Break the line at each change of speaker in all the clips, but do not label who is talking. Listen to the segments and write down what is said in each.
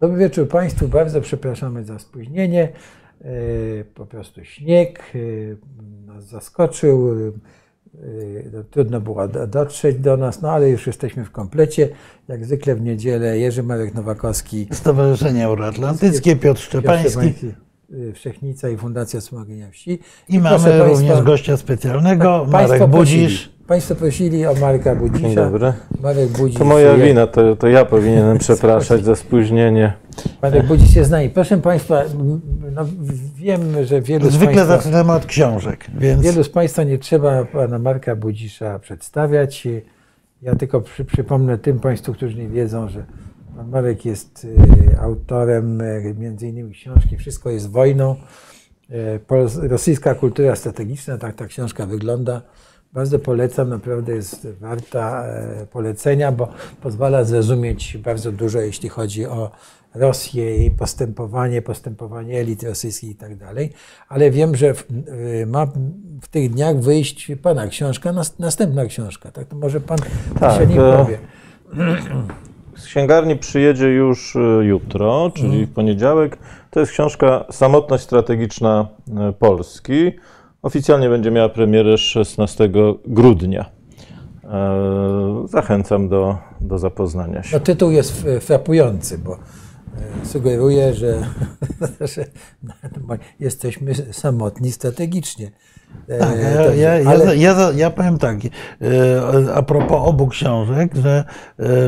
Dobry wieczór Państwu, bardzo przepraszamy za spóźnienie. E, po prostu śnieg e, nas zaskoczył. E, no, trudno było dotrzeć do nas, no ale już jesteśmy w komplecie. Jak zwykle w niedzielę Jerzy Marek Nowakowski.
Stowarzyszenie Euroatlantyckie, Piotr Szczepański.
Wszechnica i Fundacja Wspomagania Wsi.
I, I mamy Państwa, również gościa specjalnego, tak, Marek Budzisz.
Państwo prosili o Marka Budzisza. Dzień
dobry. Marek Budzisz. To moja wina, to, to ja powinienem przepraszać za spóźnienie.
Marek Budzisz się zna. I proszę Państwa, no wiem, że wielu
Zwykle z Państwa, zaczynamy od książek, więc...
Wielu z Państwa nie trzeba pana Marka Budzisza przedstawiać. Ja tylko przy, przypomnę tym Państwu, którzy nie wiedzą, że pan Marek jest y, autorem y, między innymi książki Wszystko jest wojną. Y, rosyjska kultura strategiczna, tak ta książka wygląda. Bardzo polecam, naprawdę jest warta e, polecenia, bo pozwala zrozumieć bardzo dużo, jeśli chodzi o Rosję, jej postępowanie, postępowanie elit rosyjskich i tak dalej. Ale wiem, że w, e, ma w tych dniach wyjść Pana książka, następna książka. Tak, to może Pan tak, się nie powie.
Z księgarni przyjedzie już e, jutro, czyli mhm. w poniedziałek. To jest książka Samotność strategiczna Polski. Oficjalnie będzie miała premierę 16 grudnia. E, zachęcam do, do zapoznania się.
No, tytuł jest frapujący, bo e, sugeruje, że, że jesteśmy samotni strategicznie.
E, tak, ja, ja, ale... ja, ja, ja, powiem tak, a propos obu książek, że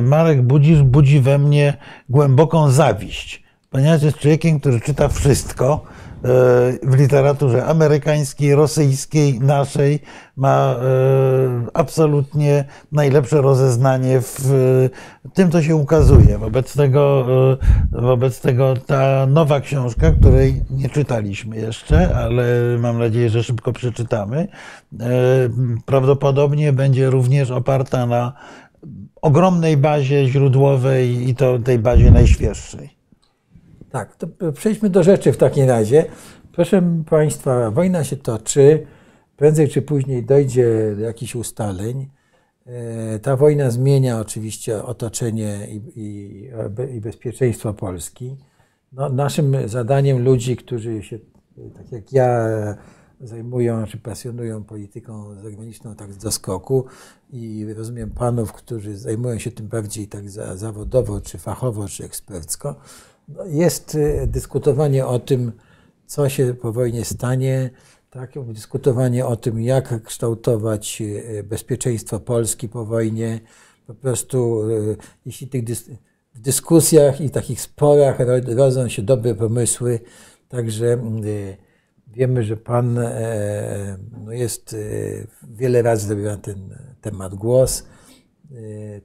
Marek Budzisz budzi we mnie głęboką zawiść, ponieważ jest człowiekiem, który czyta wszystko, w literaturze amerykańskiej, rosyjskiej, naszej ma e, absolutnie najlepsze rozeznanie w tym, co się ukazuje. Wobec tego, e, wobec tego ta nowa książka, której nie czytaliśmy jeszcze, ale mam nadzieję, że szybko przeczytamy, prawdopodobnie będzie również oparta na ogromnej bazie źródłowej i to tej bazie najświeższej.
Tak, to przejdźmy do rzeczy w takim razie. Proszę Państwa, wojna się toczy, prędzej czy później dojdzie do jakichś ustaleń. E, ta wojna zmienia oczywiście otoczenie i, i, i bezpieczeństwo Polski. No, naszym zadaniem ludzi, którzy się, tak jak ja, zajmują czy pasjonują polityką zagraniczną tak z doskoku i rozumiem panów, którzy zajmują się tym bardziej tak zawodowo, czy fachowo, czy ekspercko, jest y, dyskutowanie o tym, co się po wojnie stanie, tak? dyskutowanie o tym, jak kształtować y, bezpieczeństwo Polski po wojnie. Po prostu, y, jeśli tych dys w dyskusjach i takich sporach rodzą się dobre pomysły, także wiemy, że Pan e, no jest wiele razy zrobił na ten temat głos.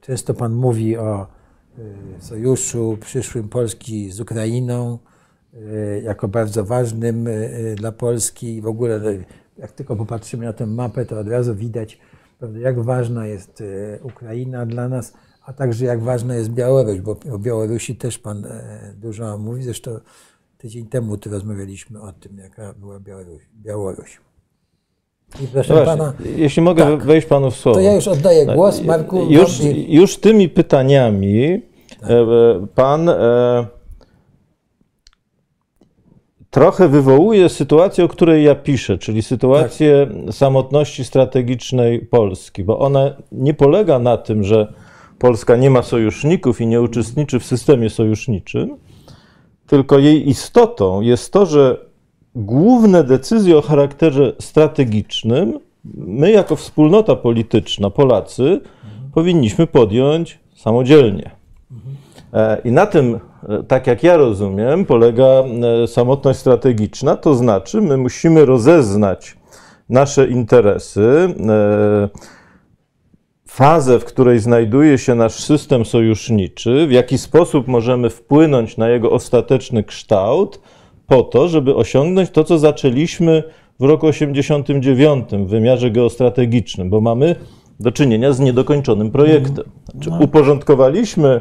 Często Pan mówi o sojuszu przyszłym Polski z Ukrainą y, jako bardzo ważnym y, dla Polski. W ogóle, jak tylko popatrzymy na tę mapę, to od razu widać, jak ważna jest Ukraina dla nas, a także jak ważna jest Białoruś, bo o Białorusi też Pan dużo mówi. Zresztą tydzień temu tu rozmawialiśmy o tym, jaka była Białoruś. Białoruś.
I proszę no pana, jeśli mogę tak, wejść panu w słowo.
To ja już oddaję głos Marku.
Już, już tymi pytaniami tak. E, pan e, trochę wywołuje sytuację, o której ja piszę, czyli sytuację tak. samotności strategicznej Polski, bo ona nie polega na tym, że Polska nie ma sojuszników i nie uczestniczy w systemie sojuszniczym, tylko jej istotą jest to, że główne decyzje o charakterze strategicznym my, jako wspólnota polityczna, Polacy, mhm. powinniśmy podjąć samodzielnie. Mhm. I na tym, e, tak jak ja rozumiem, polega e, samotność strategiczna, to znaczy my musimy rozeznać nasze interesy, fazę, w której znajduje się nasz system sojuszniczy, w jaki sposób możemy wpłynąć na jego ostateczny kształt, po to, żeby osiągnąć to, co zaczęliśmy w roku 89 w wymiarze geostrategicznym, bo mamy do czynienia z niedokończonym projektem. Znaczy, no. uporządkowaliśmy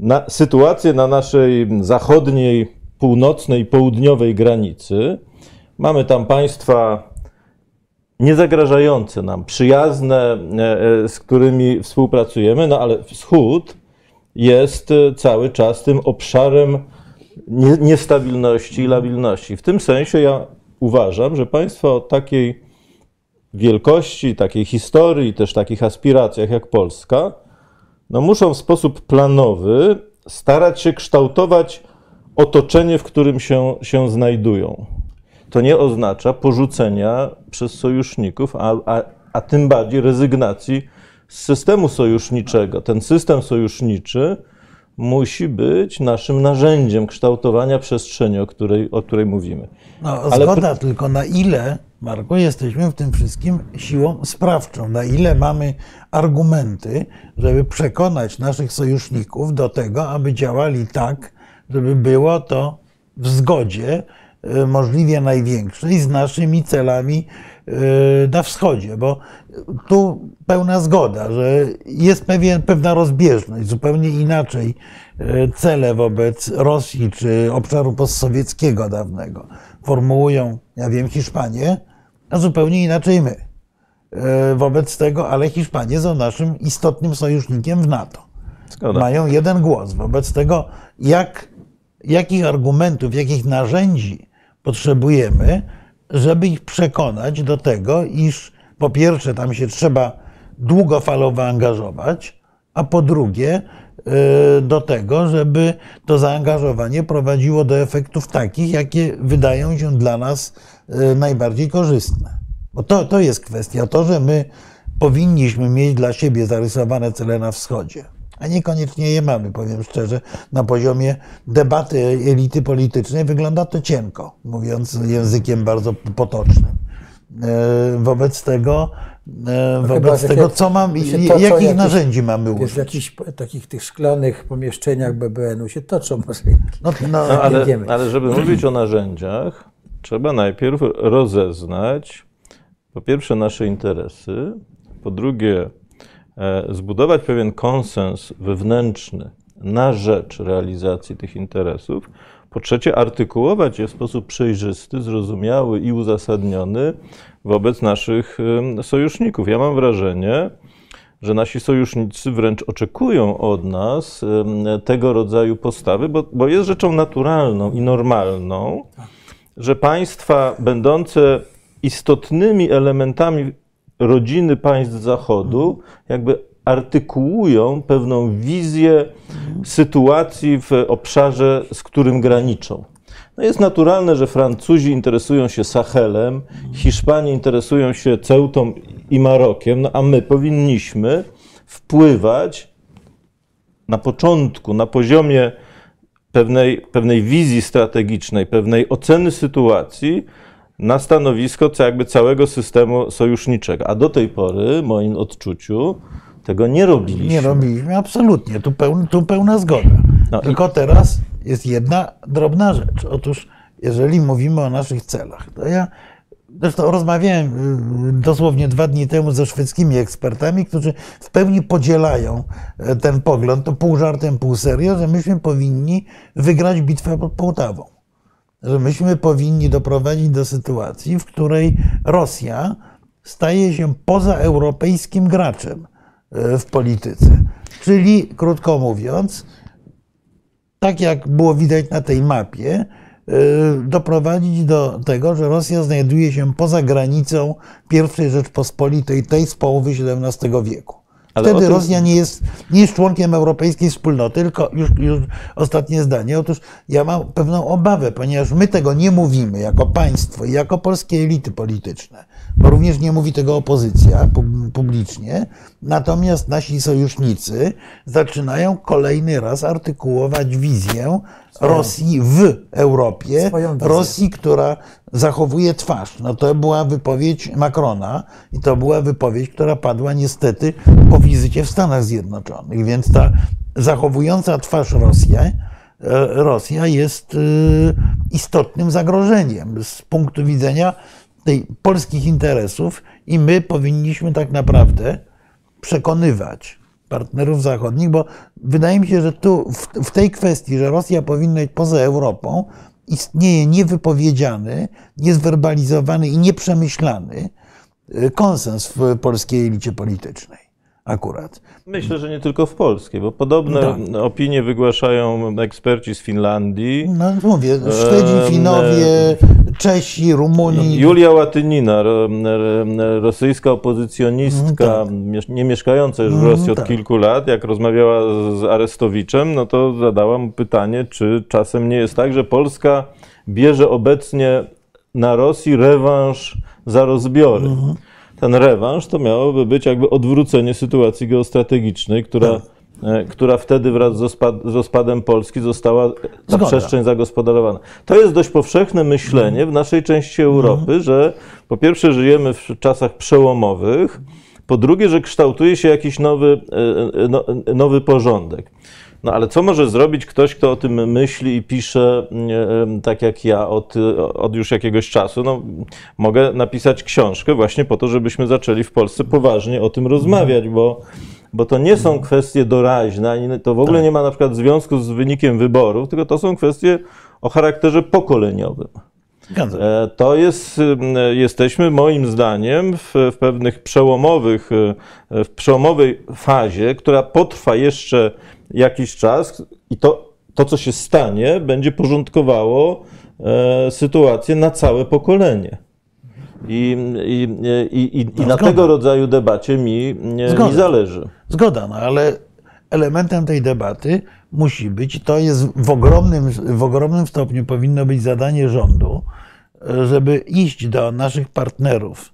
na, sytuację na naszej zachodniej, północnej, południowej granicy. Mamy tam państwa niezagrażające nam, przyjazne, e, e, z którymi współpracujemy, no ale wschód jest cały czas tym obszarem niestabilności i labilności. W tym sensie ja uważam, że państwa o takiej wielkości, takiej historii, też takich aspiracjach jak Polska, no muszą w sposób planowy starać się kształtować otoczenie, w którym się, się znajdują. To nie oznacza porzucenia przez sojuszników, a, a, a tym bardziej rezygnacji z systemu sojuszniczego. Ten system sojuszniczy musi być naszym narzędziem kształtowania przestrzeni, o której, o której mówimy.
No, Ale zgoda, tylko na ile, Marku, jesteśmy w tym wszystkim siłą sprawczą, na ile mamy argumenty, żeby przekonać naszych sojuszników do tego, aby działali tak, żeby było to w zgodzie e, możliwie największej z naszymi celami na wschodzie, bo tu pełna zgoda, że jest pewien, pewna rozbieżność, zupełnie inaczej e, cele wobec Rosji czy obszaru postsowieckiego dawnego formułują, ja wiem, Hiszpanie, a zupełnie inaczej my. Wobec tego, ale Hiszpanie są naszym istotnym sojusznikiem w NATO. Zgoda. Mają jeden głos. Wobec tego, jak jakich argumentów, jakich narzędzi potrzebujemy, żeby ich przekonać do tego, iż po pierwsze tam się trzeba długofalowo angażować, a po drugie y, do tego, żeby to zaangażowanie prowadziło do efektów takich, jakie wydają się dla nas y, najbardziej korzystne. Bo to, to jest kwestia. To, że my powinniśmy mieć dla siebie zarysowane cele na wschodzie, a niekoniecznie je mamy, powiem szczerze. Na poziomie debaty elity politycznej wygląda to cienko, mówiąc językiem bardzo potocznym. E, wobec tego, e, no wobec tego, co mam, jakich jakieś, narzędzi mamy użyć?
W jakichś takich tych szklanych pomieszczeniach BBN-u się toczą może.
No, no, no ale, ale żeby mówić o narzędziach, trzeba najpierw rozeznać po pierwsze nasze interesy, po drugie zbudować pewien konsens wewnętrzny na rzecz realizacji tych interesów. Po trzecie, artykułować je w sposób przejrzysty, zrozumiały i uzasadniony wobec naszych sojuszników. Ja mam wrażenie, że nasi sojusznicy wręcz oczekują od nas tego rodzaju postawy, bo, bo jest rzeczą naturalną i normalną, że państwa będące istotnymi elementami rodziny państw Zachodu jakby artykułują pewną wizję sytuacji w obszarze, z którym graniczą. No jest naturalne, że Francuzi interesują się Sahelem, Hiszpanie interesują się Ceutą i Marokiem, no a my powinniśmy wpływać na początku, na poziomie pewnej, pewnej wizji strategicznej, pewnej oceny sytuacji, na stanowisko jakby całego systemu sojuszniczego. A do tej pory, w moim odczuciu, tego nie robiliśmy.
Nie robiliśmy, absolutnie. Tu, pełna, tu pełna zgoda. No Tylko i... teraz jest jedna drobna rzecz. Otóż, jeżeli mówimy o naszych celach, to ja Zresztą rozmawiałem y, dosłownie dwa dni temu ze szwedzkimi ekspertami, którzy w pełni podzielają e, ten pogląd, to pół żartem, pół serio, że myśmy powinni wygrać bitwę pod Połtawą że myśmy powinni doprowadzić do sytuacji, w której Rosja staje się pozaeuropejskim graczem e, w polityce. Czyli, krótko mówiąc, tak jak było widać na tej mapie, e, doprowadzić do tego, że Rosja znajduje się poza granicą I Rzeczpospolitej, tej z połowy XVII wieku. Ale Wtedy tym... Rosja nie jest, nie jest członkiem europejskiej wspólnoty, tylko już, już ostatnie zdanie. Otóż ja mam pewną obawę, ponieważ my tego nie mówimy jako państwo i jako polskie elity polityczne, bo również nie mówi tego opozycja publicznie. Natomiast nasi sojusznicy zaczynają kolejny raz artykułować wizję Rosji w Europie, Rosji, która zachowuje twarz. No to była wypowiedź Macrona i to była wypowiedź, która padła niestety po wizycie w Stanach Zjednoczonych. Więc ta zachowująca twarz Rosja, e, Rosja jest e, istotnym zagrożeniem z punktu widzenia tej polskich interesów i my powinniśmy tak naprawdę przekonywać partnerów zachodnich, bo wydaje mi się, że tu w, w tej kwestii, że Rosja powinna być poza Europą, istnieje niewypowiedziany, niezwerbalizowany i nieprzemyślany y, konsens w polskiej elicie politycznej. Akurat.
Myślę, że nie tylko w Polsce, bo podobne tak. opinie wygłaszają eksperci z Finlandii.
No mówię, Szwedzi, Finowie, Czesi, Rumuni.
Julia Łatynina, rosyjska opozycjonistka, mm, tak. nie mieszkająca już w Rosji od tak. kilku lat, jak rozmawiała z Arestowiczem, no to zadała mu pytanie, czy czasem nie jest tak, że Polska bierze obecnie na Rosji rewanż za rozbiory. Mhm ten rewanż to miałoby być jakby odwrócenie sytuacji geostrategicznej, która, tak. E, która wtedy wraz z, rozpadem Polski została ta Zgoda. przestrzeń zagospodarowana. To jest dość powszechne myślenie w naszej części Europy, mhm. że po pierwsze żyjemy w czasach przełomowych, po drugie, że kształtuje się jakiś nowy, e, e, no, nowy porządek. No ale co może zrobić ktoś, kto o tym myśli i pisze tak jak ja od, od już jakiegoś czasu? No, mogę napisać książkę właśnie po to, żebyśmy zaczęli w Polsce poważnie o tym rozmawiać, bo, bo to nie są kwestie doraźne, to w ogóle tak. nie ma na przykład związku z wynikiem wyborów, tylko to są kwestie o charakterze pokoleniowym. E, to jest, jesteśmy moim zdaniem w, w, pewnych przełomowych, e, w przełomowej fazie, która potrwa jeszcze jakiś czas i to, to co się stanie, będzie porządkowało e, sytuację na całe pokolenie. I, i, i, i, no, na tego rodzaju debacie mi, mi zależy.
Zgoda, no ale elementem tej debaty musi być, to jest w ogromnym, w ogromnym stopniu powinno być zadanie rządu, żeby iść do naszych partnerów,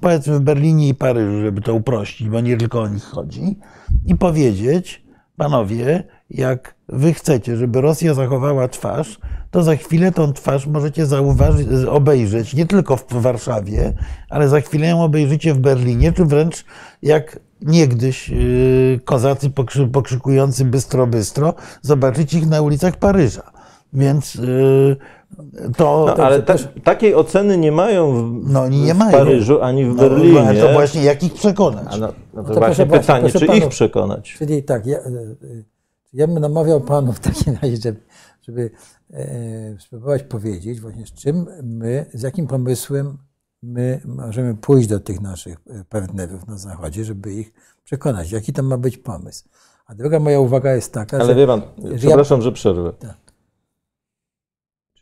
powiedzmy w Berlinie i Paryżu, żeby to uprościć, bo nie tylko o nich chodzi, i powiedzieć, panowie, jak wy chcecie, żeby Rosja zachowała twarz, to za chwilę tą twarz możecie zauważyć, obejrzeć nie tylko w Warszawie, ale za chwilę ją obejrzycie w Berlinie, czy wręcz jak niegdyś yy, kozacy pokrzykujący bystro, bystro, zobaczyć ich na ulicach Paryża. Więc yy, to,
no, ale ta, takiej oceny nie mają w, no, nie w Paryżu ani w no, Berlinie.
No, to właśnie jak ich przekonać?
No, no to, to właśnie pytanie, czy panów, ich przekonać?
Czyli tak, ja, e, ja bym namawiał panów w takim razie, żeby, żeby e, spróbować powiedzieć właśnie z czym my, z jakim pomysłem my możemy pójść do tych naszych e, partnerów na Zachodzie, żeby ich przekonać. Jaki to ma być pomysł? A druga moja uwaga jest taka,
Ale
że...
wie pan, przepraszam, ja, że przerwę. Tak.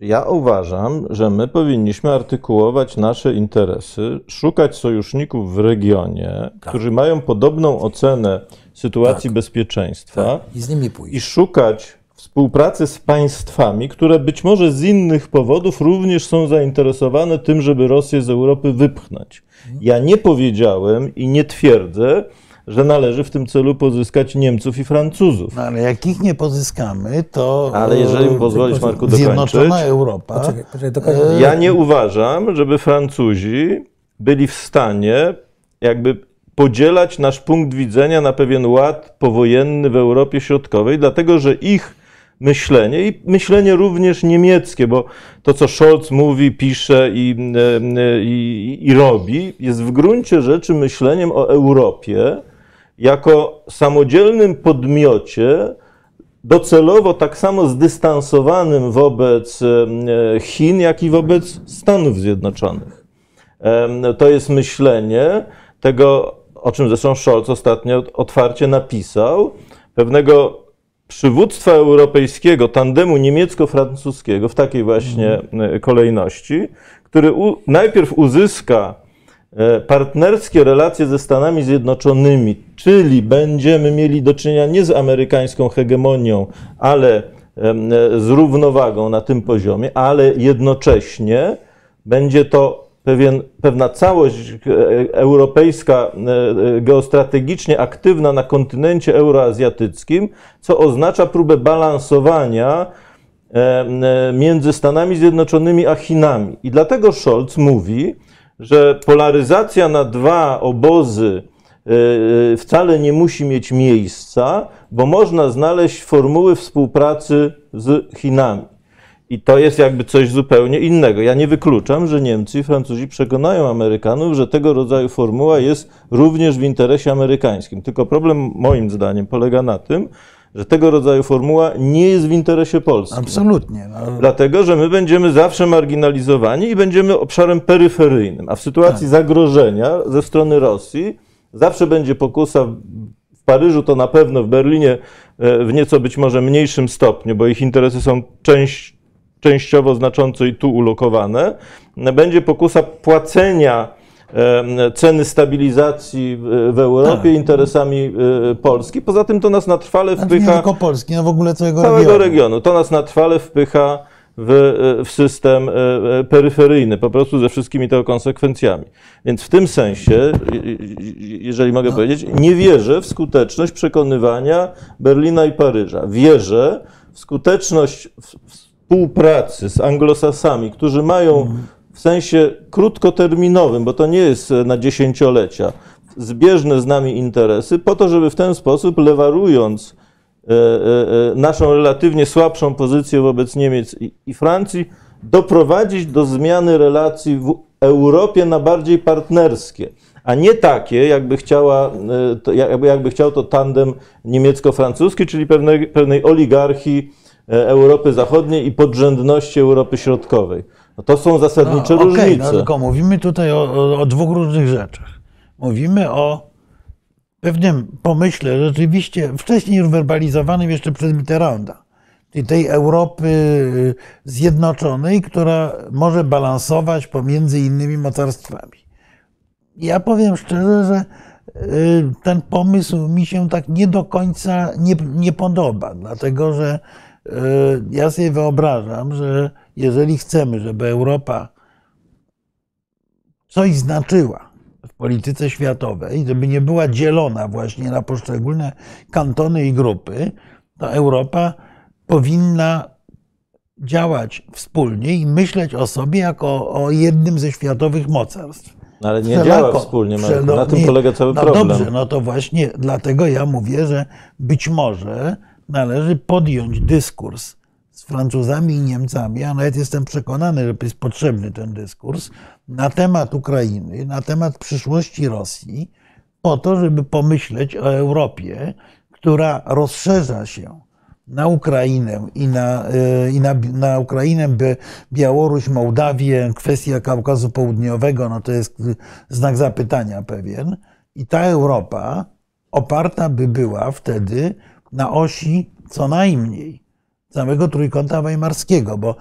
Ja uważam, że my powinniśmy artykułować nasze interesy, szukać sojuszników w regionie, tak. którzy mają podobną ocenę sytuacji tak. bezpieczeństwa tak.
I, z nimi pójść.
i szukać współpracy z państwami, które być może z innych powodów również są zainteresowane tym, żeby Rosję z Europy wypchnąć. Mhm. Ja nie powiedziałem i nie twierdzę, że należy w tym celu pozyskać Niemców i Francuzów.
No, ale jak ich nie pozyskamy, to.
Ale jeżeli mi pozwolisz, Marku, dokończyć.
Zjednoczona Europa. Poczekaj,
poczekaj, e, ja nie uważam, żeby Francuzi byli w stanie jakby podzielać nasz punkt widzenia na pewien ład powojenny w Europie Środkowej, dlatego że ich myślenie i myślenie również niemieckie, bo to, co Scholz mówi, pisze i, e, i, i robi, jest w gruncie rzeczy myśleniem o Europie, jako samodzielnym podmiocie, docelowo tak samo zdystansowanym wobec e, Chin, jak i wobec Stanów Zjednoczonych. To jest myślenie tego, o czym zresztą Scholz ostatnio otwarcie napisał, pewnego przywództwa europejskiego, tandemu niemiecko-francuskiego w takiej właśnie e, kolejności, który najpierw uzyska partnerskie relacje ze Stanami Zjednoczonymi, czyli będziemy mieli do czynienia nie z amerykańską hegemonią, ale z równowagą na tym poziomie, ale jednocześnie będzie to pewien, pewna całość e, europejska, e, geostrategicznie aktywna na kontynencie euroazjatyckim, co oznacza próbę balansowania między Stanami Zjednoczonymi a Chinami. I dlatego Scholz mówi, że polaryzacja na dwa obozy e, e, wcale nie musi mieć miejsca, bo można znaleźć formuły współpracy z Chinami. I to jest jakby coś zupełnie innego. Ja nie wykluczam, że Niemcy i Francuzi przekonają Amerykanów, że tego rodzaju formuła jest również w interesie amerykańskim. Tylko problem, moim zdaniem, polega na tym, że tego rodzaju formuła nie jest w interesie Polski.
Absolutnie.
No. Dlatego, że my będziemy zawsze marginalizowani i będziemy obszarem peryferyjnym, a w sytuacji tak. zagrożenia ze strony Rosji Zawsze będzie pokusa w Paryżu, to na pewno w Berlinie w nieco być może mniejszym stopniu, bo ich interesy są część, częściowo znacząco i tu ulokowane. Będzie pokusa płacenia ceny stabilizacji w Europie tak. interesami e, Polski. Poza tym to nas na trwale wpycha...
Nie tylko Polski, no w ogóle całego,
całego
regionu.
regionu. To nas na trwale wpycha w, e, w, system e, peryferyjny, po prostu ze wszystkimi tego konsekwencjami. Więc w tym sensie, jeżeli mogę no. powiedzieć, nie wierzę w skuteczność przekonywania Berlina i Paryża. Wierzę w skuteczność współpracy z anglosasami, którzy mają mhm w sensie krótkoterminowym, bo to nie jest e, na dziesięciolecia, zbieżne z nami interesy, po to, żeby w ten sposób, lewarując e, e, naszą relatywnie słabszą pozycję wobec Niemiec i Francji, doprowadzić do zmiany relacji w Europie na bardziej partnerskie, a nie takie, jakby, chciała, jakby, jakby chciał to tandem niemiecko-francuski, czyli pewnej, pewnej oligarchii Europy Zachodniej i podrzędności Europy Środkowej. No to są zasadnicze no, różnice. Okay, no,
tylko mówimy tutaj o, o, o dwóch różnych rzeczach. Mówimy o pewnym pomyśle, rzeczywiście wcześniej już werbalizowanym jeszcze przez Mitterranda, czyli tej Europy y, zjednoczonej, która może balansować pomiędzy innymi mocarstwami. Ja powiem szczerze, że y, ten pomysł mi się tak nie do końca nie, nie podoba, dlatego że y, ja sobie wyobrażam, że jeżeli chcemy, żeby Europa coś znaczyła w polityce światowej, żeby nie była dzielona właśnie na poszczególne kantony i grupy, to Europa powinna działać wspólnie i myśleć o sobie jako o jednym ze światowych mocarstw.
No ale nie Wszelako, działa wspólnie, Marku. na tym polega cały
no
problem.
Dobrze, no to właśnie dlatego ja mówię, że być może należy podjąć dyskurs z Francuzami i Niemcami, a nawet jestem przekonany, że jest potrzebny ten dyskurs na temat Ukrainy, na temat przyszłości Rosji, po to, żeby pomyśleć o Europie, która rozszerza się na Ukrainę i na, e, i na, na Ukrainę, Białoruś, Mołdawię, kwestia Kaukazu Południowego, no to jest znak zapytania pewien. I ta Europa oparta by była wtedy na osi co najmniej całego trójkąta weimarskiego, bo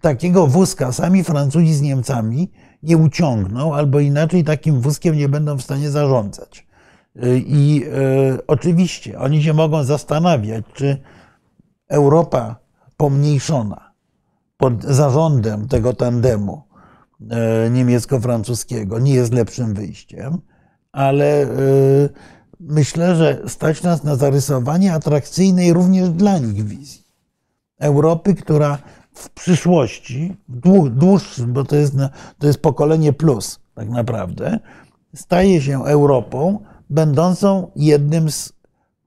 takiego wózka sami Francuzi z Niemcami nie uciągną, albo inaczej takim wózkiem nie będą w stanie zarządzać. I e, oczywiście oni się mogą zastanawiać, czy Europa pomniejszona pod zarządem tego tandemu e, niemiecko-francuskiego nie jest lepszym wyjściem, ale myślę, że stać nas na zarysowanie atrakcyjnej również dla nich wizji. Europy, która w przyszłości, dłuższym, bo to jest, to jest pokolenie plus tak naprawdę, staje się Europą będącą jednym z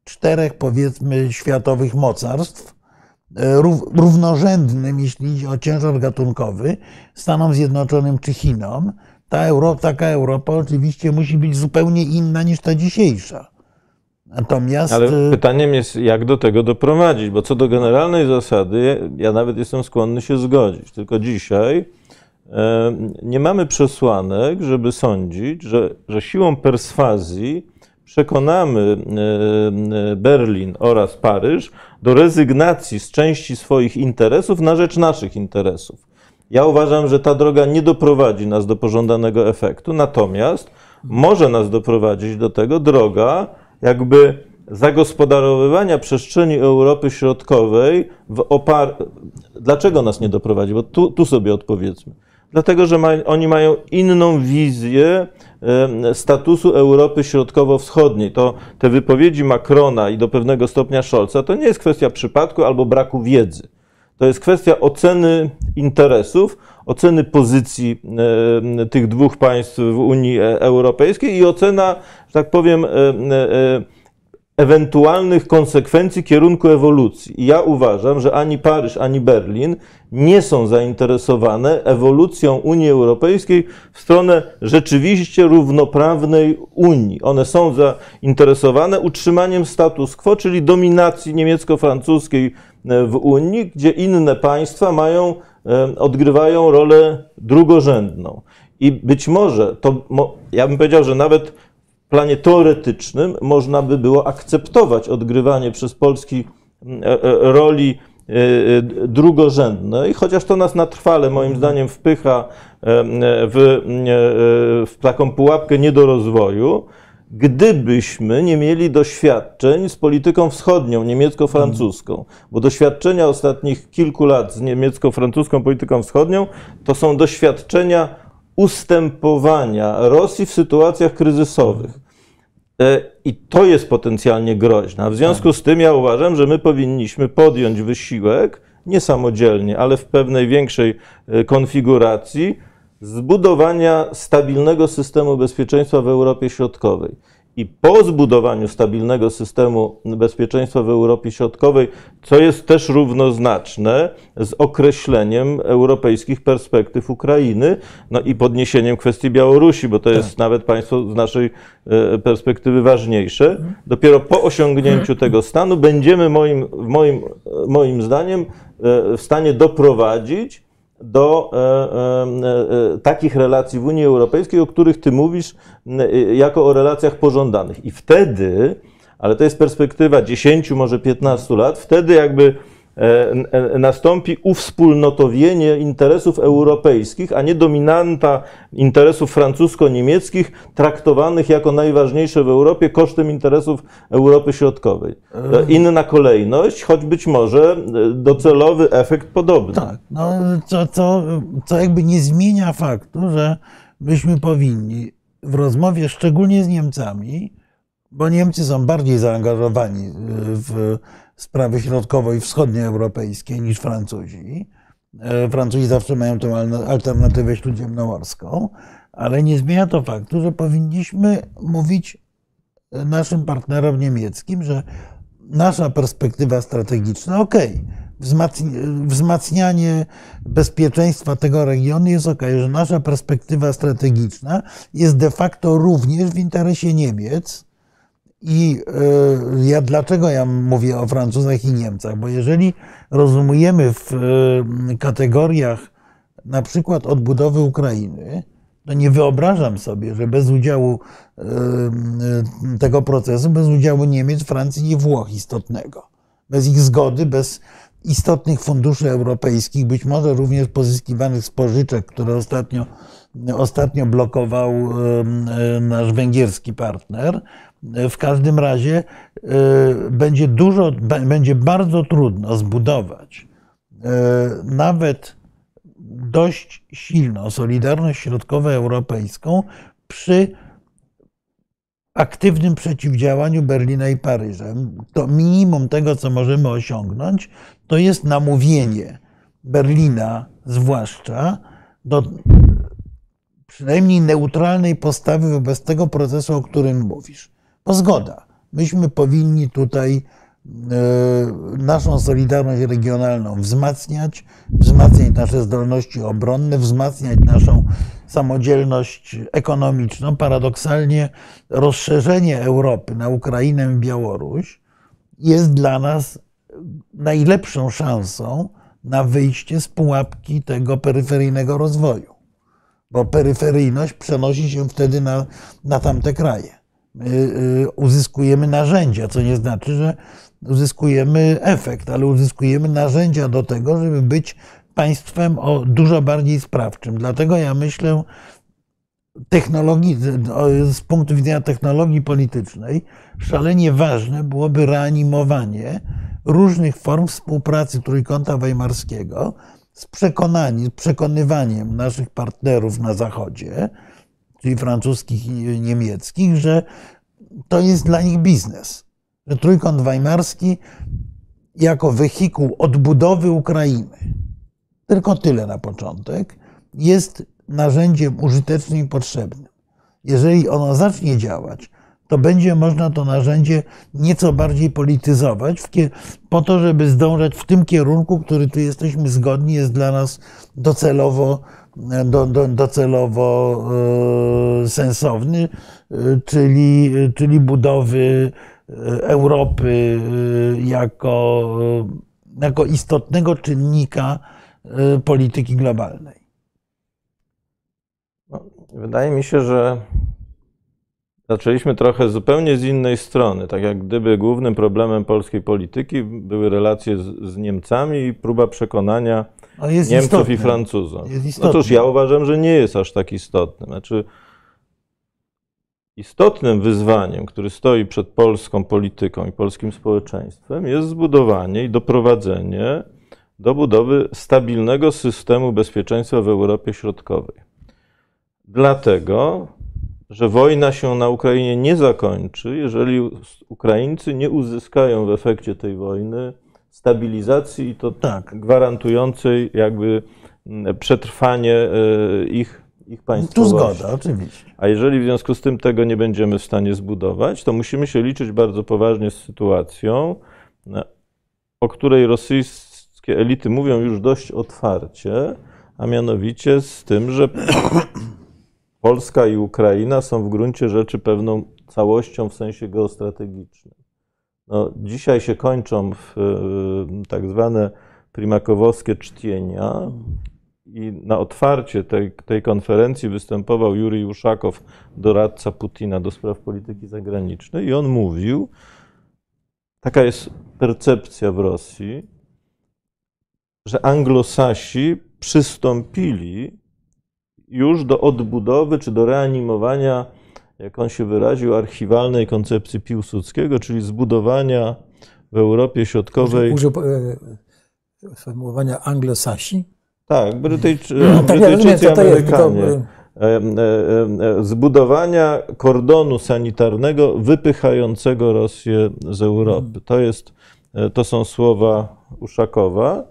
czterech, powiedzmy, światowych mocarstw, e, równorzędnym, jeśli idzie o ciężar gatunkowy, Stanom Zjednoczonym czy Chinom. Ta Europa, taka Europa oczywiście musi być zupełnie inna niż ta dzisiejsza.
Natomiast... Ale y, pytaniem jest, jak do tego doprowadzić, bo co do generalnej zasady, ja nawet jestem skłonny się zgodzić. Tylko dzisiaj nie mamy przesłanek, żeby sądzić, że, że siłą perswazji przekonamy Berlin oraz Paryż do rezygnacji z części swoich interesów na rzecz naszych interesów. Ja uważam, że ta droga nie doprowadzi nas do pożądanego efektu, natomiast może nas doprowadzić do tego droga, jakby zagospodarowywania przestrzeni Europy Środkowej w opar... Dlaczego nas nie doprowadzi? Bo tu, tu sobie odpowiedzmy. Dlatego, że ma, oni mają inną wizję statusu Europy Środkowo-Wschodniej. To te wypowiedzi Macrona i do pewnego stopnia Scholza to nie jest kwestia przypadku albo braku wiedzy. To jest kwestia oceny interesów, oceny pozycji e, tych dwóch państw w Unii Europejskiej i ocena, że tak powiem, e, e, ewentualnych konsekwencji kierunku ewolucji. Ja uważam, że ani Paryż, ani Berlin nie są zainteresowane ewolucją Unii Europejskiej w stronę rzeczywiście równoprawnej Unii. One są zainteresowane utrzymaniem status quo, czyli dominacji niemiecko-francuskiej w Unii, gdzie inne państwa mają, odgrywają rolę drugorzędną. I być może to, ja bym powiedział, że nawet planie teoretycznym można by było akceptować odgrywanie przez Polski roli drugorzędnej, chociaż to nas na trwale, moim zdaniem, wpycha w, w taką pułapkę niedorozwoju, gdybyśmy nie mieli doświadczeń z polityką wschodnią, niemiecko-francuską. Bo doświadczenia ostatnich kilku lat z niemiecko-francuską polityką wschodnią to są doświadczenia ustępowania Rosji w sytuacjach kryzysowych. E, I to jest potencjalnie groźne. W związku z tym ja uważam, że my powinniśmy podjąć wysiłek, nie samodzielnie, ale w pewnej większej e, konfiguracji, zbudowania stabilnego systemu bezpieczeństwa w Europie Środkowej. I po zbudowaniu stabilnego systemu bezpieczeństwa w Europie Środkowej, co jest też równoznaczne z określeniem europejskich perspektyw Ukrainy, no i podniesieniem kwestii Białorusi, bo to jest tak. nawet państwo z naszej e, perspektywy ważniejsze. Dopiero po osiągnięciu tego stanu będziemy moim, moim, moim zdaniem e, w stanie doprowadzić do e, e, e, takich relacji w Unii Europejskiej, o których ty mówisz jako o relacjach pożądanych. I wtedy, ale to jest perspektywa 10, może 15 lat, wtedy jakby E, e, nastąpi uwspólnotowienie interesów europejskich, a nie dominanta interesów francusko-niemieckich, traktowanych jako najważniejsze w Europie kosztem interesów Europy Środkowej. E, inna kolejność, choć być może docelowy efekt podobny.
Tak, no, co, co, co jakby nie zmienia faktu, że byśmy powinni w rozmowie szczególnie z Niemcami, bo Niemcy są bardziej zaangażowani w sprawy środkowo- i wschodnioeuropejskie niż Francuzi. E, Francuzi zawsze mają tę alternatywę śródziemnomorską, ale nie zmienia to faktu, że powinniśmy mówić naszym partnerom niemieckim, że nasza perspektywa strategiczna, ok, wzmacnianie bezpieczeństwa tego regionu jest ok, że nasza perspektywa strategiczna jest de facto również w interesie Niemiec, i e, ja, dlaczego ja mówię o Francuzach i Niemcach? Bo jeżeli rozumiemy w e, kategoriach na przykład odbudowy Ukrainy, to nie wyobrażam sobie, że bez udziału e, tego procesu, bez udziału Niemiec, Francji i Włoch istotnego, bez ich zgody, bez istotnych funduszy europejskich, być może również pozyskiwanych z pożyczek, które ostatnio, ostatnio blokował nasz węgierski partner, w każdym razie e, będzie dużo, będzie bardzo trudno zbudować e, nawet dość silną Solidarność Środkowoeuropejską przy aktywnym przeciwdziałaniu Berlina i Paryża. To minimum tego, co możemy osiągnąć, to jest namówienie Berlina, zwłaszcza do przynajmniej neutralnej postawy wobec tego procesu, o którym mówisz. No zgoda. Myśmy powinni tutaj e, naszą solidarność regionalną wzmacniać, wzmacniać nasze zdolności obronne, wzmacniać naszą samodzielność ekonomiczną. Paradoksalnie rozszerzenie Europy na Ukrainę i Białoruś jest dla nas najlepszą szansą na wyjście z pułapki tego peryferyjnego rozwoju, bo peryferyjność przenosi się wtedy na, na tamte kraje. Y, y, uzyskujemy narzędzia, co nie znaczy, że uzyskujemy efekt, ale uzyskujemy narzędzia do tego, żeby być państwem o dużo bardziej sprawczym. Dlatego ja myślę, technologii, z punktu widzenia technologii politycznej, szalenie ważne byłoby reanimowanie różnych form współpracy Trójkąta Weimarskiego z przekonaniem, przekonywaniem naszych partnerów na Zachodzie, czyli francuskich i niemieckich, że to jest dla nich biznes. Że Trójkąt Weimarski jako wehikuł odbudowy Ukrainy, tylko tyle na początek, jest narzędziem użytecznym i potrzebnym. Jeżeli ono zacznie działać, to będzie można to narzędzie nieco bardziej polityzować, po to, żeby zdążać w tym kierunku, który tu jesteśmy zgodni, jest dla nas docelowo do, do, docelowo e, sensowny, e, czyli, czyli budowy e, Europy jako, jako istotnego czynnika polityki globalnej.
No, wydaje mi się, że zaczęliśmy trochę zupełnie z innej strony. Tak jak gdyby głównym problemem polskiej polityki były relacje z, z Niemcami i próba przekonania Niemców i Francuzów. Otóż ja uważam, że nie jest aż tak istotny. Znaczy, istotnym wyzwaniem, który stoi przed polską polityką i polskim społeczeństwem, jest zbudowanie i doprowadzenie do budowy stabilnego systemu bezpieczeństwa w Europie Środkowej. Dlatego, że wojna się na Ukrainie nie zakończy, jeżeli Ukraińcy nie uzyskają w efekcie tej wojny stabilizacji i to tak. gwarantującej jakby przetrwanie e, ich, ich państwowości.
Tu zgoda, oczywiście.
A jeżeli w związku z tym tego nie będziemy w stanie zbudować, to musimy się liczyć bardzo poważnie z sytuacją, o której rosyjskie elity mówią już dość otwarcie, a mianowicie z tym, że Polska i Ukraina są w gruncie rzeczy pewną całością w sensie geostrategicznym. No, dzisiaj się kończą w, tak zwane primakowowskie cztienia i na otwarcie tej, tej konferencji występował Jurij Uszakow, doradca Putina do spraw polityki zagranicznej i on mówił, taka jest percepcja w Rosji, że anglosasi przystąpili już do odbudowy czy do reanimowania, jak on się wyraził, archiwalnej koncepcji Piłsudskiego, czyli zbudowania w Europie Środkowej.
Użył, użył sformułowania anglosasi?
Tak, Brytyjczy, tak, Brytyjczycy i Amerykanie. E, e, e, zbudowania kordonu sanitarnego wypychającego Rosję z Europy. To, jest, to są słowa Uszakowa.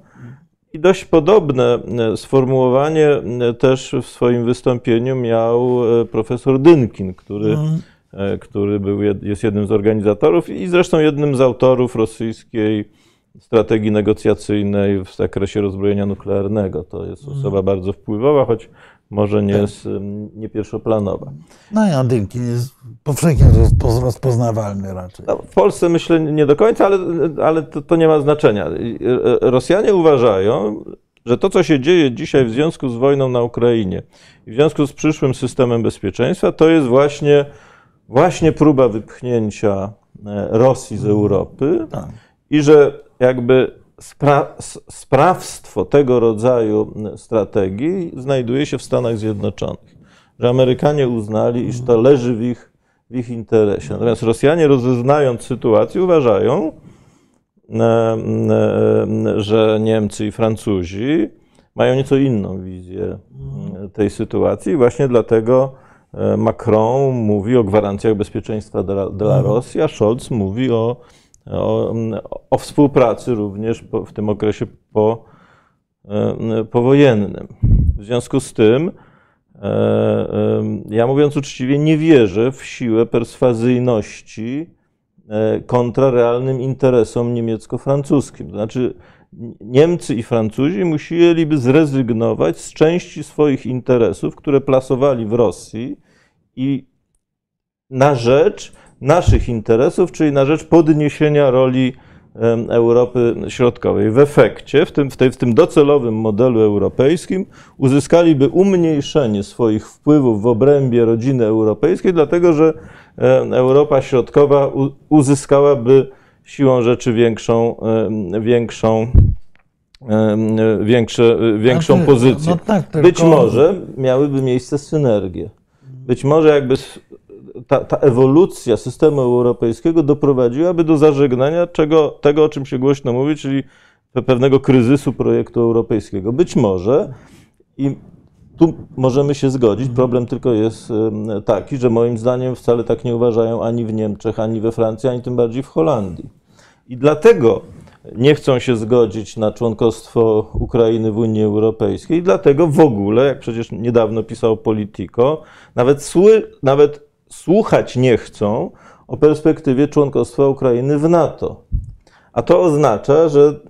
I dość podobne e, sformułowanie e, też w swoim wystąpieniu miał e, profesor Dynkin, który, mm. który był, jest jednym z organizatorów i zresztą jednym z autorów rosyjskiej strategii negocjacyjnej w zakresie rozbrojenia nuklearnego. To jest mhm. osoba bardzo wpływowa, choć może nie, jest, tak. nie pierwszoplanowa.
No i Dynkin jest powszechnie rozpoznawalny raczej. No,
w Polsce myślę nie do końca, ale, ale to, to nie ma znaczenia. Rosjanie uważają, że to, co się dzieje dzisiaj w związku z wojną na Ukrainie i w związku z przyszłym systemem bezpieczeństwa, to jest właśnie, właśnie próba wypchnięcia e, Rosji z Europy tak. i że jakby spra sprawstwo tego rodzaju strategii znajduje się w Stanach Zjednoczonych. Że Amerykanie uznali, iż to leży w ich, w ich interesie. Natomiast Rosjanie, rozeznając sytuację, uważają, e, e, że Niemcy i Francuzi mają nieco inną wizję tej sytuacji. Właśnie dlatego e, Macron mówi o gwarancjach bezpieczeństwa dla, dla mhm. Rosji, a Scholz mówi o o, o współpracy również po, w tym okresie po, e, powojennym. W związku z tym, e, e, ja mówiąc uczciwie, nie wierzę w siłę perswazyjności kontra realnym interesom niemiecko-francuskim. To znaczy, Niemcy i Francuzi musieliby zrezygnować z części swoich interesów, które plasowali w Rosji i na rzecz naszych interesów, czyli na rzecz podniesienia roli Europy Środkowej. W efekcie, w tym, w, tej, w tym docelowym modelu europejskim, uzyskaliby umniejszenie swoich wpływów w obrębie rodziny europejskiej, dlatego że Europa Środkowa uzyskałaby siłą rzeczy większą, większą, większe, większą znaczy, pozycję. No tak, tylko... Być może miałyby miejsce synergie. Być może jakby ta, ta, ewolucja systemu europejskiego doprowadziłaby do zażegnania czego, tego, o czym się głośno mówi, czyli pewnego kryzysu projektu europejskiego. Być może i tu możemy się zgodzić. Problem tylko jest taki, że moim zdaniem wcale tak nie uważają ani w Niemczech, ani we Francji, ani tym bardziej w Holandii. I dlatego nie chcą się zgodzić na członkostwo Ukrainy w Unii Europejskiej. I dlatego w ogóle, jak przecież niedawno pisał Politico, nawet, sły, nawet słuchać nie chcą o perspektywie członkostwa Ukrainy w NATO. A to oznacza, że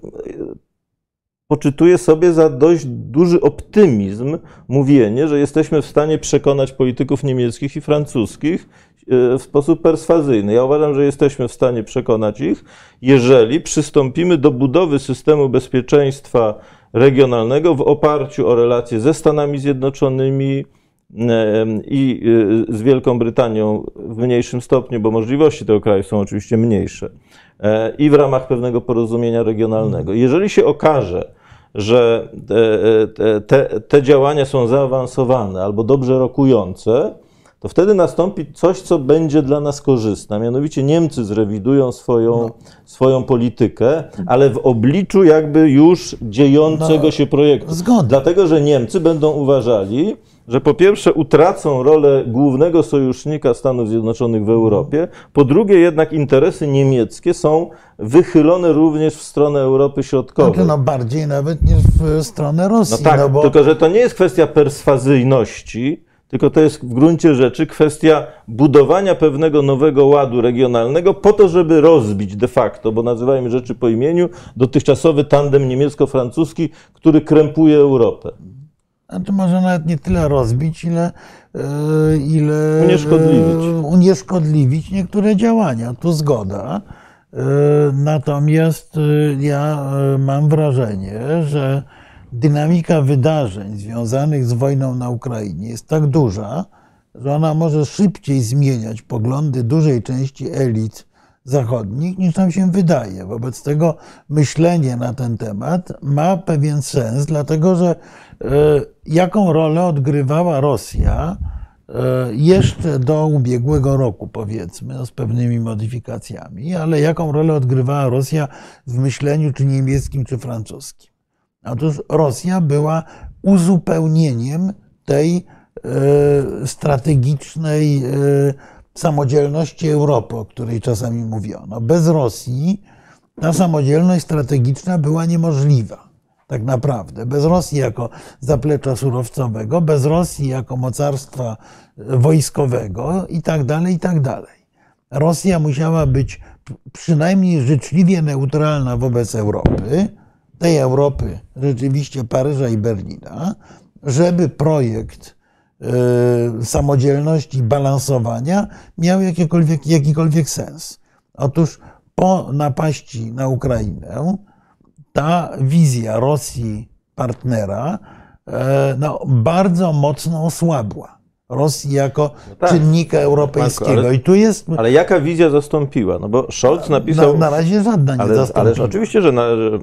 poczytuje sobie za dość duży optymizm mówienie, że jesteśmy w stanie przekonać polityków niemieckich i francuskich e, w sposób perswazyjny. Ja uważam, że jesteśmy w stanie przekonać ich, jeżeli przystąpimy do budowy systemu bezpieczeństwa regionalnego w oparciu o relacje ze Stanami Zjednoczonymi, i z Wielką Brytanią w mniejszym stopniu, bo możliwości tego kraju są oczywiście mniejsze, i w ramach pewnego porozumienia regionalnego. Jeżeli się okaże, że te, te, te działania są zaawansowane albo dobrze rokujące, to wtedy nastąpi coś, co będzie dla nas korzystne. Mianowicie Niemcy zrewidują swoją, no. swoją politykę, ale w obliczu jakby już dziejącego no, się projektu.
Zgodnie.
Dlatego, że Niemcy będą uważali, że po pierwsze utracą rolę głównego sojusznika Stanów Zjednoczonych w Europie, po drugie jednak interesy niemieckie są wychylone również w stronę Europy Środkowej.
Znaczy, no bardziej nawet niż w stronę Rosji.
No tak, no bo... tylko że to nie jest kwestia perswazyjności, tylko to jest w gruncie rzeczy kwestia budowania pewnego nowego ładu regionalnego po to, żeby rozbić de facto, bo nazywajmy rzeczy po imieniu, dotychczasowy tandem niemiecko-francuski, który krępuje Europę.
A to może nawet nie tyle rozbić, ile, e, ile
unieszkodliwić.
unieszkodliwić niektóre działania. Tu zgoda. E, natomiast e, ja mam wrażenie, że dynamika wydarzeń związanych z wojną na Ukrainie jest tak duża, że ona może szybciej zmieniać poglądy dużej części elit zachodnich, niż nam się wydaje. Wobec tego myślenie na ten temat ma pewien sens, dlatego że e, jaką rolę odgrywała Rosja e, jeszcze do ubiegłego roku, powiedzmy, no z pewnymi modyfikacjami, ale jaką rolę odgrywała Rosja w myśleniu czy niemieckim, czy francuskim. Otóż Rosja była uzupełnieniem tej e, strategicznej e, samodzielności Europy, o której czasami mówiono. Bez Rosji ta samodzielność strategiczna była niemożliwa. Tak naprawdę. Bez Rosji jako zaplecza surowcowego, bez Rosji jako mocarstwa wojskowego i tak dalej, i tak dalej. Rosja musiała być przynajmniej życzliwie neutralna wobec Europy, tej Europy, rzeczywiście Paryża i Berlina, żeby projekt y, samodzielności, balansowania miał jakikolwiek, jakikolwiek sens. Otóż po napaści na Ukrainę ta wizja Rosji partnera e, no, bardzo mocno osłabła. Rosji jako no tak. czynnika europejskiego. Marko, ale,
I tu jest. Ale jaka wizja zastąpiła? No bo Scholz napisał.
Na, na razie żadna nie
ale,
zastąpiła.
Ale oczywiście, że, na, że,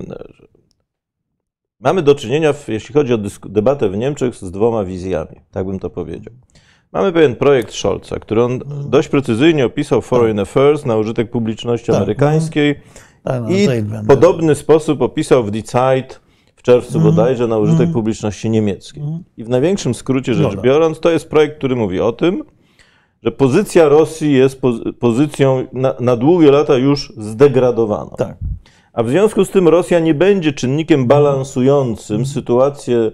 Mamy do czynienia, w, jeśli chodzi o debatę w Niemczech, z dwoma wizjami, tak bym to powiedział. Mamy pewien projekt Scholza, który on dość precyzyjnie opisał Foreign Affairs na użytek publiczności tak. amerykańskiej tak, no, i podobny sposób opisał w Die Zeit w czerwcu mm. bodajże na użytek mm. publiczności niemieckiej. Mm. I w największym skrócie rzecz biorąc, to jest projekt, który mówi o tym, że pozycja Rosji jest pozycją na, na długie lata już zdegradowaną.
Tak.
A w związku z tym Rosja nie będzie czynnikiem balansującym sytuację e, e,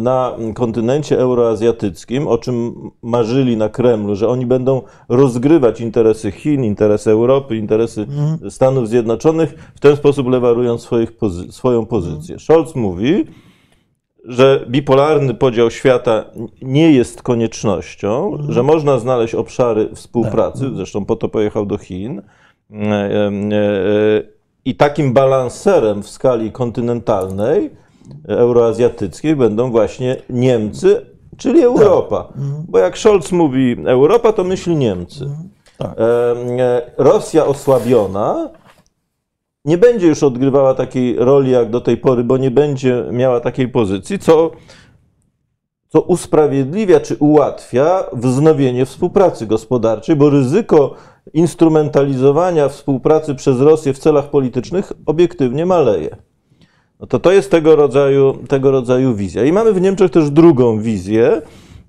na kontynencie euroazjatyckim, o czym marzyli na Kremlu, że oni będą rozgrywać interesy Chin, interesy Europy, interesy mhm. Stanów Zjednoczonych, w ten sposób lewarując pozy swoją pozycję. Scholz mówi, że bipolarny podział świata nie jest koniecznością, mhm. że można znaleźć obszary współpracy, tak. zresztą po to pojechał do Chin e, i takim balanserem w skali kontynentalnej, euroazjatyckiej będą właśnie Niemcy, czyli Europa. Tak. Mhm. Bo jak Scholz mówi Europa, to myśli Niemcy. Mhm. Tak. E, Rosja osłabiona nie będzie już odgrywała takiej roli jak do tej pory, bo nie będzie miała takiej pozycji, co, co usprawiedliwia czy ułatwia wznowienie współpracy gospodarczej, bo ryzyko instrumentalizowania współpracy przez Rosję w celach politycznych obiektywnie maleje. No to to jest tego rodzaju, tego rodzaju wizja. I mamy w Niemczech też drugą wizję,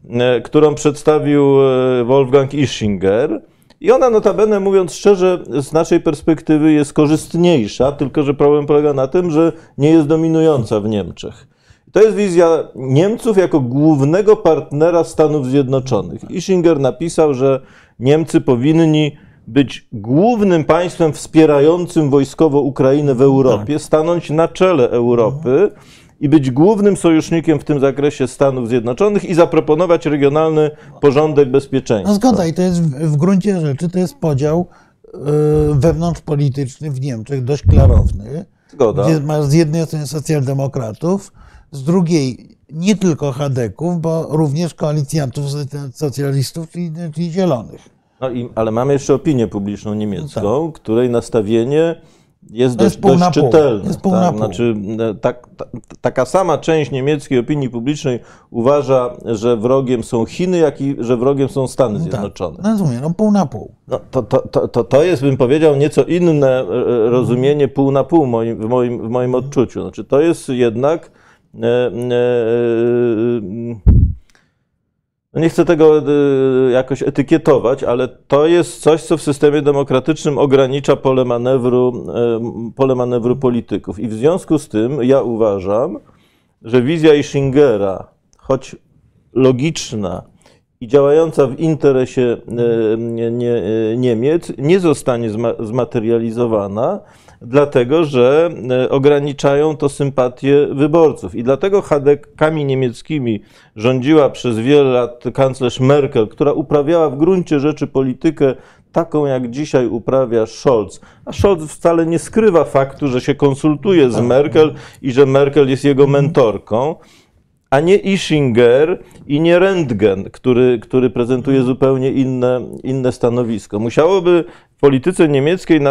e, którą przedstawił e, Wolfgang Ischinger. I ona notabene, mówiąc szczerze, z naszej perspektywy jest korzystniejsza, tylko że problem polega na tym, że nie jest dominująca w Niemczech. To jest wizja Niemców jako głównego partnera Stanów Zjednoczonych. Ischinger napisał, że Niemcy powinni być głównym państwem wspierającym wojskowo Ukrainę w Europie, tak. stanąć na czele Europy i być głównym sojusznikiem w tym zakresie Stanów Zjednoczonych i zaproponować regionalny porządek bezpieczeństwa.
No zgoda i to jest w, gruncie rzeczy to jest podział yy, wewnątrzpolityczny w Niemczech dość klarowny.
Zgoda.
Gdzie masz z jednej strony socjaldemokratów, z drugiej nie tylko Hadeków, bo również koalicjantów socjalistów, czyli, czyli Zielonych.
No i, ale mamy jeszcze opinię publiczną niemiecką, tak. której nastawienie jest dość, jest dość czytelne. Jest tak? Znaczy, e, tak, ta, taka sama część niemieckiej opinii publicznej uważa, że wrogiem są Chiny, jak i że wrogiem są Stany no tak. Zjednoczone.
Tak. Rozumiem, no pół na pół.
No, to, to, to, to jest, bym powiedział, nieco inne e, rozumienie pół na pół w moim, w moim, w moim odczuciu. Znaczy, to jest jednak. E, e, no nie chcę tego y, jakoś etykietować, ale to jest coś, co w systemie demokratycznym ogranicza pole manewru, y, pole manewru polityków. I w związku z tym ja uważam, że wizja Ischingera, choć logiczna i działająca w interesie y, Niemiec, nie zostanie zmaterializowana dlatego że e, ograniczają to sympatie wyborców. I dlatego HDK-ami niemieckimi rządziła przez wiele lat kanclerz Merkel, która uprawiała w gruncie rzeczy politykę taką, jak dzisiaj uprawia Scholz. A Scholz wcale nie skrywa faktu, że się konsultuje z Merkel i że Merkel jest jego mentorką a nie Ischinger i nie Rentgen, który, który prezentuje zupełnie inne, inne stanowisko. Musiałoby w polityce niemieckiej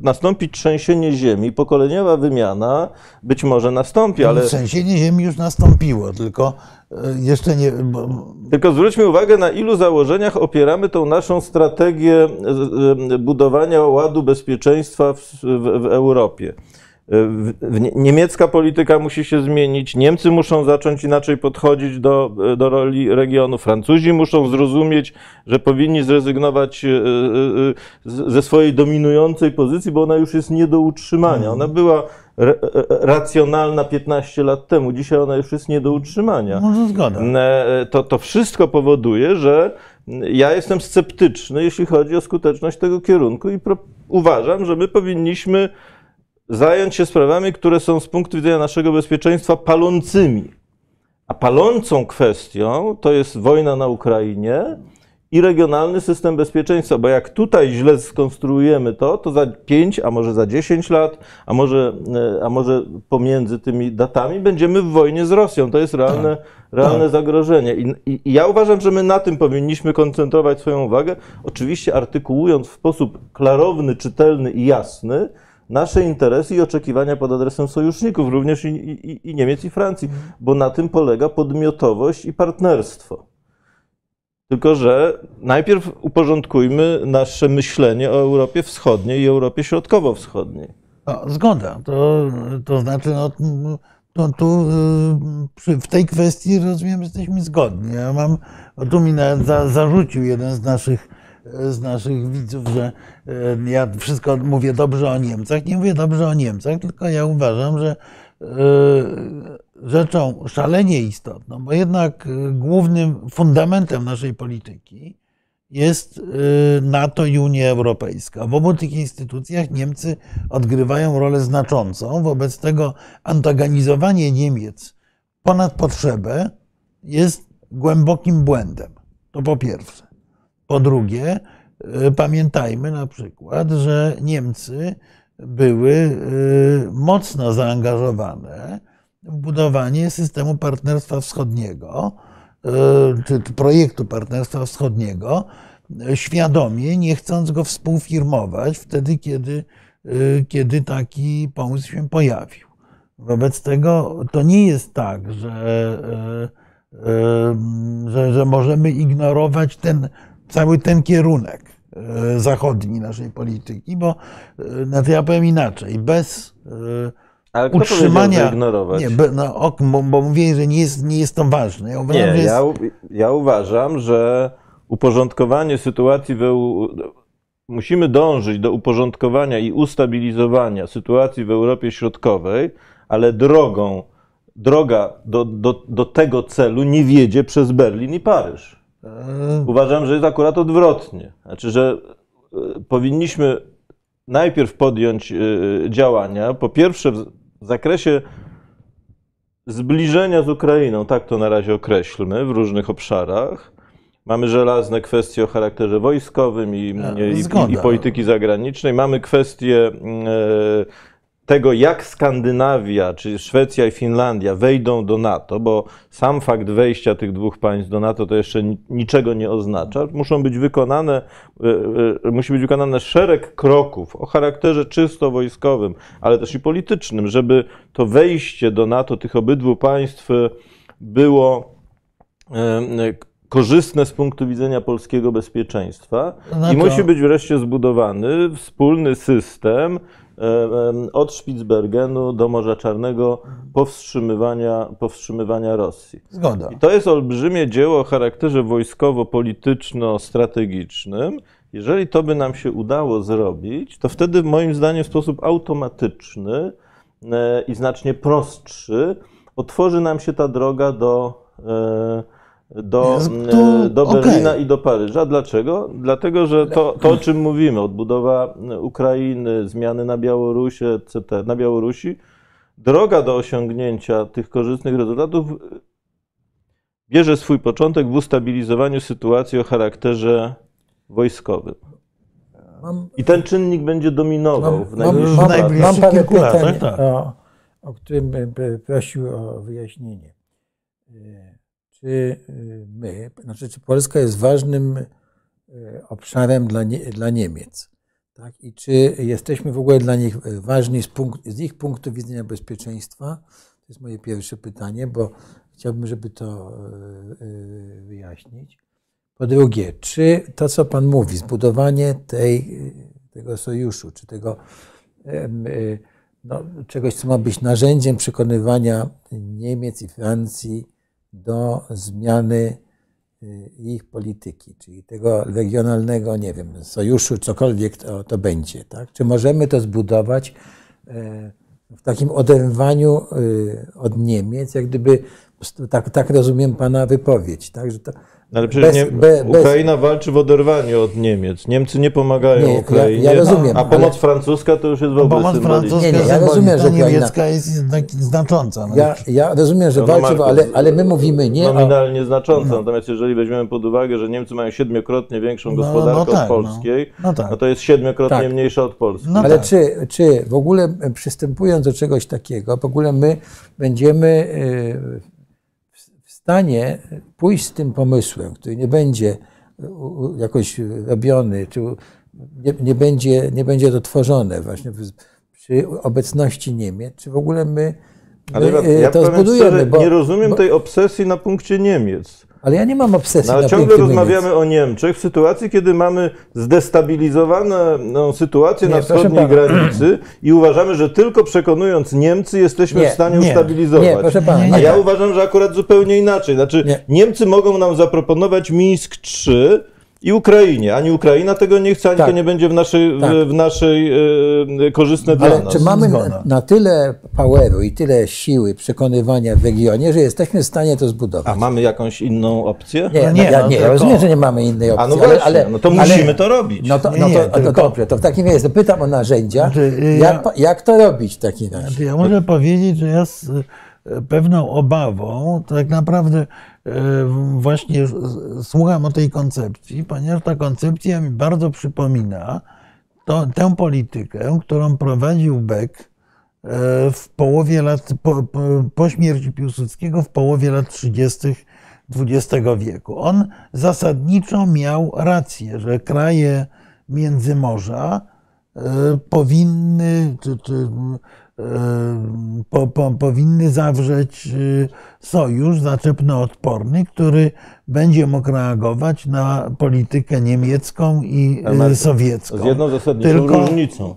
nastąpić trzęsienie ziemi, pokoleniowa wymiana być może nastąpi, ale...
Trzęsienie ziemi już nastąpiło, tylko e, jeszcze nie...
Tylko zwróćmy uwagę, na ilu założeniach opieramy tą naszą strategię budowania ładu bezpieczeństwa w, w, w Europie niemiecka polityka musi się zmienić, Niemcy muszą zacząć inaczej podchodzić do, do roli regionu, Francuzi muszą zrozumieć, że powinni zrezygnować e, e, e, ze swojej dominującej pozycji, bo ona już jest nie do utrzymania. Mhm. Ona była racjonalna 15 lat temu, dzisiaj ona już jest nie do utrzymania.
Może zgoda.
To, to wszystko powoduje, że ja jestem sceptyczny, jeśli chodzi o skuteczność tego kierunku i uważam, że my powinniśmy zająć się sprawami, które są z punktu widzenia naszego bezpieczeństwa palącymi. A palącą kwestią to jest wojna na Ukrainie i regionalny system bezpieczeństwa, bo jak tutaj źle skonstruujemy to, to za 5, a może za 10 lat, a może, e, a może pomiędzy tymi datami będziemy w wojnie z Rosją. To jest realne, tak. realne tak. zagrożenie. I, I, I ja uważam, że my na tym powinniśmy koncentrować swoją uwagę, oczywiście artykułując w sposób klarowny, czytelny i jasny, nasze interesy i oczekiwania pod adresem sojuszników, również i, i, i Niemiec, i Francji, bo na tym polega podmiotowość i partnerstwo. Tylko, że najpierw uporządkujmy nasze myślenie o Europie Wschodniej i Europie Środkowo-Wschodniej.
No, zgoda. To, to znaczy, no, to, tu y, w tej kwestii rozumiem, jesteśmy zgodni. Ja mam, tu mi nawet za, zarzucił jeden z naszych z naszych widzów, że e, ja wszystko mówię dobrze o Niemcach. Nie mówię dobrze o Niemcach, tylko ja uważam, że e, rzeczą szalenie istotną, bo jednak e, głównym fundamentem naszej polityki jest NATO i Unia Europejska. W obu tych instytucjach Niemcy odgrywają rolę znaczącą. Wobec tego antagonizowanie Niemiec ponad potrzebę jest głębokim błędem. To po pierwsze. Po drugie, e, pamiętajmy na przykład, że Niemcy były e, mocno zaangażowane w budowanie systemu partnerstwa wschodniego, e, czy projektu partnerstwa wschodniego, świadomie, nie chcąc go współfirmować wtedy, kiedy, kiedy taki pomysł się pojawił. Wobec tego to nie jest tak, że, że, że możemy ignorować ten cały ten kierunek e, zachodni naszej polityki, bo znaczy ja powiem inaczej, bez
e, ale kto utrzymania. Ignorować?
Nie, no, bo, bo mówię, że nie jest, nie jest to ważne.
Ja uważam, nie, jest... ja, ja, uważam, że uporządkowanie sytuacji w EU, musimy dążyć do uporządkowania i ustabilizowania sytuacji w Europie Środkowej, ale drogą, droga do, do, do tego celu nie wiedzie przez Berlin i Paryż. Uważam, że jest akurat odwrotnie. Znaczy, że e, powinniśmy najpierw podjąć e, działania, po pierwsze w zakresie zbliżenia z Ukrainą, tak to na razie określmy, w różnych obszarach. Mamy żelazne kwestie o charakterze wojskowym i, i, i, i polityki zagranicznej. Mamy kwestie tego, jak Skandynawia, czy Szwecja i Finlandia wejdą do NATO, bo sam fakt wejścia tych dwóch państw do NATO to jeszcze niczego nie oznacza. Muszą być wykonane, e, e, musi być wykonane szereg kroków o charakterze czysto wojskowym, ale też i politycznym, żeby to wejście do NATO tych obydwu państw było korzystne z punktu widzenia polskiego bezpieczeństwa no i musi być wreszcie zbudowany wspólny system od Spitsbergenu do Morza Czarnego powstrzymywania, powstrzymywania Rosji.
Zgoda.
I to jest olbrzymie dzieło o charakterze wojskowo-polityczno-strategicznym. Jeżeli to by nam się udało zrobić, to wtedy moim zdaniem w sposób automatyczny e, i znacznie prostszy otworzy nam się ta droga do e, do, to, do Berlina okay. i do Paryża. Dlaczego? Dlatego, że to, to, o czym mówimy, odbudowa Ukrainy, zmiany na Białorusi, etc., na Białorusi, droga do osiągnięcia tych korzystnych rezultatów bierze swój początek w ustabilizowaniu sytuacji o charakterze wojskowym. Mam, I ten czynnik będzie dominował
mam,
w najbliższych
mam, parę pytań, tak. o, o którym bym prosił o wyjaśnienie czy y, my, znaczy czy Polska jest ważnym y, obszarem dla, nie, dla Niemiec. Tak? I czy jesteśmy w ogóle dla nich ważni z, punkt, z ich punktu widzenia bezpieczeństwa? To jest moje pierwsze pytanie, bo chciałbym, żeby to y, wyjaśnić. Po drugie, czy to, co Pan mówi, zbudowanie tej, tego sojuszu, czy tego no, czegoś, co ma być narzędziem przekonywania Niemiec i Francji do zmiany y, ich polityki, czyli tego regionalnego, nie wiem, sojuszu, cokolwiek to, to będzie. Tak? Czy możemy to zbudować e, w takim oderwaniu y, od Niemiec, jak gdyby, tak, tak rozumiem Pana wypowiedź, tak? że to
ale przecież bez, nie, be, Ukraina bez... walczy w oderwaniu od Niemiec. Niemcy nie pomagają nie, Ukrainie, ja, ja rozumiem, a pomoc ale... francuska to już jest w ogóle Pomoc francuska
nie, nie, ja rozumiem, że Ukraina... niemiecka jest znacząca.
No ja, ja rozumiem, że no, walczy, ale, ale my mówimy nie
Nominalnie o... znacząca, no. natomiast jeżeli weźmiemy pod uwagę, że Niemcy mają siedmiokrotnie większą no, no gospodarkę tak, no, od polskiej, no. tak. no, to jest siedmiokrotnie tak. mniejsza od Polski.
ale tak. czy, czy w ogóle przystępując do czegoś takiego, w ogóle my będziemy y, stanie pójść z tym pomysłem, który nie będzie jakoś robiony, czy nie, nie, będzie, nie będzie to tworzone właśnie przy obecności Niemiec, czy w ogóle my, my
Ale ja, to zbudujemy. Szczerze, bo, nie rozumiem bo, tej obsesji na punkcie Niemiec.
Ale ja nie mam obsesji. No,
ale ciągle rozmawiamy Niemiec. o Niemczech w sytuacji, kiedy mamy zdestabilizowaną sytuację nie, na wschodniej granicy i uważamy, że tylko przekonując Niemcy jesteśmy nie, w stanie nie, ustabilizować. Nie, proszę pana, A ja uważam, że akurat zupełnie inaczej. Znaczy, Niemcy mogą nam zaproponować Mińsk 3 i Ukrainie. Ani Ukraina tego nie chce, ani tak. to nie będzie w naszej, tak. w, naszej e, korzystne dla
Ale
nas.
Czy mamy na, na, tyle poweru i tyle siły przekonywania w regionie, że jesteśmy w stanie to zbudować?
A mamy jakąś inną opcję?
Nie, no nie, ja, no, nie, ja rozumiem, że nie mamy innej opcji.
A no właśnie, ale, no to musimy ale, to robić.
No to, no to, to, to dobrze, to w takim razie pytam o narzędzia. Znaczy, jak, ja, jak to robić w takim razie? Znaczy,
ja muszę powiedzieć, że ja z e, pewną obawą tak naprawdę E, właśnie słucham o tej koncepcji, ponieważ ta koncepcja mi bardzo przypomina to, tę politykę, którą prowadził Beck e, w połowie lat, po, po, po śmierci Piłsudskiego w połowie lat 30. XX wieku. On zasadniczo miał rację, że kraje Międzymorza e, powinny, czy, czy po, po, powinny zawrzeć y, sojusz zaczepno-odporny, który będzie mógł reagować na politykę niemiecką i y, sowiecką.
Z jedną zasadniczą Tylko... różnicą.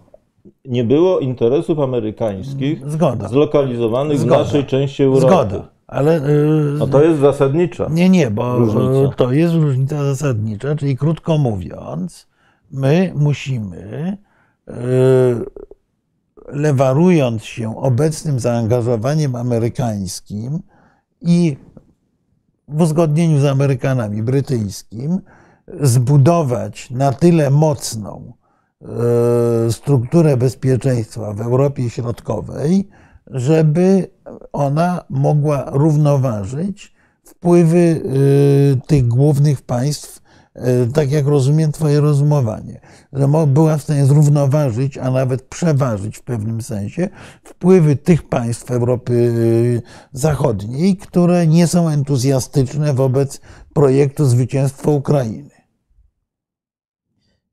Nie było interesów amerykańskich Zgoda. zlokalizowanych Zgoda. w naszej części Europy. Zgoda. Ale, y, no to jest zasadnicza.
Nie, nie, bo różnica. to jest różnica zasadnicza, czyli krótko mówiąc, my musimy lewarując się obecnym zaangażowaniem amerykańskim i w uzgodnieniu z Amerykanami brytyjskim, zbudować na tyle mocną e, strukturę bezpieczeństwa w Europie Środkowej, żeby ona mogła równoważyć wpływy e, tych głównych państw tak jak rozumiem Twoje rozumowanie, że była w stanie zrównoważyć, a nawet przeważyć w pewnym sensie wpływy tych państw Europy Zachodniej, które nie są entuzjastyczne wobec projektu zwycięstwa Ukrainy.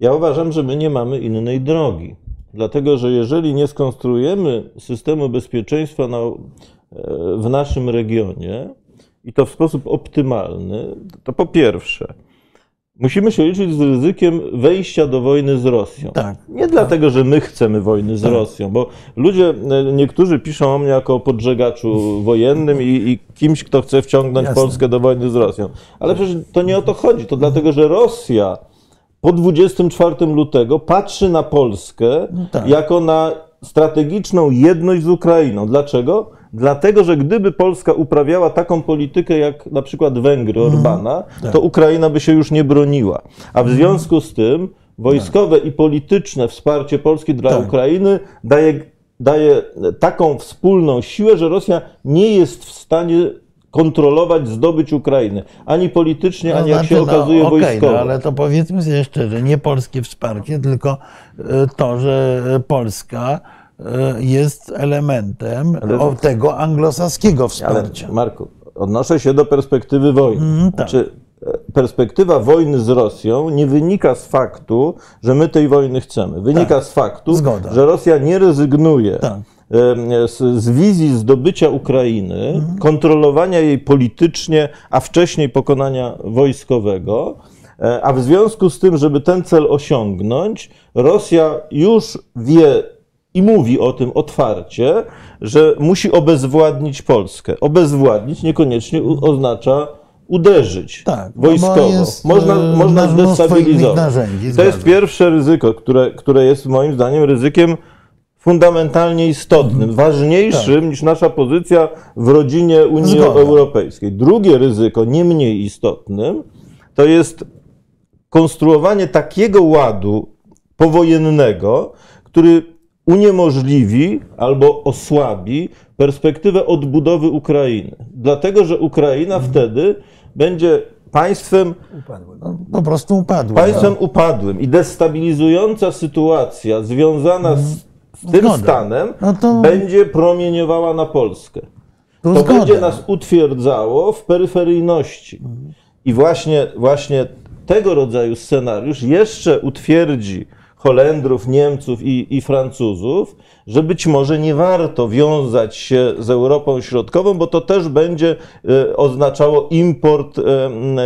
Ja uważam, że my nie mamy innej drogi. Dlatego, że jeżeli nie skonstruujemy systemu bezpieczeństwa na, e, w naszym regionie i to w sposób optymalny, to po pierwsze, musimy się liczyć z ryzykiem wejścia do wojny z Rosją.
Tak.
Nie dlatego, że my chcemy wojny z tak. Rosją, bo ludzie, e, niektórzy piszą o mnie jako o podżegaczu wojennym i, i kimś, kto chce wciągnąć Jasne. Polskę do wojny z Rosją. Ale przecież to nie o to chodzi. To dlatego, że Rosja po 24 lutego patrzy na Polskę no tak. jako na strategiczną jedność z Ukrainą. Dlaczego? Dlatego, że gdyby Polska uprawiała taką politykę jak na przykład Węgry mhm. Orbana, tak. to Ukraina by się już nie broniła. A w mhm. związku z tym wojskowe tak. i polityczne wsparcie Polski dla tak. Ukrainy daje, daje taką wspólną siłę, że Rosja nie jest w stanie kontrolować, zdobyć Ukrainy. Ani politycznie, ani no, jak się znaczy, no, okazuje okay, wojskowo.
No, ale to powiedzmy sobie szczerze, nie polskie wsparcie, tylko e, to, że Polska jest elementem ale... tego anglosaskiego wsparcia.
Ale Marku, odnoszę się do perspektywy wojny. Mm, tak. Znaczy, e, perspektywa wojny z Rosją nie wynika z faktu, że my tej wojny chcemy. Wynika tak. z faktu, Zgoda. że Rosja nie rezygnuje tak z, z wizji zdobycia Ukrainy, mhm. kontrolowania jej politycznie, a wcześniej pokonania wojskowego. E, a w związku z tym, żeby ten cel osiągnąć, Rosja już wie i mówi o tym otwarcie, że musi obezwładnić Polskę. Obezwładnić niekoniecznie oznacza uderzyć tak, no wojskowo. można e, można zdestabilizować. To jest pierwsze ryzyko, które, które jest moim zdaniem ryzykiem fundamentalnie istotnym, mhm. ważniejszym tak. niż nasza pozycja w rodzinie Unii Zgoda. Europejskiej. Drugie ryzyko, nie mniej istotnym, to jest konstruowanie takiego ładu powojennego, który uniemożliwi albo osłabi perspektywę odbudowy Ukrainy. Dlatego, że Ukraina mhm. wtedy będzie państwem
upadłym. No, po prostu upadłym.
Państwem no. upadłym i destabilizująca sytuacja związana z mhm z tym Zgoda. stanem no to... będzie promieniowała na Polskę. To, to będzie nas utwierdzało w peryferyjności. I właśnie, właśnie tego rodzaju scenariusz jeszcze utwierdzi Holendrów, Niemców i, i Francuzów, że być może nie warto wiązać się z Europą Środkową, bo to też będzie e, oznaczało import e,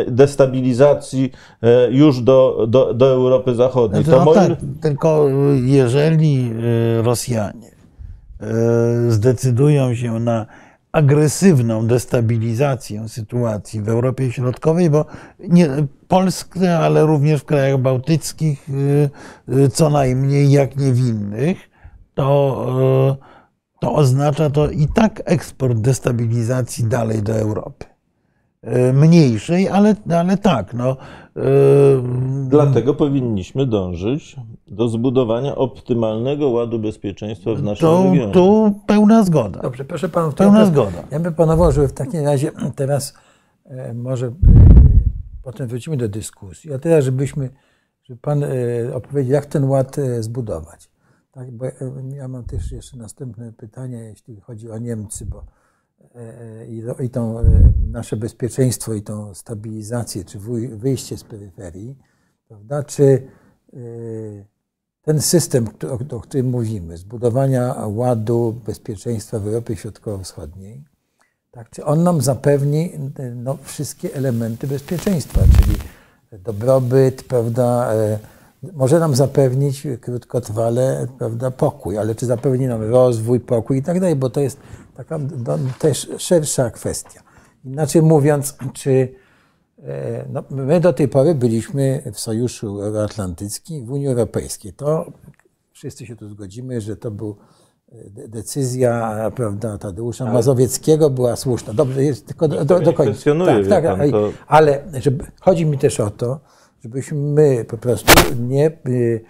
destabilizacji e, już do, do, do Europy Zachodniej.
No, moim... tak, tylko jeżeli Rosjanie zdecydują się na agresywną destabilizację sytuacji w Europie Środkowej, bo nie, Polskę, ale również w krajach bałtyckich, co najmniej jak nie w innych, to, e, to oznacza to i tak eksport destabilizacji dalej do Europy. Mniejszej, ale, ale tak. No. E,
Dlatego powinniśmy dążyć do zbudowania optymalnego ładu bezpieczeństwa w naszym
to,
regionie.
Tu pełna zgoda.
Dobrze, proszę panów.
Pełna ja zgoda.
Ja bym panował, żeby w takim razie teraz może potem wrócimy do dyskusji, a teraz żebyśmy, żeby pan opowiedział, jak ten ład zbudować. Tak, bo e, ja mam też jeszcze następne pytanie, jeśli chodzi o Niemcy, bo e, e, i, i to nasze bezpieczeństwo i tą stabilizację, czy wyjście z peryferii, prawda? Czy ten system, o, o którym mówimy, zbudowania ładu bezpieczeństwa w Europie Środkowo-Wschodniej, tak, czy on nam zapewni no, wszystkie elementy bezpieczeństwa, czyli dobrobyt, prawda, może nam zapewnić krótkotrwale prawda, pokój, ale czy zapewni nam rozwój, pokój i tak dalej, bo to jest taka też szersza kwestia. Inaczej mówiąc, czy e, no, my do tej pory byliśmy w Sojuszu Euroatlantyckim, w Unii Europejskiej. To wszyscy się tu zgodzimy, że to był e, decyzja prawda, Tadeusza ale... Mazowieckiego była słuszna. Dobrze, jest tylko do, do, do końca.
Tak, tak, to...
ale żeby, chodzi mi też o to, żebyśmy my po prostu nie y,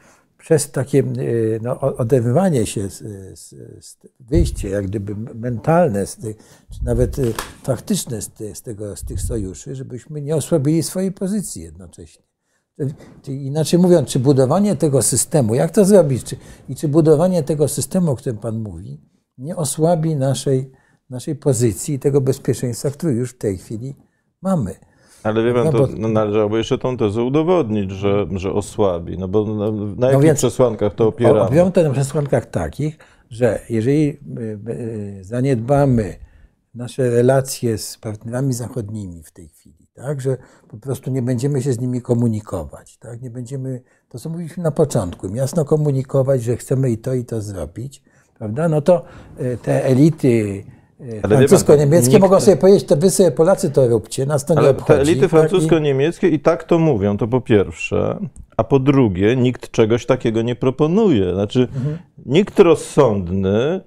przez takie y, no, oderwywanie się, z, z, z wyjście jak gdyby mentalne, z tych, czy nawet y, faktyczne z, z, tego, z tych sojuszy, żebyśmy nie osłabili swojej pozycji jednocześnie. Inaczej mówiąc, czy budowanie tego systemu, jak to zrobić, czy, i czy budowanie tego systemu, o którym Pan mówi, nie osłabi naszej, naszej pozycji i tego bezpieczeństwa, które już w tej chwili mamy.
Ale wie pan, no, to no, należałoby jeszcze tą tezę udowodnić, że, że osłabi. No bo na, na no jakich więc, przesłankach to opieramy?
Opieram to na przesłankach takich, że jeżeli y, y, zaniedbamy nasze relacje z partnerami zachodnimi w tej chwili, tak, że po prostu nie będziemy się z nimi komunikować, tak, nie będziemy, to co mówiliśmy na początku, jasno komunikować, że chcemy i to i to zrobić, prawda, no to y, te elity francusko-niemieckie nikt... mogą sobie powiedzieć, to wy sobie Polacy to róbcie, nas to nie Ale obchodzi.
te elity tak? francusko-niemieckie i tak to mówią, to po pierwsze, a po drugie, nikt czegoś takiego nie proponuje. Znaczy, mhm. nikt rozsądny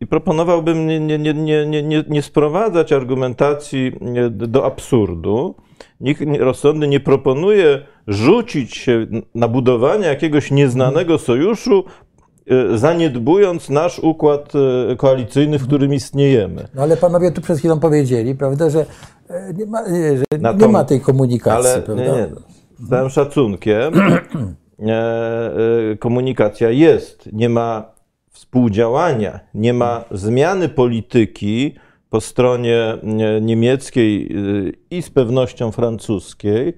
i proponowałbym nie, nie, nie, nie, nie, nie sprowadzać argumentacji do absurdu. Nikt rozsądny nie proponuje rzucić się na budowanie jakiegoś nieznanego sojuszu, e, zaniedbując nasz układ e, koalicyjny, w którym istniejemy.
No ale panowie tu przed chwilą powiedzieli, prawda, że e, nie ma, że nie ma tej komunikacji. Ale, prawda? Nie, nie.
Z całym szacunkiem komunikacja jest. Nie ma współdziałania, nie ma zmiany polityki po stronie niemieckiej y, i z pewnością francuskiej,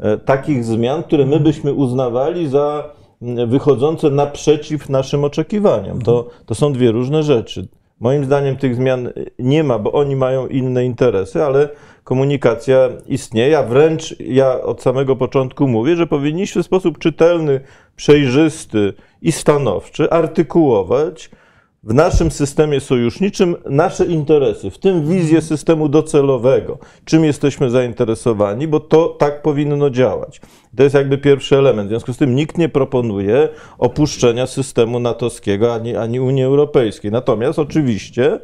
e, takich zmian, które my byśmy uznawali za wychodzące naprzeciw naszym oczekiwaniom. To, to są dwie różne rzeczy. Moim zdaniem tych zmian nie ma, bo oni mają inne interesy, ale komunikacja istnieje, a wręcz ja od samego początku mówię, że powinniśmy w sposób czytelny, przejrzysty i stanowczy artykułować w naszym systemie sojuszniczym nasze interesy, w tym wizję systemu docelowego, czym jesteśmy zainteresowani, bo to tak powinno działać. To jest jakby pierwszy element. W związku z tym nikt nie proponuje opuszczenia systemu natowskiego ani, ani Unii Europejskiej. Natomiast oczywiście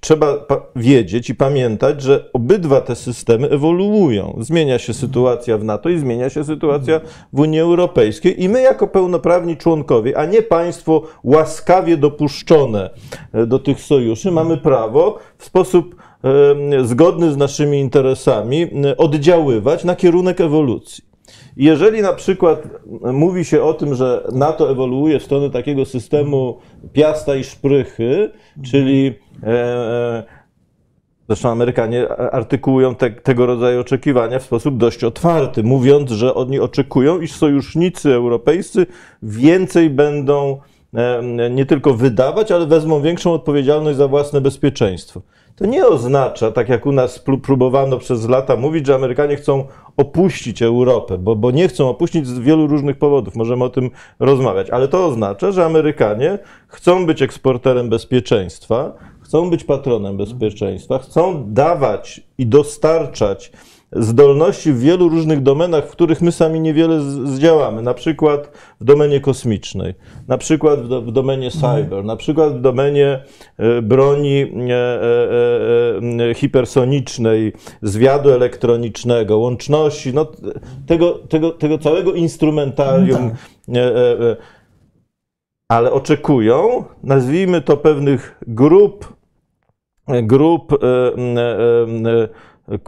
trzeba wiedzieć i pamiętać, że obydwa te systemy ewoluują. Zmienia się sytuacja w NATO i zmienia się sytuacja w Unii Europejskiej i my jako pełnoprawni członkowie, a nie państwo łaskawie dopuszczone e, do tych sojuszy, mamy prawo w sposób zgodny z naszymi interesami oddziaływać na kierunek ewolucji. Jeżeli na przykład mówi się o tym, że NATO ewoluuje w stronę takiego systemu piasta i szprychy, czyli e, e, Zresztą Amerykanie artykułują te, tego rodzaju oczekiwania w sposób dość otwarty, mówiąc, że oni oczekują, iż sojusznicy europejscy więcej będą e, nie tylko wydawać, ale wezmą większą odpowiedzialność za własne bezpieczeństwo. To nie oznacza, tak jak u nas próbowano przez lata mówić, że Amerykanie chcą opuścić Europę, bo, bo nie chcą opuścić z wielu różnych powodów, możemy o tym rozmawiać, ale to oznacza, że Amerykanie chcą być eksporterem bezpieczeństwa, chcą być patronem bezpieczeństwa, chcą dawać i dostarczać zdolności w wielu różnych domenach, w których my sami niewiele zdziałamy, na przykład w domenie kosmicznej, na przykład w, do, w domenie cyber, na przykład w domenie e, broni e, e, hipersonicznej, zwiadu elektronicznego, łączności, no, tego, tego, tego całego instrumentarium. No tak. Ale oczekują, nazwijmy to pewnych grup, grup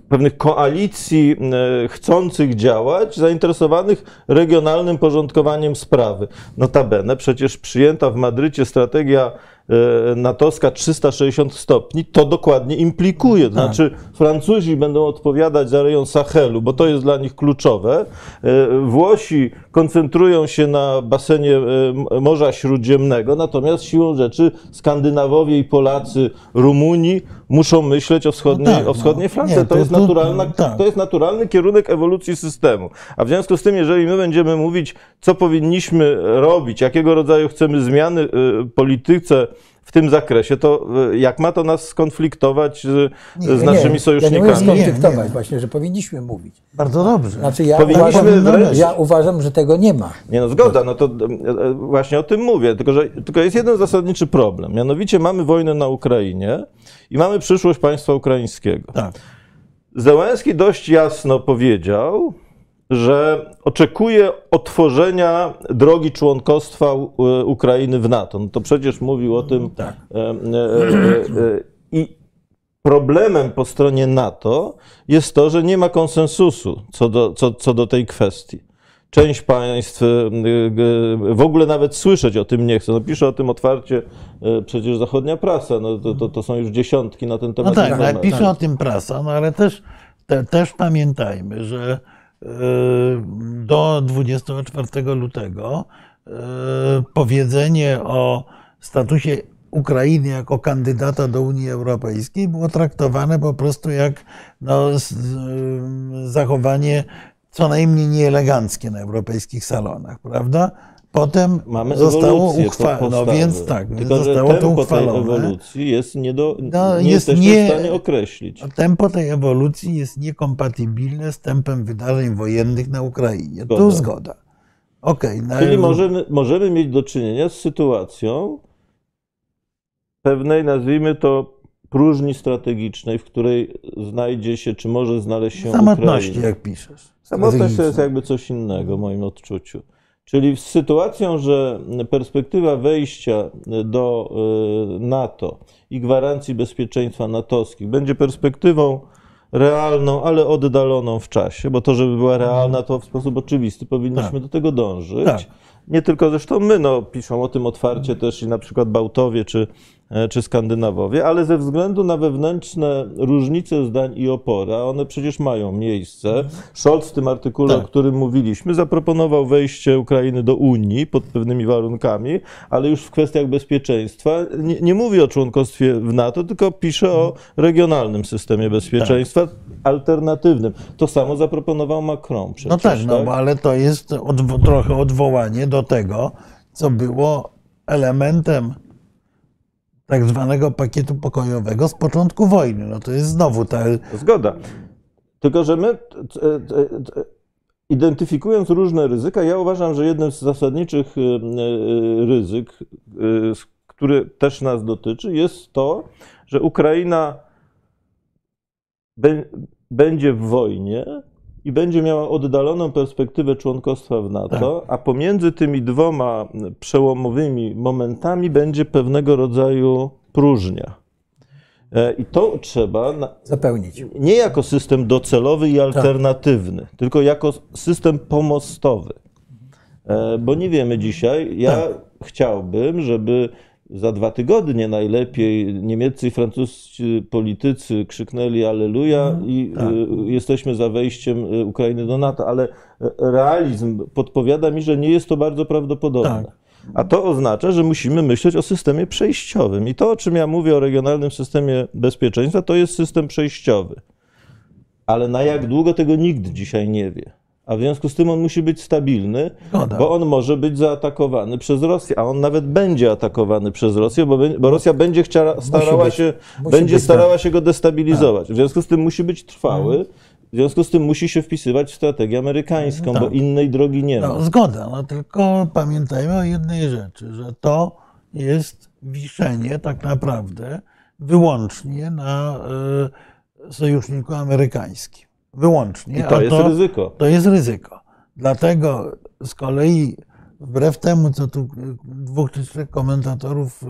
pewnych koalicji e, chcących działać, zainteresowanych regionalnym porządkowaniem sprawy. Notabene przecież przyjęta w Madrycie strategia E, natowska 360 stopni, to dokładnie implikuje. To tak. znaczy, Francuzi będą odpowiadać za rejon Sahelu, bo to jest dla nich kluczowe. E, Włosi koncentrują się na basenie e, Morza Śródziemnego, natomiast siłą rzeczy Skandynawowie i Polacy, Rumuni muszą myśleć o wschodniej, no tak, o wschodniej no. Francji. Nie, to, to, jest naturalna, tak. to jest naturalny kierunek ewolucji systemu. A w związku z tym, jeżeli my będziemy mówić, co powinniśmy robić, jakiego rodzaju chcemy zmiany polityce, w tym zakresie, to e, jak ma to nas skonfliktować z, nie, z naszymi nie, sojusznikami? Ja nie
skonfliktować, nie, nie. właśnie, że powinniśmy mówić.
Bardzo dobrze.
Znaczy ja, uważam, ja uważam, że tego nie ma.
Nie no, zgoda, no to e, e, właśnie o tym mówię, tylko że tylko jest jeden zasadniczy problem. Mianowicie mamy wojnę na Ukrainie i mamy przyszłość państwa ukraińskiego. Tak. Zełenski dość jasno powiedział, że oczekuje otworzenia drogi członkostwa Ukrainy w NATO. No to przecież mówił o tym. Tak. E, e, e, I problemem po stronie NATO jest to, że nie ma konsensusu co do, co, co do tej kwestii. Część państw w ogóle nawet słyszeć o tym nie chce. No pisze o tym otwarcie przecież zachodnia prasa. No to, to, to są już dziesiątki na ten temat.
No tak, tak pisze o tym prasa, no ale też, te, też pamiętajmy, że do 24 lutego powiedzenie o statusie Ukrainy jako kandydata do Unii Europejskiej było traktowane po prostu jak no, zachowanie co najmniej nieeleganckie na europejskich salonach, prawda? Potem Mamy zostało uchwalone. No więc tak,
Tylko, zostało to uchwalone. Tej ewolucji jest nie, do, no, nie jest nie, w stanie określić.
Tempo tej ewolucji jest niekompatybilne z tempem wydarzeń wojennych na Ukrainie. Zgoda. Tu zgoda. Okay,
Czyli możemy, możemy mieć do czynienia z sytuacją, pewnej, nazwijmy to, próżni strategicznej, w której znajdzie się, czy może znaleźć się
Samotności, Ukraina. jak piszesz.
Samotność to jest jakby coś innego w moim odczuciu. Czyli z sytuacją, że perspektywa wejścia do y, NATO i gwarancji bezpieczeństwa natowskich będzie perspektywą realną, ale oddaloną w czasie, bo to, żeby była realna, to w sposób oczywisty powinniśmy tak. do tego dążyć. Tak. Nie tylko zresztą my, no, piszą o tym otwarcie też i na przykład Bałtowie czy E, czy Skandynawowie, ale ze względu na wewnętrzne różnice zdań i opora, one przecież mają miejsce. Scholz w tym artykule, tak. o którym mówiliśmy, zaproponował wejście Ukrainy do Unii pod pewnymi warunkami, ale już w kwestiach bezpieczeństwa nie, nie mówi o członkostwie w NATO, tylko pisze o regionalnym systemie bezpieczeństwa tak. alternatywnym. To samo zaproponował Macron przecież.
No tak, no tak? ale to jest odwo trochę odwołanie do tego, co było elementem tak zwanego pakietu pokojowego z początku wojny. No to jest znowu ta...
Zgoda. Tylko, że my identyfikując różne ryzyka, ja uważam, że jednym z zasadniczych ryzyk, który też nas dotyczy, jest to, że Ukraina będzie w wojnie i będzie miała oddaloną perspektywę członkostwa w NATO, tak. a pomiędzy tymi dwoma przełomowymi momentami będzie pewnego rodzaju próżnia. E, I to trzeba
zapełnić.
Nie jako system docelowy i alternatywny, tak. tylko jako system pomostowy. E, bo nie wiemy dzisiaj. Ja tak. chciałbym, żeby za dwa tygodnie najlepiej niemieccy i francuscy politycy krzyknęli Aleluja mm, i tak. Y, jesteśmy za wejściem y, Ukrainy do NATO, ale realizm podpowiada mi, że nie jest to bardzo prawdopodobne. Tak. A to oznacza, że musimy myśleć o systemie przejściowym. I to, o czym ja mówię o regionalnym systemie bezpieczeństwa, to jest system przejściowy. Ale na jak długo tego nikt dzisiaj nie wie a w związku z tym on musi być stabilny, bo on może być zaatakowany przez Rosję, a on nawet będzie atakowany przez Rosję, bo, bo Rosja będzie chciała, starała, być, się, będzie starała się go destabilizować. W związku z tym musi być trwały, mhm. w związku z tym musi się wpisywać w strategię amerykańską, no tak. bo innej drogi nie ma.
No, zgoda, no tylko pamiętajmy o jednej rzeczy, że to jest wiszenie tak naprawdę wyłącznie na y, sojuszniku amerykańskim. Wyłącznie.
I to jest to, ryzyko.
To jest ryzyko. Dlatego z kolei wbrew temu, co tu dwóch czy trzech komentatorów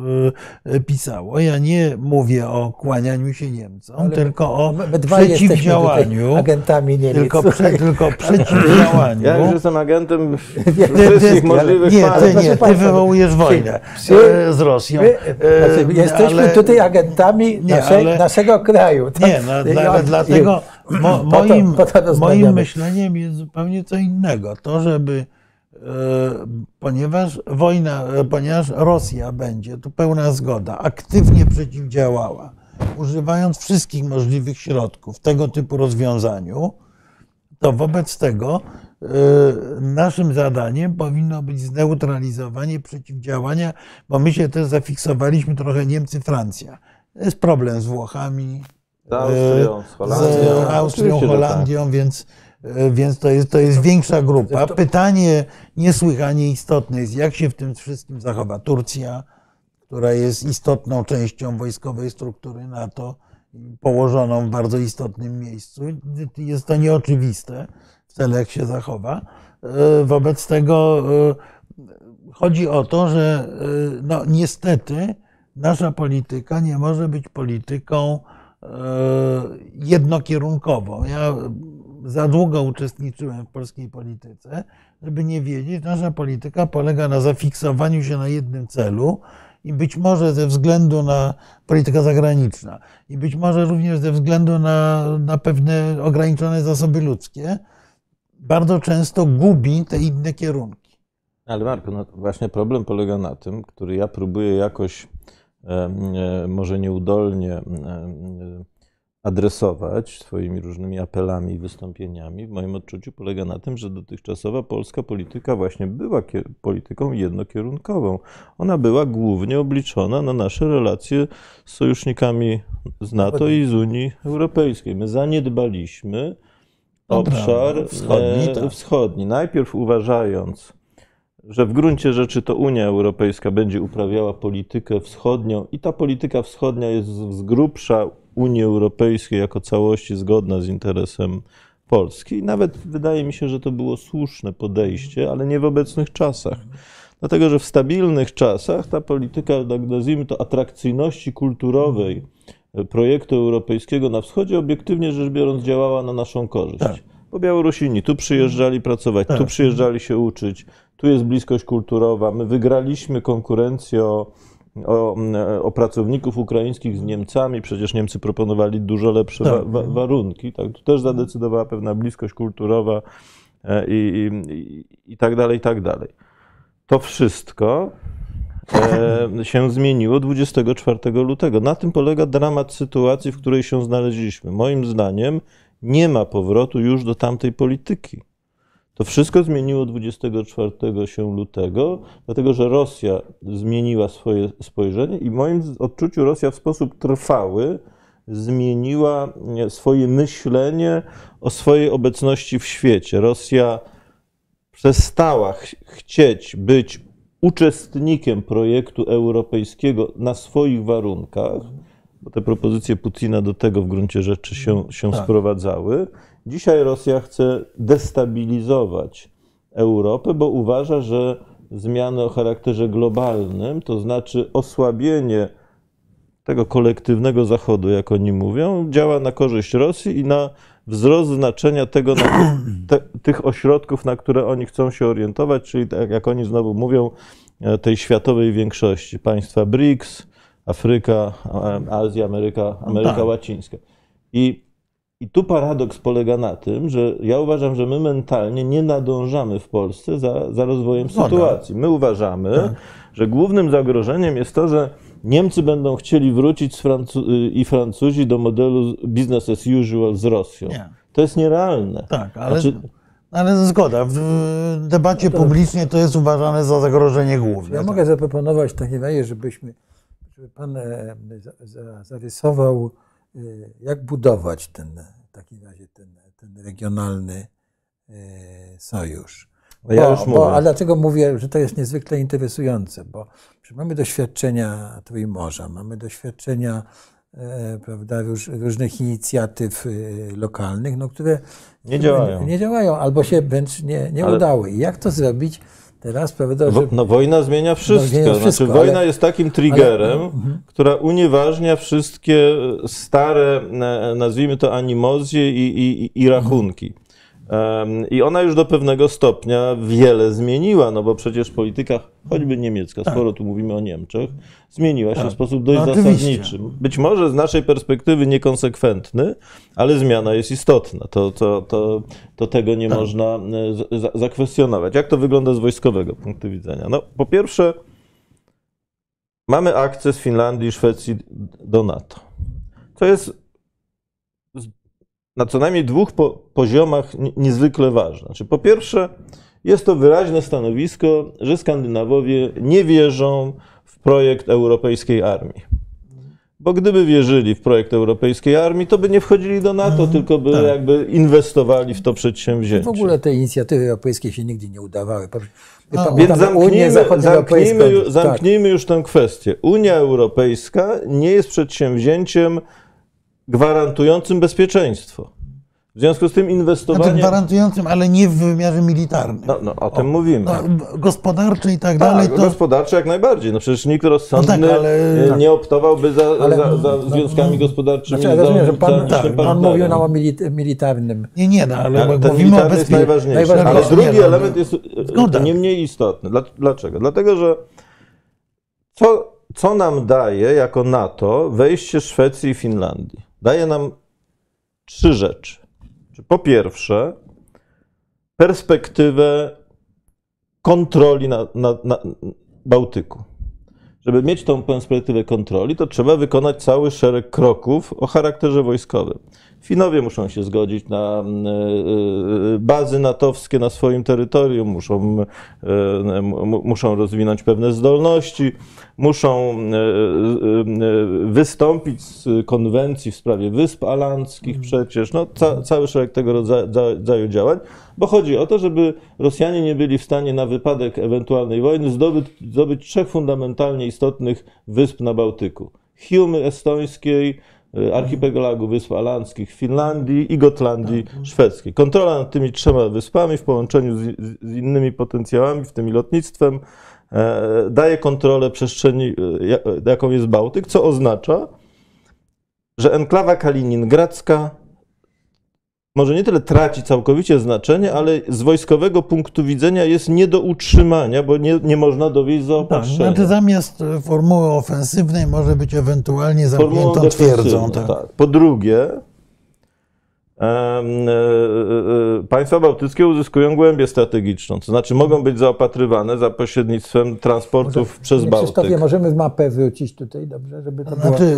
e, pisało, ja nie mówię o kłanianiu się Niemcom, Ale tylko o przeciwdziałaniu.
Agentami Niemiec.
Tylko, prze, tylko przeciwdziałaniu.
Ja już jestem agentem wszystkich możliwych
Nie, ty nie, ty wywołujesz wojnę e, z Rosją. My,
znaczy, jesteśmy ale, tutaj agentami nie, naszej, ale, naszego kraju.
Tak? Nie, no, dla, dlatego mo, moim, moim myśleniem jest zupełnie co innego. To, żeby E, ponieważ wojna, e, ponieważ Rosja będzie, tu pełna zgoda, aktywnie przeciwdziałała, używając wszystkich możliwych środków tego typu rozwiązaniu, to wobec tego e, naszym zadaniem powinno być zneutralizowanie przeciwdziałania, bo my się też zafiksowaliśmy trochę Niemcy, Francja. Jest problem z Włochami,
z Austrią, z
Holandią, z Austrią, Holandią tak. więc E, więc to jest, to jest większa grupa. Pytanie niesłychanie istotne jest, jak się w tym wszystkim zachowa Turcja, która jest istotną częścią wojskowej struktury NATO, położoną w bardzo istotnym miejscu. Jest to nieoczywiste wcale, jak się zachowa. E, wobec tego e, chodzi o to, że no, niestety nasza polityka nie może być polityką jednokierunkowo. Ja za długo uczestniczyłem w polskiej polityce, żeby nie wiedzieć, nasza polityka polega na zafiksowaniu się na jednym celu i być może ze względu na politykę zagraniczną i być może również ze względu na, na pewne ograniczone zasoby ludzkie, bardzo często gubi te inne kierunki.
Ale Marku, no właśnie problem polega na tym, który ja próbuję jakoś e, może nieudolnie e, adresować swoimi różnymi apelami i wystąpieniami, w moim odczuciu polega na tym, że dotychczasowa polska polityka właśnie była polityką jednokierunkową. Ona była głównie obliczona na nasze relacje z sojusznikami z NATO i z Unii Europejskiej. My zaniedbaliśmy obszar wschodni, e, tak. wschodni. Najpierw uważając, że w gruncie rzeczy to Unia Europejska będzie uprawiała politykę wschodnią i ta polityka wschodnia jest z grubsza Unii Europejskiej jako całości zgodna z interesem Polski. I nawet wydaje mi się, że to było słuszne podejście, ale nie w obecnych czasach. Dlatego, że w stabilnych czasach ta polityka, tak nazwijmy to, atrakcyjności kulturowej projektu europejskiego na wschodzie, obiektywnie rzecz biorąc, działała na naszą korzyść. Tak. Bo Białorusini tu przyjeżdżali pracować, tak. tu przyjeżdżali się uczyć, tu jest bliskość kulturowa. My wygraliśmy konkurencję o o, o, pracowników ukraińskich z Niemcami. Przecież Niemcy proponowali dużo lepsze tak. wa warunki. Tak? Tu też zadecydowała pewna bliskość kulturowa e, i, i, i tak dalej, i tak dalej. To wszystko e, się zmieniło 24 lutego. Na tym polega dramat sytuacji, w której się znaleźliśmy. Moim zdaniem nie ma powrotu już do tamtej polityki. To wszystko zmieniło 24 się lutego, dlatego że Rosja zmieniła swoje spojrzenie i w moim odczuciu Rosja w sposób trwały zmieniła swoje myślenie o swojej obecności w świecie. Rosja przestała ch chcieć być uczestnikiem projektu europejskiego na swoich warunkach, bo te propozycje Putina do tego w gruncie rzeczy się, się tak. sprowadzały Dzisiaj Rosja chce destabilizować Europę, bo uważa, że zmiany o charakterze globalnym, to znaczy osłabienie tego kolektywnego Zachodu, jak oni mówią, działa na korzyść Rosji i na wzrost znaczenia tego, te, tych ośrodków, na które oni chcą się orientować, czyli tak jak oni znowu mówią, e, tej światowej większości, państwa BRICS, Afryka, Azja, Ameryka, Ameryka no tak. Łacińska. I i tu paradoks polega na tym, że ja uważam, że my mentalnie nie nadążamy w Polsce za, za rozwojem no sytuacji. My uważamy, tak. że głównym zagrożeniem jest to, że Niemcy będą chcieli wrócić Francu i Francuzi do modelu business as usual z Rosją. Nie. To jest nierealne.
Tak, ale, znaczy, ale zgoda. W debacie no to, publicznej to jest uważane za zagrożenie główne.
Ja tak. mogę zaproponować w takim razie, żebyśmy, żeby pan e, zarysował jak budować ten, w takim razie ten, ten regionalny y, sojusz. Bo, ja już bo, a dlaczego mówię, że to jest niezwykle interesujące? Bo mamy doświadczenia Trójmorza, mamy doświadczenia e, prawda, róż, różnych inicjatyw y, lokalnych, no, które
nie działają.
nie działają albo się wręcz nie, nie Ale... udały. I jak to zrobić? Teraz, prawda,
że... No wojna zmienia wszystko. No, zmienia wszystko znaczy, wojna ale... jest takim triggerem, ale... Mhm. która unieważnia wszystkie stare, nazwijmy to animozje i, i, i rachunki. I ona już do pewnego stopnia wiele zmieniła, no bo przecież polityka, choćby niemiecka, tak. skoro tu mówimy o Niemczech, zmieniła się tak. w sposób dość no, zasadniczy. Być może z naszej perspektywy niekonsekwentny, ale zmiana jest istotna. To, to, to, to tego nie tak. można e, zakwestionować. Jak to wygląda z wojskowego punktu widzenia? No, po pierwsze, mamy akces Finlandii i Szwecji do NATO. To jest na co najmniej dwóch po, poziomach niezwykle ważne. Znaczy, po pierwsze, jest to wyraźne stanowisko, że Skandynawowie nie wierzą w projekt europejskiej armii. Bo gdyby wierzyli w projekt europejskiej armii, to by nie wchodzili do NATO, mm, tylko by tak. jakby inwestowali w to przedsięwzięcie.
W ogóle te inicjatywy europejskie się nigdy nie udawały.
No, więc zamknijmy, zamknijmy, tak. zamknijmy już tę kwestię. Unia Europejska nie jest przedsięwzięciem gwarantującym bezpieczeństwo. W związku z tym inwestowanie...
Znaczy gwarantującym, ale nie w wymiarze militarnym.
No, no o tym o, mówimy. No,
gospodarczy i tak,
tak
dalej.
To... Gospodarczy jak najbardziej. No przecież nikt rozsądny no tak, ale... nie optowałby za, ale... za, za związkami gospodarczymi.
Znaczy, rozumiem, że pan, tak, pan mówił nam o militarnym.
Nie, nie, no, ale,
ale ten mówimy o bezpie... jest najważniejszy. Ale drugi nie, element jest Zgoda. nie mniej istotny. Dlaczego? Dlatego, że co, co nam daje jako NATO wejście Szwecji i Finlandii? Daje nam trzy rzeczy. Po pierwsze, perspektywę kontroli na, na, na Bałtyku. Żeby mieć tą perspektywę kontroli, to trzeba wykonać cały szereg kroków o charakterze wojskowym. Finowie muszą się zgodzić na e, e, bazy natowskie na swoim terytorium, muszą, e, muszą rozwinąć pewne zdolności, muszą wystąpić z konwencji w sprawie Wysp Alandzkich mhm. przecież, no, ca, cały szereg tego rodzaju działań, bo chodzi o to, żeby Rosjanie nie byli w stanie na wypadek ewentualnej wojny zdobyć, zdobyć trzech fundamentalnie istotnych wysp na Bałtyku. Hiumy estońskiej, archipelagu Wysp Alandzkich w Finlandii i Gotlandii tak. szwedzkiej. Kontrola nad tymi trzema wyspami w połączeniu z, z innymi potencjałami, w tym lotnictwem, e, daje kontrolę przestrzeni, e, jaką jest Bałtyk, co oznacza, że enklawa kaliningradzka może nie tyle traci całkowicie znaczenie, ale z wojskowego punktu widzenia jest nie do utrzymania, bo nie, nie można dowieść zaopatrzenia. Tak,
znaczy zamiast e, formuły ofensywnej może być ewentualnie zamkniętą twierdzą. Tak. tak.
Po drugie, państwa bałtyckie uzyskują głębię strategiczną, to znaczy mogą być zaopatrywane za pośrednictwem transportów Może, przez Bałtyk.
Krzysztofie, możemy mapę wrócić tutaj, dobrze, żeby to
znaczy,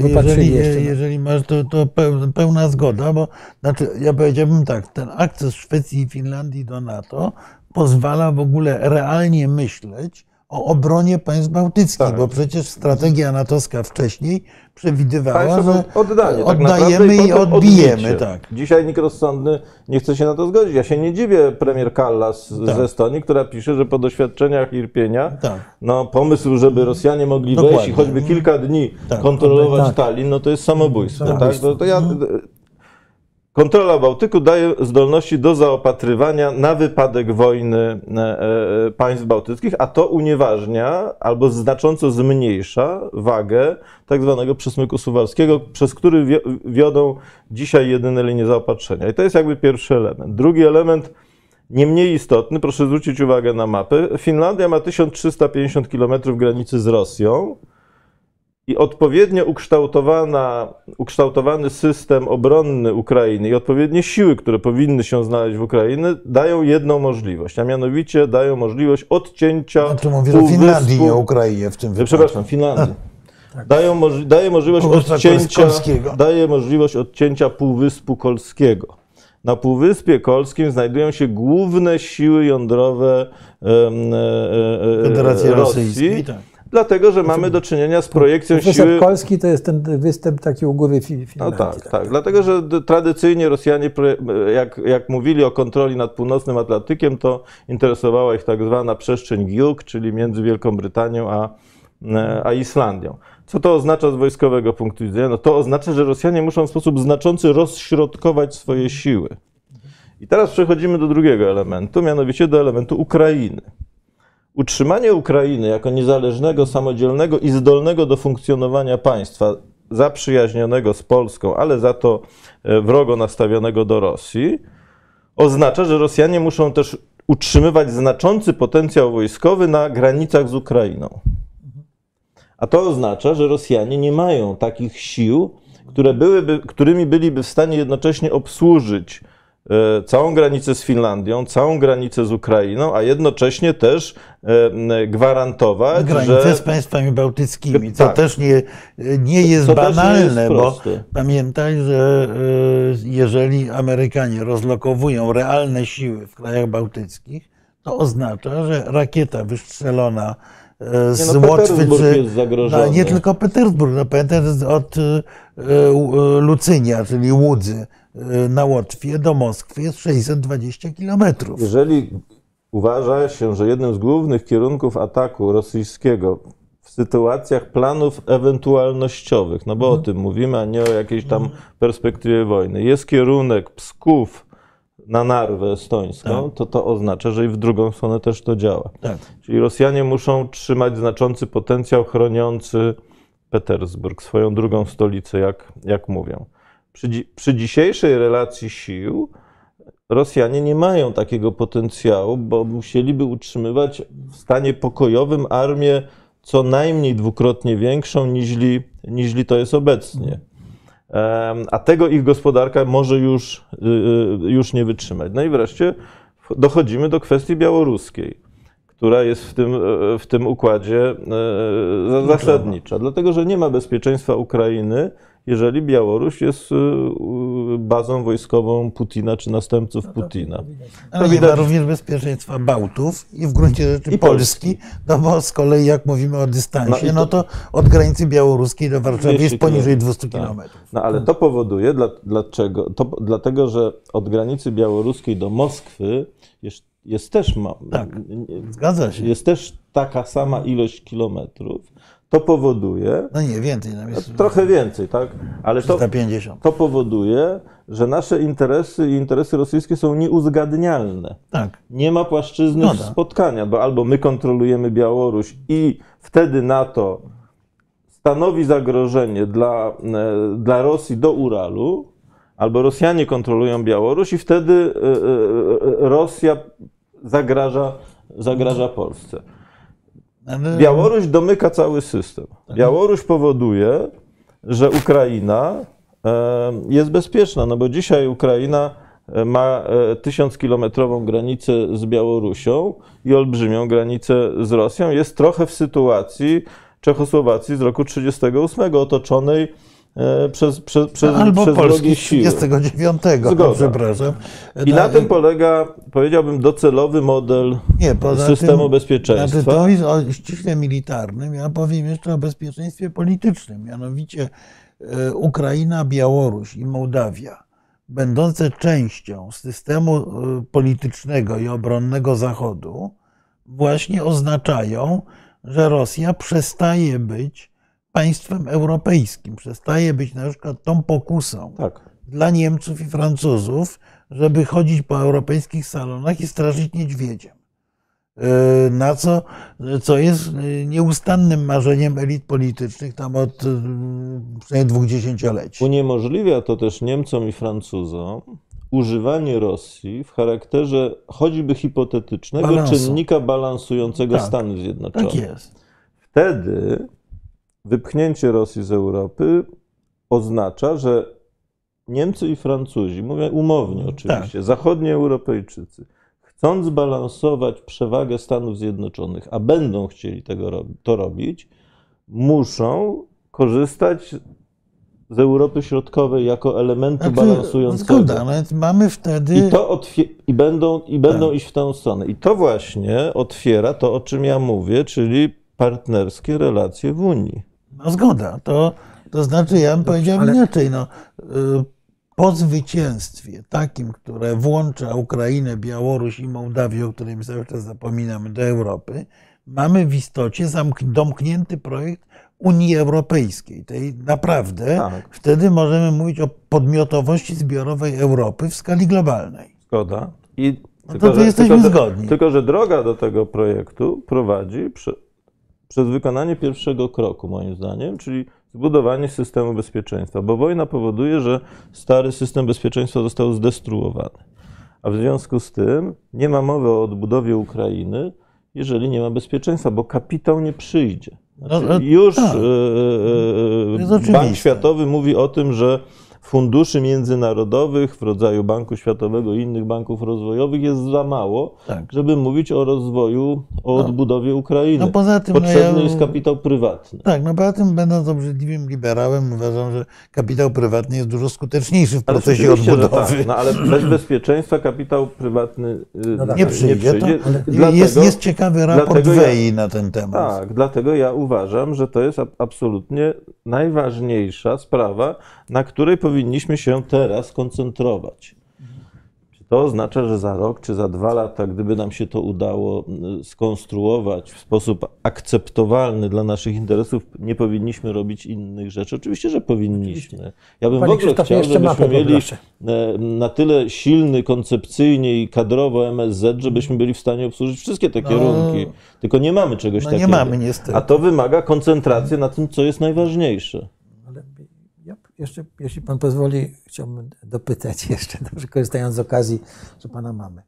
było, e, jeżeli, jeżeli masz, to, to pełna zgoda, bo znaczy, ja powiedziałbym tak, ten akces Szwecji i Finlandii do NATO pozwala w ogóle realnie myśleć o obronie państw bałtyckich, tak. bo przecież strategia natowska wcześniej przewidywała, że oddanie, tak oddajemy i, i odbijemy. Tak.
Dzisiaj nikt rozsądny nie chce się na to zgodzić. Ja się nie dziwię premier Kallas tak. z Estonii, która pisze, że po doświadczeniach Irpienia tak. no, pomysł, żeby Rosjanie mogli Dokładnie. wejść i choćby kilka dni tak. kontrolować. Tallinn, no to jest samobójstwo. Tak? To, to ja, mhm. Kontrola Bałtyku daje zdolności do zaopatrywania na wypadek wojny e, e, państw bałtyckich, a to unieważnia albo znacząco zmniejsza wagę tak zwanego przesmyku suwalskiego, przez który wiodą dzisiaj jedyne linie zaopatrzenia. I to jest jakby pierwszy element. Drugi element, nie mniej istotny, proszę zwrócić uwagę na mapę. Finlandia ma 1350 km granicy z Rosją i odpowiednio ukształtowana, ukształtowany system obronny Ukrainy i odpowiednie siły, które powinny się znaleźć w Ukrainie, dają jedną możliwość, a mianowicie dają możliwość odcięcia.
Znaczy mówisz o Finlandii, nie o Ukrainie w tym wypadku.
Przepraszam, Finlandii. Tak. Dają, daje możliwość odcięcia, daje możliwość odcięcia Półwyspu Kolskiego. Na Półwyspie Kolskim znajdują się główne siły jądrowe e,
e, Federacji Rosji. Rosyjskiej. Tak
dlatego że mamy do czynienia z projekcją
Wysep
siły...
Polski to jest ten występ taki u góry Finlandii.
No tak, tak, tak. Dlatego, że tradycyjnie Rosjanie, jak, jak mówili o kontroli nad północnym Atlantykiem, to interesowała ich tak zwana przestrzeń Giuk, czyli między Wielką Brytanią a, a Islandią. Co to oznacza z wojskowego punktu widzenia? No to oznacza, że Rosjanie muszą w sposób znaczący rozśrodkować swoje siły. I teraz przechodzimy do drugiego elementu, mianowicie do elementu Ukrainy. Utrzymanie Ukrainy jako niezależnego, samodzielnego i zdolnego do funkcjonowania państwa, zaprzyjaźnionego z Polską, ale za to e, wrogo nastawionego do Rosji, oznacza, że Rosjanie muszą też utrzymywać znaczący potencjał wojskowy na granicach z Ukrainą. A to oznacza, że Rosjanie nie mają takich sił, które byłyby, którymi byliby w stanie jednocześnie obsłużyć całą granicę z Finlandią, całą granicę z Ukrainą, a jednocześnie też e, gwarantować,
Granicę że... z państwami bałtyckimi, co tak. też nie, nie jest banalne, nie jest bo pamiętaj, że e, jeżeli Amerykanie rozlokowują realne siły w krajach bałtyckich, to oznacza, że rakieta wystrzelona z nie, no, Łotwy, czy no, nie tylko Petersburg, no, pamiętam od Lucynia, czyli Łudzy, na Łotwie do Moskwy jest 620 kilometrów.
Jeżeli uważa się, że jednym z głównych kierunków ataku rosyjskiego w sytuacjach planów ewentualnościowych, no bo mhm. o tym mówimy, a nie o jakiejś tam mhm. perspektywie wojny. Jest kierunek Psków na Narwę estońską, tak. to to oznacza, że i w drugą stronę też to działa. Tak. Czyli Rosjanie muszą trzymać znaczący potencjał chroniący Petersburg, swoją drugą stolicę, jak, jak mówią. Przy, przy dzisiejszej relacji sił Rosjanie nie mają takiego potencjału, bo musieliby utrzymywać w stanie pokojowym armię co najmniej dwukrotnie większą niźli, niźli to jest obecnie. A tego ich gospodarka może już, y, y, już nie wytrzymać. No i wreszcie dochodzimy do kwestii białoruskiej, która jest w tym, w tym układzie e, zasadnicza, dlatego że nie ma bezpieczeństwa Ukrainy jeżeli Białoruś jest y, y, bazą wojskową Putina czy następców no Putina.
Ale nie ma również bezpieczeństwa Bałtów i w gruncie rzeczy I Polski, Polski, no bo z kolei jak mówimy o dystansie, no, to, no to od granicy białoruskiej do Warszawy jest poniżej 200 tak. kilometrów.
No ale to powoduje, dlaczego? To, dlatego, że od granicy białoruskiej do Moskwy jest, jest też ma,
tak, zgadza się.
Jest też taka sama ilość kilometrów to powoduje.
No nie, więcej. Nam jest
trochę więcej, tak?
Ale to,
to powoduje, że nasze interesy i interesy rosyjskie są nieuzgadnialne.
Tak.
Nie ma płaszczyzny no tak. spotkania, bo albo my kontrolujemy Białoruś i wtedy NATO stanowi zagrożenie dla, e, dla Rosji do Uralu, albo Rosjanie kontrolują Białoruś i wtedy e, e, Rosja zagraża, zagraża Polsce. Białoruś domyka cały system. Białoruś powoduje, że Ukraina e, jest bezpieczna, no bo dzisiaj Ukraina e, ma e, tysiąckilometrową granicę z Białorusią i olbrzymią granicę z Rosją. Jest trochę w sytuacji Czechosłowacji z roku 1938, otoczonej przez, przez, przez,
Albo
przez
Polski 39, Zgoda. przepraszam.
I na, tym polega, powiedziałbym, docelowy model nie, systemu tym, bezpieczeństwa.
To jest ściśle militarnym. Ja powiem jeszcze o bezpieczeństwie politycznym. Mianowicie e, Ukraina, Białoruś i Mołdawia, będące częścią systemu e, politycznego i obronnego Zachodu, właśnie oznaczają, że Rosja przestaje być państwem europejskim. Przestaje być na przykład tą pokusą tak. dla Niemców i Francuzów, żeby chodzić po europejskich salonach i straszyć niedźwiedziem. E, na co, co jest nieustannym marzeniem elit politycznych tam od e, przynajmniej dwóch dziesięcioleci.
Uniemożliwia to też Niemcom i Francuzom używanie Rosji w charakterze choćby hipotetycznego Balansu. czynnika balansującego tak, Stany Zjednoczone.
Tak jest.
Wtedy wypchnięcie Rosji z Europy oznacza, że Niemcy i Francuzi, mówię umownie tak. oczywiście, tak. zachodni Europejczycy, chcąc balansować przewagę Stanów Zjednoczonych, a będą chcieli tego, to robić, muszą korzystać z Europy Środkowej jako elementu znaczy, balansującego.
Zgoda, ale mamy wtedy.
I, to i będą, i będą tak. iść w tę stronę. I to właśnie otwiera to, o czym ja mówię, czyli partnerskie relacje w Unii.
No zgoda. To, to znaczy, ja bym powiedział Ale... inaczej. No, y, po zwycięstwie takim, które włącza Ukrainę, Białoruś i Mołdawię, o którym cały czas zapominamy, do Europy, mamy w istocie domknięty projekt Unii Europejskiej. Tej naprawdę tak. wtedy możemy mówić o podmiotowości zbiorowej Europy w skali globalnej.
Zgoda. I
no tylko, to że, jesteśmy tylko, zgodni.
Tylko, że droga do tego projektu prowadzi przy, przez wykonanie pierwszego kroku, moim zdaniem, czyli zbudowanie systemu bezpieczeństwa, bo wojna powoduje, że stary system bezpieczeństwa został zdestruowany. A w związku z tym nie ma mowy o odbudowie Ukrainy, jeżeli nie ma bezpieczeństwa, bo kapitał nie przyjdzie. Znaczy, no, już tak. e, e, Bank Światowy mówi o tym, że funduszy międzynarodowych w rodzaju Banku Światowego i innych banków rozwojowych jest za mało, tak. żeby mówić o rozwoju, o no. odbudowie Ukrainy. No poza tym, Potrzebny no ja, jest kapitał prywatny.
Tak, no poza tym będąc obrzydliwym liberałem uważam, że kapitał prywatny jest dużo skuteczniejszy w procesie odbudowy.
Tak, no ale bez bezpieczeństwa kapitał prywatny y,
no tak, nie przyjdzie. Nie przyjdzie. To, dlatego, jest, jest ciekawy raport WEI ja, na ten temat.
Tak, dlatego ja uważam, że to jest absolutnie najważniejsza sprawa, na której powinniśmy się teraz koncentrować. to oznacza, że za rok czy za dwa lata, gdyby nam się to udało y, skonstruować w sposób akceptowalny dla naszych interesów, nie powinniśmy robić innych rzeczy. Oczywiście, że powinniśmy. Ja bym
Panie
w ogóle chciał, żebyśmy mieli e, na tyle silny koncepcyjnie i kadrowo MSZ, żebyśmy byli w stanie obsłużyć wszystkie te kierunki. Tylko nie mamy czegoś
No nie
takiego.
mamy, niestety.
A to wymaga koncentracji na tym, co jest najważniejsze.
Jeszcze, jeśli pan pozwoli, chciałbym dopytać jeszcze, dobrze korzystając z okazji, że pana mamy.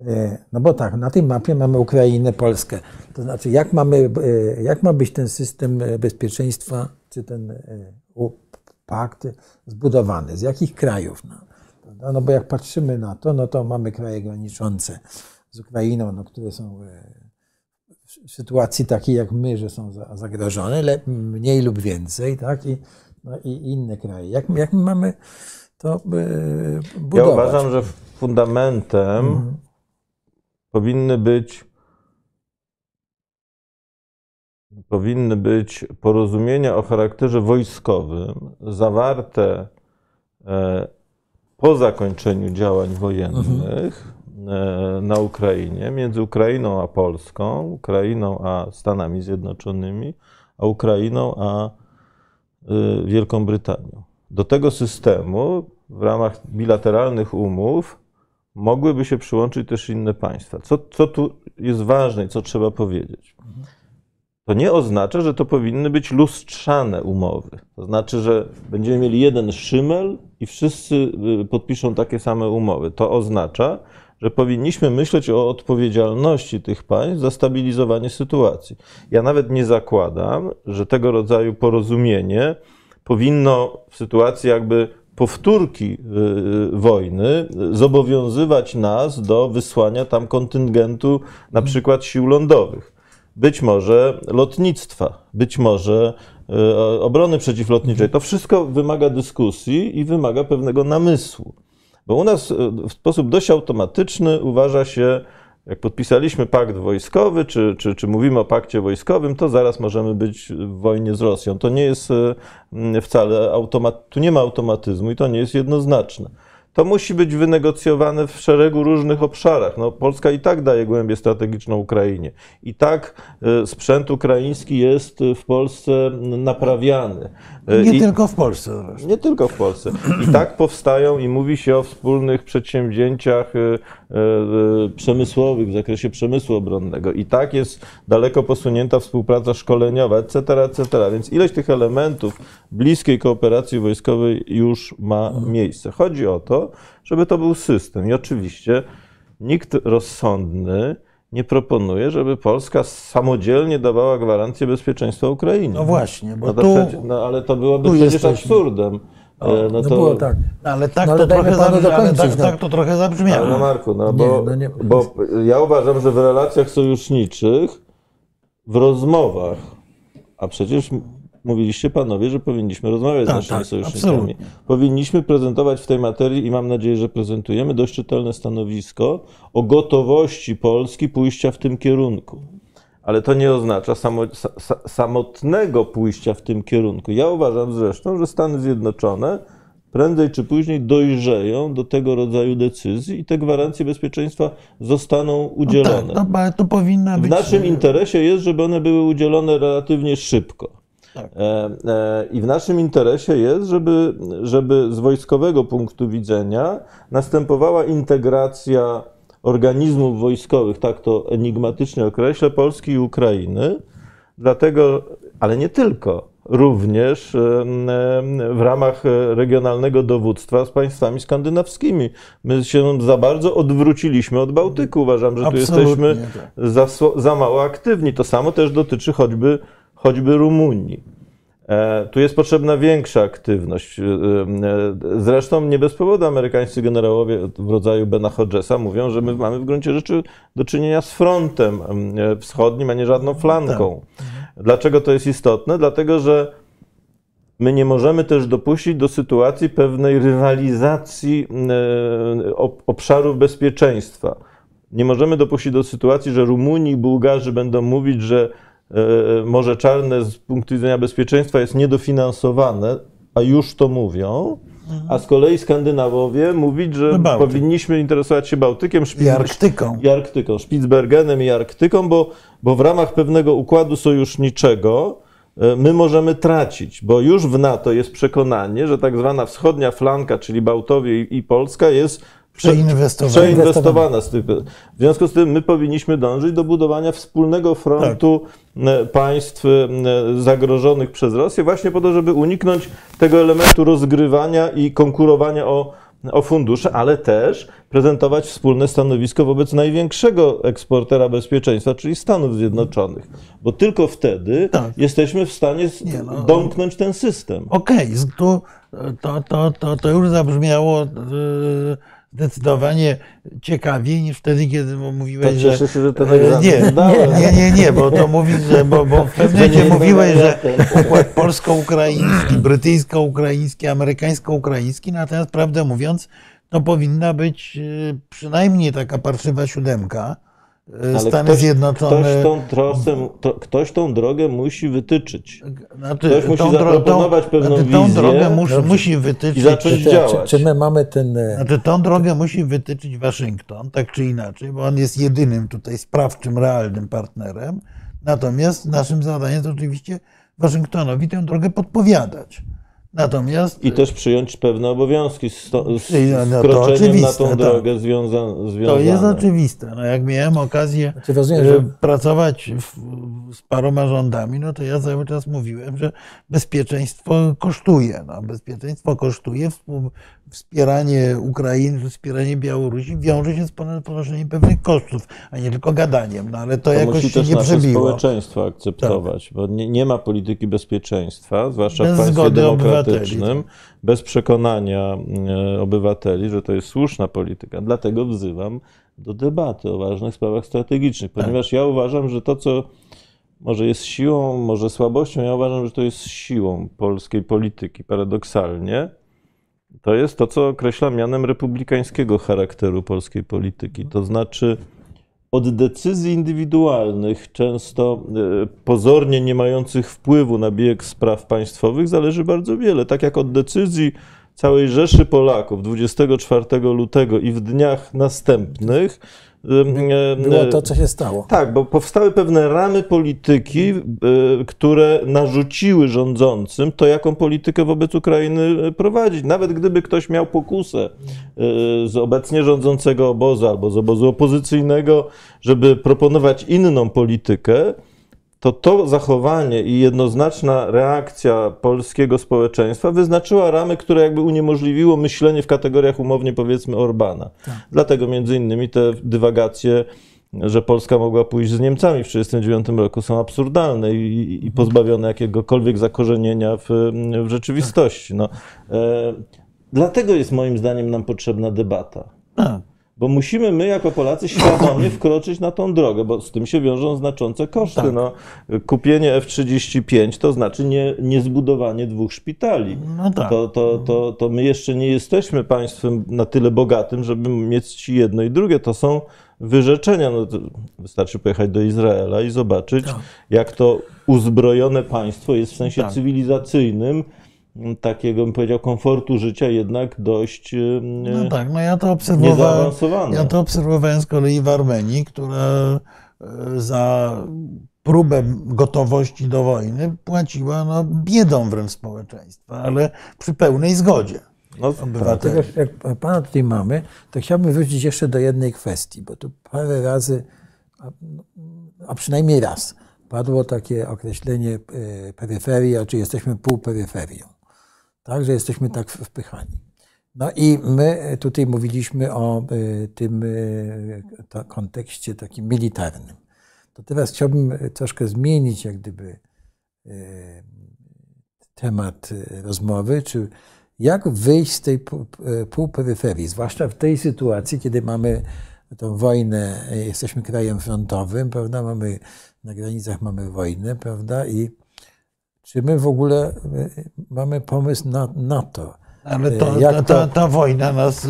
E, No bo tak, na tej mapie mamy Ukrainę, Polskę. To znaczy, jak, mamy, e, jak ma być ten system bezpieczeństwa, czy ten e, pakt zbudowany? Z jakich krajów? No, no bo jak patrzymy na to, no to mamy kraje graniczące z Ukrainą, no, które są w sytuacji takiej jak my, że są za- zagrożone, mniej lub więcej, tak? I, no, i inne kraje. Jak, jak my mamy to e,
Ja
budować?
uważam, że fundamentem
Mhm.
powinny być powinny być porozumienia o charakterze wojskowym zawarte e, po zakończeniu działań wojennych e, na Ukrainie, między Ukrainą a Polską, Ukrainą a Stanami Zjednoczonymi, a Ukrainą a Wielką Brytanią. Do tego systemu w ramach bilateralnych umów mogłyby się przyłączyć też inne państwa. Co, co tu jest ważne i co trzeba powiedzieć? To nie oznacza, że to powinny być lustrzane umowy. To znaczy, że będziemy mieli jeden szymel i wszyscy y, podpiszą takie same umowy. To oznacza, że powinniśmy myśleć o odpowiedzialności tych państw za stabilizowanie sytuacji. Ja nawet nie zakładam, że tego rodzaju porozumienie powinno w sytuacji jakby powtórki y, y, wojny zobowiązywać nas do wysłania tam kontyngentu na przykład sił lądowych. Być może lotnictwa, być może y, obrony przeciwlotniczej. To wszystko wymaga dyskusji i wymaga pewnego namysłu. Bo u nas y, w sposób dość automatyczny uważa się, jak podpisaliśmy pakt wojskowy, czy, czy, czy mówimy o pakcie wojskowym, to zaraz możemy być w wojnie z Rosją. To nie jest mm, wcale automat, tu nie ma automatyzmu i to nie jest jednoznaczne. To musi być wynegocjowane w szeregu różnych obszarach. No, Polska i tak daje głębię strategiczną Ukrainie. I tak y, sprzęt ukraiński jest w Polsce naprawiany. Y,
Nie
I-
tylko w Polsce
nie tylko w Polsce. I tak powstają i mówi się o wspólnych przedsięwzięciach y, przemysłowych w zakresie przemysłu obronnego. I tak jest daleko posunięta współpraca szkoleniowa, etc., etc. Więc ileś tych elementów bliskiej kooperacji wojskowej już ma miejsce. Chodzi o to, żeby to był system. I oczywiście nikt rozsądny nie proponuje, żeby Polska samodzielnie dawała gwarancję bezpieczeństwa Ukrainie.
No właśnie, bo
No, to
tu,
przecież, no ale to byłoby przecież
jesteśmy.
absurdem. E,
no, było tak.
ale tak
No, ale
to
dajmy
trochę
panu
zabrzmiało, ale tak,
no.
tak to trochę zabrzmiało.
no Marku, no
Nie,
bo,
no nie-
bo ja uważam, że w relacjach sojuszniczych, w rozmowach, a przecież mówiliście panowie, że powinniśmy rozmawiać
Tak,
z naszymi
tak,
sojusznikami.
absolutnie.
Powinniśmy prezentować w tej materii i mam nadzieję, że prezentujemy dość czytelne stanowisko o gotowości Polski pójścia w tym kierunku. Ale to nie oznacza samo, sa, sa, samotnego pójścia w tym kierunku. Ja uważam zresztą, że Stany Zjednoczone prędzej czy później dojrzeją do tego rodzaju decyzji i te gwarancje bezpieczeństwa zostaną udzielone.
Tak, no, ale to powinna
W
być...
naszym interesie jest, żeby one były udzielone relatywnie szybko.
Tak.
E, e, I w naszym interesie jest, żeby, żeby z wojskowego punktu widzenia następowała integracja organizmów wojskowych, tak to enigmatycznie określę, Polski i Ukrainy. Dlatego, ale nie tylko, również w ramach regionalnego dowództwa z państwami skandynawskimi. My się za bardzo odwróciliśmy od Bałtyku. Uważam, że tu
Absolutnie
jesteśmy
tak.
za, za mało aktywni. To samo też dotyczy choćby, choćby Rumunii. E, Tu jest potrzebna większa aktywność. E, e, Zresztą nie bez powodu amerykańscy generałowie w rodzaju Bena Hodgesa mówią, że my mamy w gruncie rzeczy do czynienia z frontem em, wschodnim, a nie żadną flanką. Dlaczego to jest istotne? Dlatego, że my nie możemy też dopuścić do sytuacji pewnej rywalizacji ob- obszarów bezpieczeństwa. Nie możemy dopuścić do sytuacji, że Rumuni i Bułgarzy będą mówić, że Morze Czarne z punktu widzenia bezpieczeństwa jest niedofinansowane, a już to mówią. a z kolei Skandynawowie mówić, że
No,
powinniśmy interesować się Bałtykiem,
I Arktyką.
i Arktyką, Spitsbergenem i Arktyką, bo, bo w ramach pewnego układu sojuszniczego e, my możemy tracić, bo już w NATO jest przekonanie, że tak zwana wschodnia flanka, czyli Bałtowie i, Polska jest
Przeinwestowana.
w związku z tym my powinniśmy dążyć do budowania wspólnego frontu e, państw e, zagrożonych przez Rosję, właśnie po to, żeby uniknąć tego elementu rozgrywania i konkurowania o, o fundusze, ale też prezentować wspólne stanowisko wobec największego eksportera bezpieczeństwa, czyli Stanów Zjednoczonych. Bo tylko wtedy
Tak.
jesteśmy w stanie
Nie, no.
domknąć ten system.
Okej, z- tu to, to, to, to już zabrzmiało e, zdecydowanie ciekawiej niż wtedy, kiedy mówiłeś,
To
że...
się, że ten
e, nie,
zdałem.
nie, nie, nie, bo to mówisz, że bo, bo w pewnym mówiłeś, że układ polsko-ukraiński, brytyjsko-ukraiński, amerykańsko-ukraiński, natomiast prawdę mówiąc, to powinna być e, przynajmniej taka parszywa siódemka. E,
Ale
Stany
ktoś,
Zjednoczone...
Ktoś tą, trosę, to, ktoś tą drogę musi wytyczyć.
Znaczy,
Ktoś musi
tą
zaproponować pewną
znaczy, tą
wizję.
drogę mus,
Dobrze.
musi wytyczyć.
I zacząć
Czy,
działać.
czy, czy my mamy ten. e,
Znaczy, tą drogę musi wytyczyć Waszyngton, tak czy inaczej, bo on jest jedynym tutaj sprawczym, realnym partnerem. Natomiast naszym zadaniem jest oczywiście Waszyngtonowi tę drogę podpowiadać. Natomiast
I też przyjąć pewne obowiązki z, to, z,
no,
kroczeniem na
oczywiste,
tą
tak.
drogę związa, związane.
to jest oczywiste. No, jak miałem okazję
Znaczy, rozumiem,
e,
że
pracować w, z paroma rządami, no to ja cały czas mówiłem, że bezpieczeństwo kosztuje. No, bezpieczeństwo kosztuje, współ- wspieranie Ukrainy, wspieranie Białorusi wiąże się z ponoszeniem pewnych kosztów, a nie tylko gadaniem. No ale to,
To
jakoś
musi
się
też
nie
nasze
przebiło.
społeczeństwo akceptować, bo nie, nie ma polityki bezpieczeństwa, zwłaszcza
Bez
w państwie demokratycznym,
obywateli,
bez przekonania e, obywateli, że to jest słuszna polityka. Dlatego wzywam do debaty o ważnych sprawach strategicznych,
Tak.
ponieważ ja uważam, że to, co może jest siłą, może słabością, ja uważam, że to jest siłą polskiej polityki, paradoksalnie. To jest to, co określam mianem republikańskiego charakteru polskiej polityki. To znaczy, od decyzji indywidualnych, często e, pozornie nie mających wpływu na bieg spraw państwowych, zależy bardzo wiele. Tak jak od decyzji całej Rzeszy Polaków 24 lutego i w dniach następnych.
Było to, co się stało.
tak, bo powstały pewne ramy polityki, y, które narzuciły rządzącym to, jaką politykę wobec Ukrainy y, prowadzić. Nawet gdyby ktoś miał pokusę y, z obecnie rządzącego obozu albo z obozu opozycyjnego, żeby proponować inną politykę, to to zachowanie i jednoznaczna reakcja polskiego społeczeństwa wyznaczyła ramy, które jakby uniemożliwiło myślenie w kategoriach umownie powiedzmy Orbana. Dlatego między innymi te dywagacje, że Polska mogła pójść z Niemcami w 1939 roku są absurdalne i, i pozbawione jakiegokolwiek zakorzenienia w, w rzeczywistości. No, e, dlatego jest moim zdaniem nam potrzebna debata. Bo musimy my, jako Polacy, świadomie wkroczyć na tą drogę, bo z tym się wiążą znaczące koszty.
Tak.
No, kupienie F-35 to znaczy nie, nie zbudowanie dwóch szpitali.
No tak.
To, to, to, to my jeszcze nie jesteśmy państwem na tyle bogatym, żeby mieć jedno i drugie. To są wyrzeczenia. No, wystarczy pojechać do Izraela i zobaczyć,
Tak.
jak to uzbrojone państwo jest w sensie
Tak.
cywilizacyjnym takiego, bym powiedział, komfortu życia jednak dość e,
No tak, no ja to obserwowałem.
niezaawansowane.
Ja to obserwowałem z kolei w Armenii, która e, za próbę gotowości do wojny płaciła no, biedą wręcz społeczeństwa, ale przy pełnej zgodzie
No,
obywateli.
Jak pana tutaj mamy, to chciałbym wrócić jeszcze do jednej kwestii, bo tu parę razy, a, a przynajmniej raz, padło takie określenie e, peryferia, czy jesteśmy półperyferią. Tak, że jesteśmy tak wpychani. No i my tutaj mówiliśmy o e, tym ta- kontekście takim militarnym. To teraz chciałbym troszkę zmienić jak gdyby temat rozmowy, czy jak wyjść z tej pół- półperyferii, zwłaszcza w tej sytuacji, kiedy mamy tą wojnę, jesteśmy krajem frontowym, prawda, mamy, na granicach mamy wojnę, prawda, i czy my w ogóle e, mamy pomysł na, na to?
Ale to,
Jak
ta,
to-
ta, ta wojna nas e,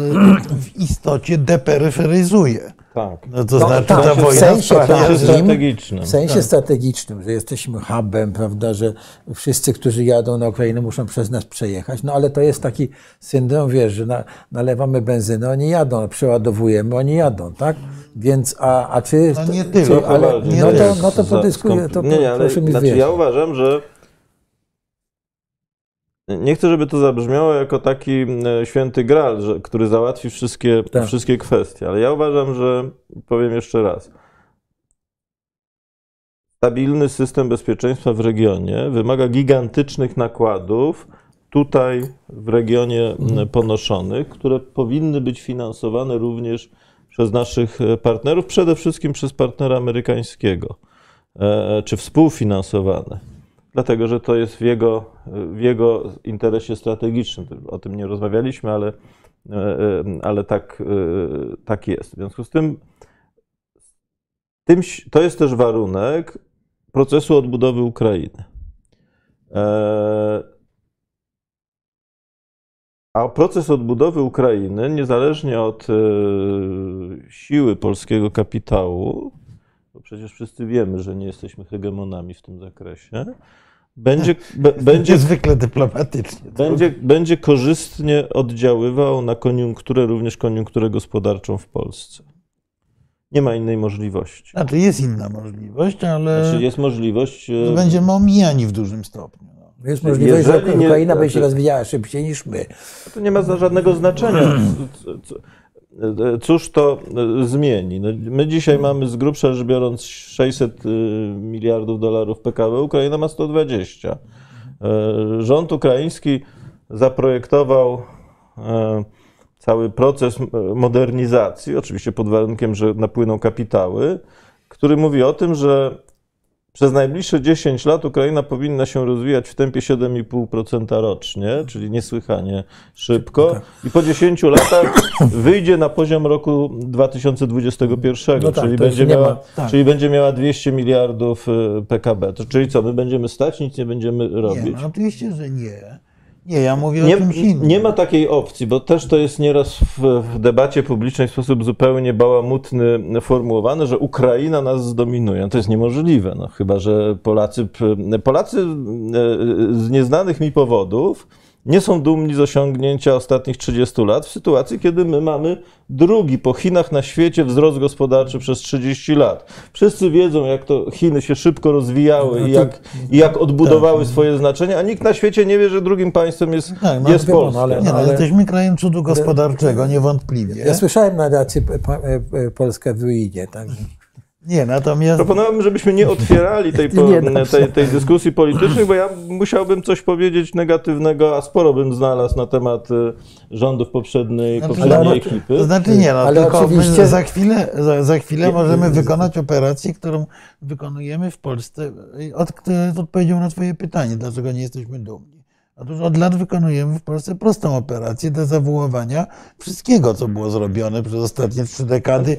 w istocie deperyferyzuje.
Tak.
No to no, znaczy tak,
ta
wojna
w sensie takim,
strategicznym.
W sensie tak. strategicznym, że jesteśmy hubem, prawda, że wszyscy, którzy jadą na Ukrainę muszą przez nas przejechać, no ale to jest taki syndrom, wiesz, że na, nalewamy benzynę, oni jadą, przeładowujemy, oni jadą, tak? Więc, a, a czy...
No nie tylko,
ale, nie no, to, no to podyskuję, to
nie, nie, ale,
proszę mi
znaczy, Ja uważam, że nie chcę, żeby to zabrzmiało jako taki e, święty gral, że, który załatwi wszystkie, tak. wszystkie kwestie, ale ja uważam, że powiem jeszcze raz. Stabilny system bezpieczeństwa w regionie wymaga gigantycznych nakładów tutaj w regionie mhm. ponoszonych, które powinny być finansowane również przez naszych e, partnerów, przede wszystkim przez partnera amerykańskiego, e, czy współfinansowane dlatego że to jest w jego, w jego interesie strategicznym. O tym nie rozmawialiśmy, ale, e, e, ale tak, e, tak jest. W związku z tym, tym to jest też warunek procesu odbudowy Ukrainy. A proces odbudowy Ukrainy, niezależnie od siły polskiego kapitału, bo przecież wszyscy wiemy, że nie jesteśmy hegemonami w tym zakresie, będzie, be, będzie
zwykle dyplomatycznie.
Będzie, będzie korzystnie oddziaływał na koniunkturę, również koniunkturę gospodarczą w Polsce. Nie ma innej możliwości.
Znaczy jest inna możliwość, ale. Znaczy
jest możliwość.
E, będziemy omijani w dużym stopniu.
No. Jest możliwość, Jeżeli że Ukraina nie, będzie się rozwijała szybciej niż my.
To nie ma za żadnego znaczenia. Cóż to e, zmieni? No, my dzisiaj mamy z grubsza rzecz biorąc 600 e, miliardów dolarów PKB, Ukraina ma 120. E, rząd ukraiński zaprojektował cały proces modernizacji, oczywiście pod warunkiem, że napłyną kapitały, który mówi o tym, że przez najbliższe 10 lat Ukraina powinna się rozwijać w tempie 7,5% rocznie, czyli niesłychanie szybko. I po 10 latach wyjdzie na poziom roku 2021, no tak, czyli, będzie miała, ma, tak. czyli będzie miała 200 miliardów y, PKB. To, czyli co, my będziemy stać, nic nie będziemy robić? Nie,
no oczywiście, że nie. Nie, ja mówię nie, o czymś innym.
Nie ma takiej opcji, bo też to jest nieraz w, w, debacie publicznej w sposób zupełnie bałamutny formułowane, że Ukraina nas zdominuje. To jest niemożliwe, no, chyba że Polacy, Polacy e, z nieznanych mi powodów nie są dumni z osiągnięcia ostatnich 30 lat w sytuacji, kiedy my mamy drugi po Chinach na świecie wzrost gospodarczy przez 30 lat. Wszyscy wiedzą, jak to Chiny się szybko rozwijały no i, jak, i jak odbudowały tak. swoje znaczenie, a nikt na świecie nie wie, że drugim państwem jest, tak, no, jest Polska.
Ale, nie, no, ale jesteśmy krajem cudu gospodarczego, niewątpliwie.
Ja słyszałem na racji Polska w ruinie, także...
Nie, natomiast...
Proponowałbym, żebyśmy nie otwierali tej, po, nie, tej, tej, dyskusji politycznej, bo ja musiałbym coś powiedzieć negatywnego, a sporo bym znalazł na temat y, rządów poprzedniej, znaczy, poprzedniej ale, ekipy.
To znaczy nie, no, ale tylko oczywiście... za chwilę, za, za chwilę możemy wykonać operację, którą wykonujemy w Polsce, od, odpowiedzią na twoje pytanie, dlaczego nie jesteśmy dumni. Otóż od lat wykonujemy w Polsce prostą operację dezawuowania wszystkiego, co było zrobione przez ostatnie trzy dekady.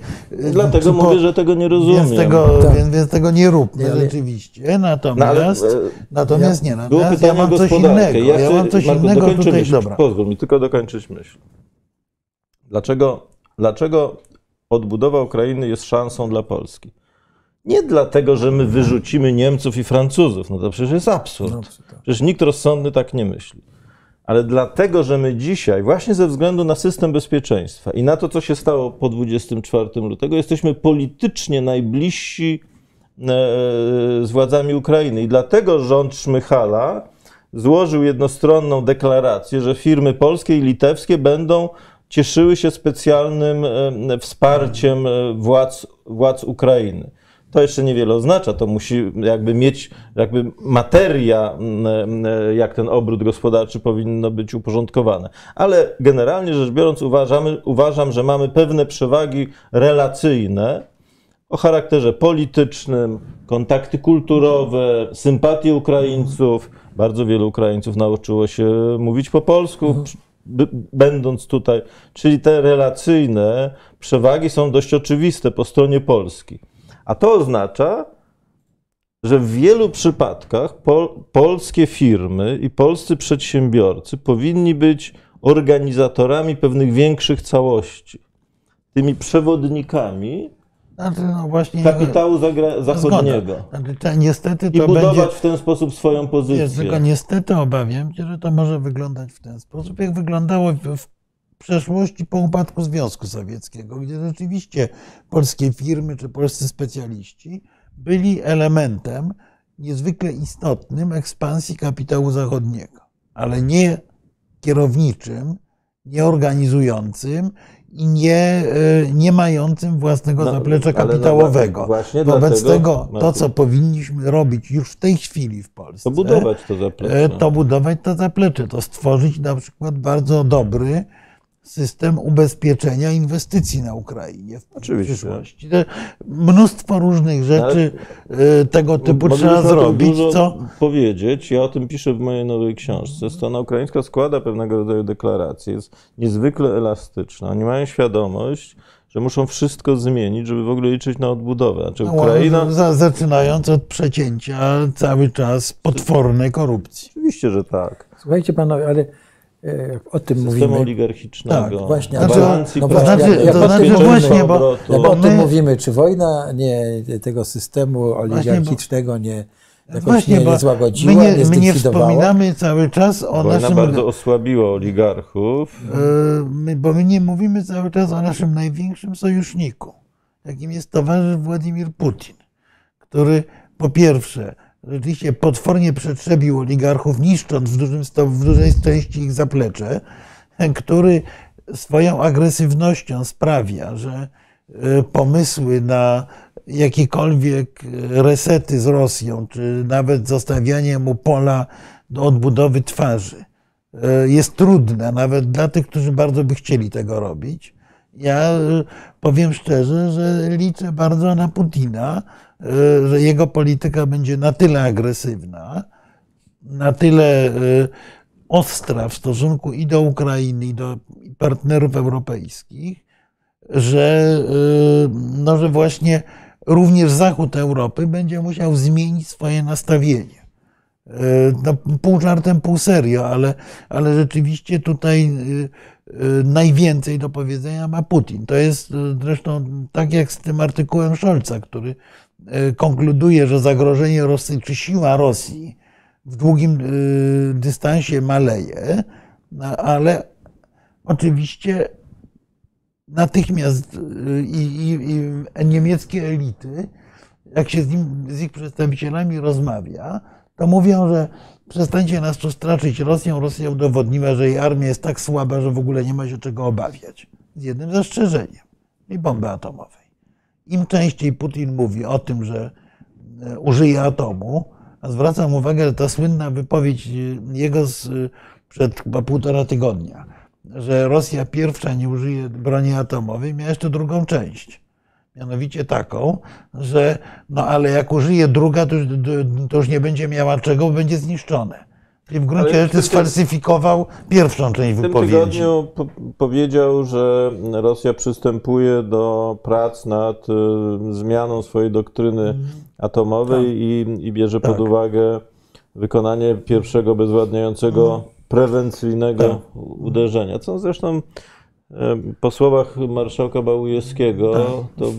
Dlatego po, mówię, że tego nie rozumiem.
Więc tego, tak. więc, więc tego nie róbmy nie, rzeczywiście. Natomiast, no, ale, natomiast ja, nie, natomiast ja mam coś innego. Ja, ja mam coś Marku, innego tutaj.
Myśl,
dobra.
Pozwól mi tylko dokończyć myśl. Dlaczego, dlaczego odbudowa Ukrainy jest szansą dla Polski? Nie dlatego, że my wyrzucimy Niemców i Francuzów, no to przecież jest absurd. No. Przecież nikt rozsądny tak nie myśli. Ale dlatego, że my dzisiaj, właśnie ze względu na system bezpieczeństwa i na to, co się stało po 24 lutego, jesteśmy politycznie najbliżsi e, z władzami Ukrainy. I dlatego rząd Szmychala złożył jednostronną deklarację, że firmy polskie i litewskie będą cieszyły się specjalnym e, wsparciem e, władz, władz Ukrainy to jeszcze niewiele oznacza. To musi jakby mieć, jakby materia, jak ten obrót gospodarczy powinno być uporządkowane. Ale generalnie rzecz biorąc, uważamy, uważam, że mamy pewne przewagi relacyjne o charakterze politycznym, kontakty kulturowe, sympatie Ukraińców. Bardzo wielu Ukraińców nauczyło się mówić po polsku. Mhm. Będąc tutaj, czyli te relacyjne przewagi są dość oczywiste po stronie Polski. A to oznacza, że w wielu przypadkach pol, polskie firmy i polscy przedsiębiorcy powinni być organizatorami pewnych większych całości. tymi przewodnikami
znaczy, no właśnie,
kapitału zachodniego.
Znaczy, to, niestety to
I budować
będzie,
w ten sposób swoją pozycję.
Jest, tylko niestety obawiam się, że to może wyglądać w ten sposób, jak wyglądało w, w przeszłości po upadku Związku Sowieckiego, gdzie rzeczywiście polskie firmy czy polscy specjaliści byli elementem niezwykle istotnym ekspansji kapitału zachodniego, ale nie kierowniczym, nie organizującym i nie, e, nie mającym własnego no, zaplecza kapitałowego.
Właśnie
Wobec
dlatego,
tego to, co powinniśmy robić już w tej chwili w Polsce,
to budować to zaplecze.
E, to budować to zaplecze, to stworzyć na przykład bardzo dobry system ubezpieczenia inwestycji na Ukrainie w Oczywiście. przyszłości. Mnóstwo różnych rzeczy Ale tego typu trzeba zrobić.
Dużo co? powiedzieć. Ja o tym piszę w mojej nowej książce. Strona ukraińska składa pewnego rodzaju deklaracje. Jest niezwykle elastyczna. Oni mają świadomość, że muszą wszystko zmienić, żeby w ogóle liczyć na odbudowę. Znaczy
no, Ukraina... Zaczynając od przecięcia cały czas potwornej korupcji.
Oczywiście, że tak.
Słuchajcie panowie, ale o tym
Systemu
mówimy.
oligarchicznego.
Tak, właśnie.
Znaczy,
no właśnie,
znaczy, jak, to znaczy, właśnie, bo,
jak o tym mówimy, czy wojna nie tego systemu oligarchicznego nie jakoś właśnie, nie, nie złagodziła,
my nie,
nie
my nie wspominamy cały czas o
Wojna
naszym...
bardzo osłabiła oligarchów.
E, my, bo my nie mówimy cały czas o naszym największym sojuszniku, jakim jest towarzysz Władimir Putin, który po pierwsze rzeczywiście potwornie przetrzebił oligarchów, niszcząc w, dużym w dużej części ich zaplecze, który swoją agresywnością sprawia, że e, pomysły na jakiekolwiek resety z Rosją, czy nawet zostawianie mu pola do odbudowy twarzy, e, jest trudne, nawet dla tych, którzy bardzo by chcieli tego robić. Ja e, powiem szczerze, że liczę bardzo na Putina, E, że jego polityka będzie na tyle agresywna, na tyle e, ostra w stosunku i do Ukrainy, i do partnerów europejskich, że, e, no, że właśnie również Zachód Europy będzie musiał zmienić swoje nastawienie. No, pół żartem, pół serio, ale, ale rzeczywiście tutaj najwięcej do powiedzenia ma Putin. To jest zresztą tak jak z tym artykułem Scholza, który E, konkluduje, że zagrożenie Rosji, czy siła Rosji w długim e, dystansie maleje, no, ale oczywiście natychmiast e, i, i, i niemieckie elity, jak się z, nim, z ich przedstawicielami rozmawia, to mówią, że przestańcie nas tu straczyć Rosją. Rosja udowodniła, że jej armia jest tak słaba, że w ogóle nie ma się czego obawiać. Z jednym zastrzeżeniem i bomby atomowej. Im częściej Putin mówi o tym, że e, użyje atomu, a zwracam uwagę, że ta słynna wypowiedź e, jego z, przed chyba półtora tygodnia, że Rosja pierwsza nie użyje broni atomowej, miała jeszcze drugą część. Mianowicie taką, że no ale jak użyje druga, to już, to już nie będzie miała czego, bo będzie zniszczone. I w gruncie rzeczy sfalsyfikował pierwszą część wypowiedzi.
W tym tygodniu po powiedział, że Rosja przystępuje do prac nad y, zmianą swojej doktryny mm. atomowej tak. i, i, bierze tak. pod uwagę wykonanie pierwszego bezwładniającego mm. prewencyjnego tak. uderzenia. Co zresztą po słowach marszałka Bałujewskiego, tak. to y,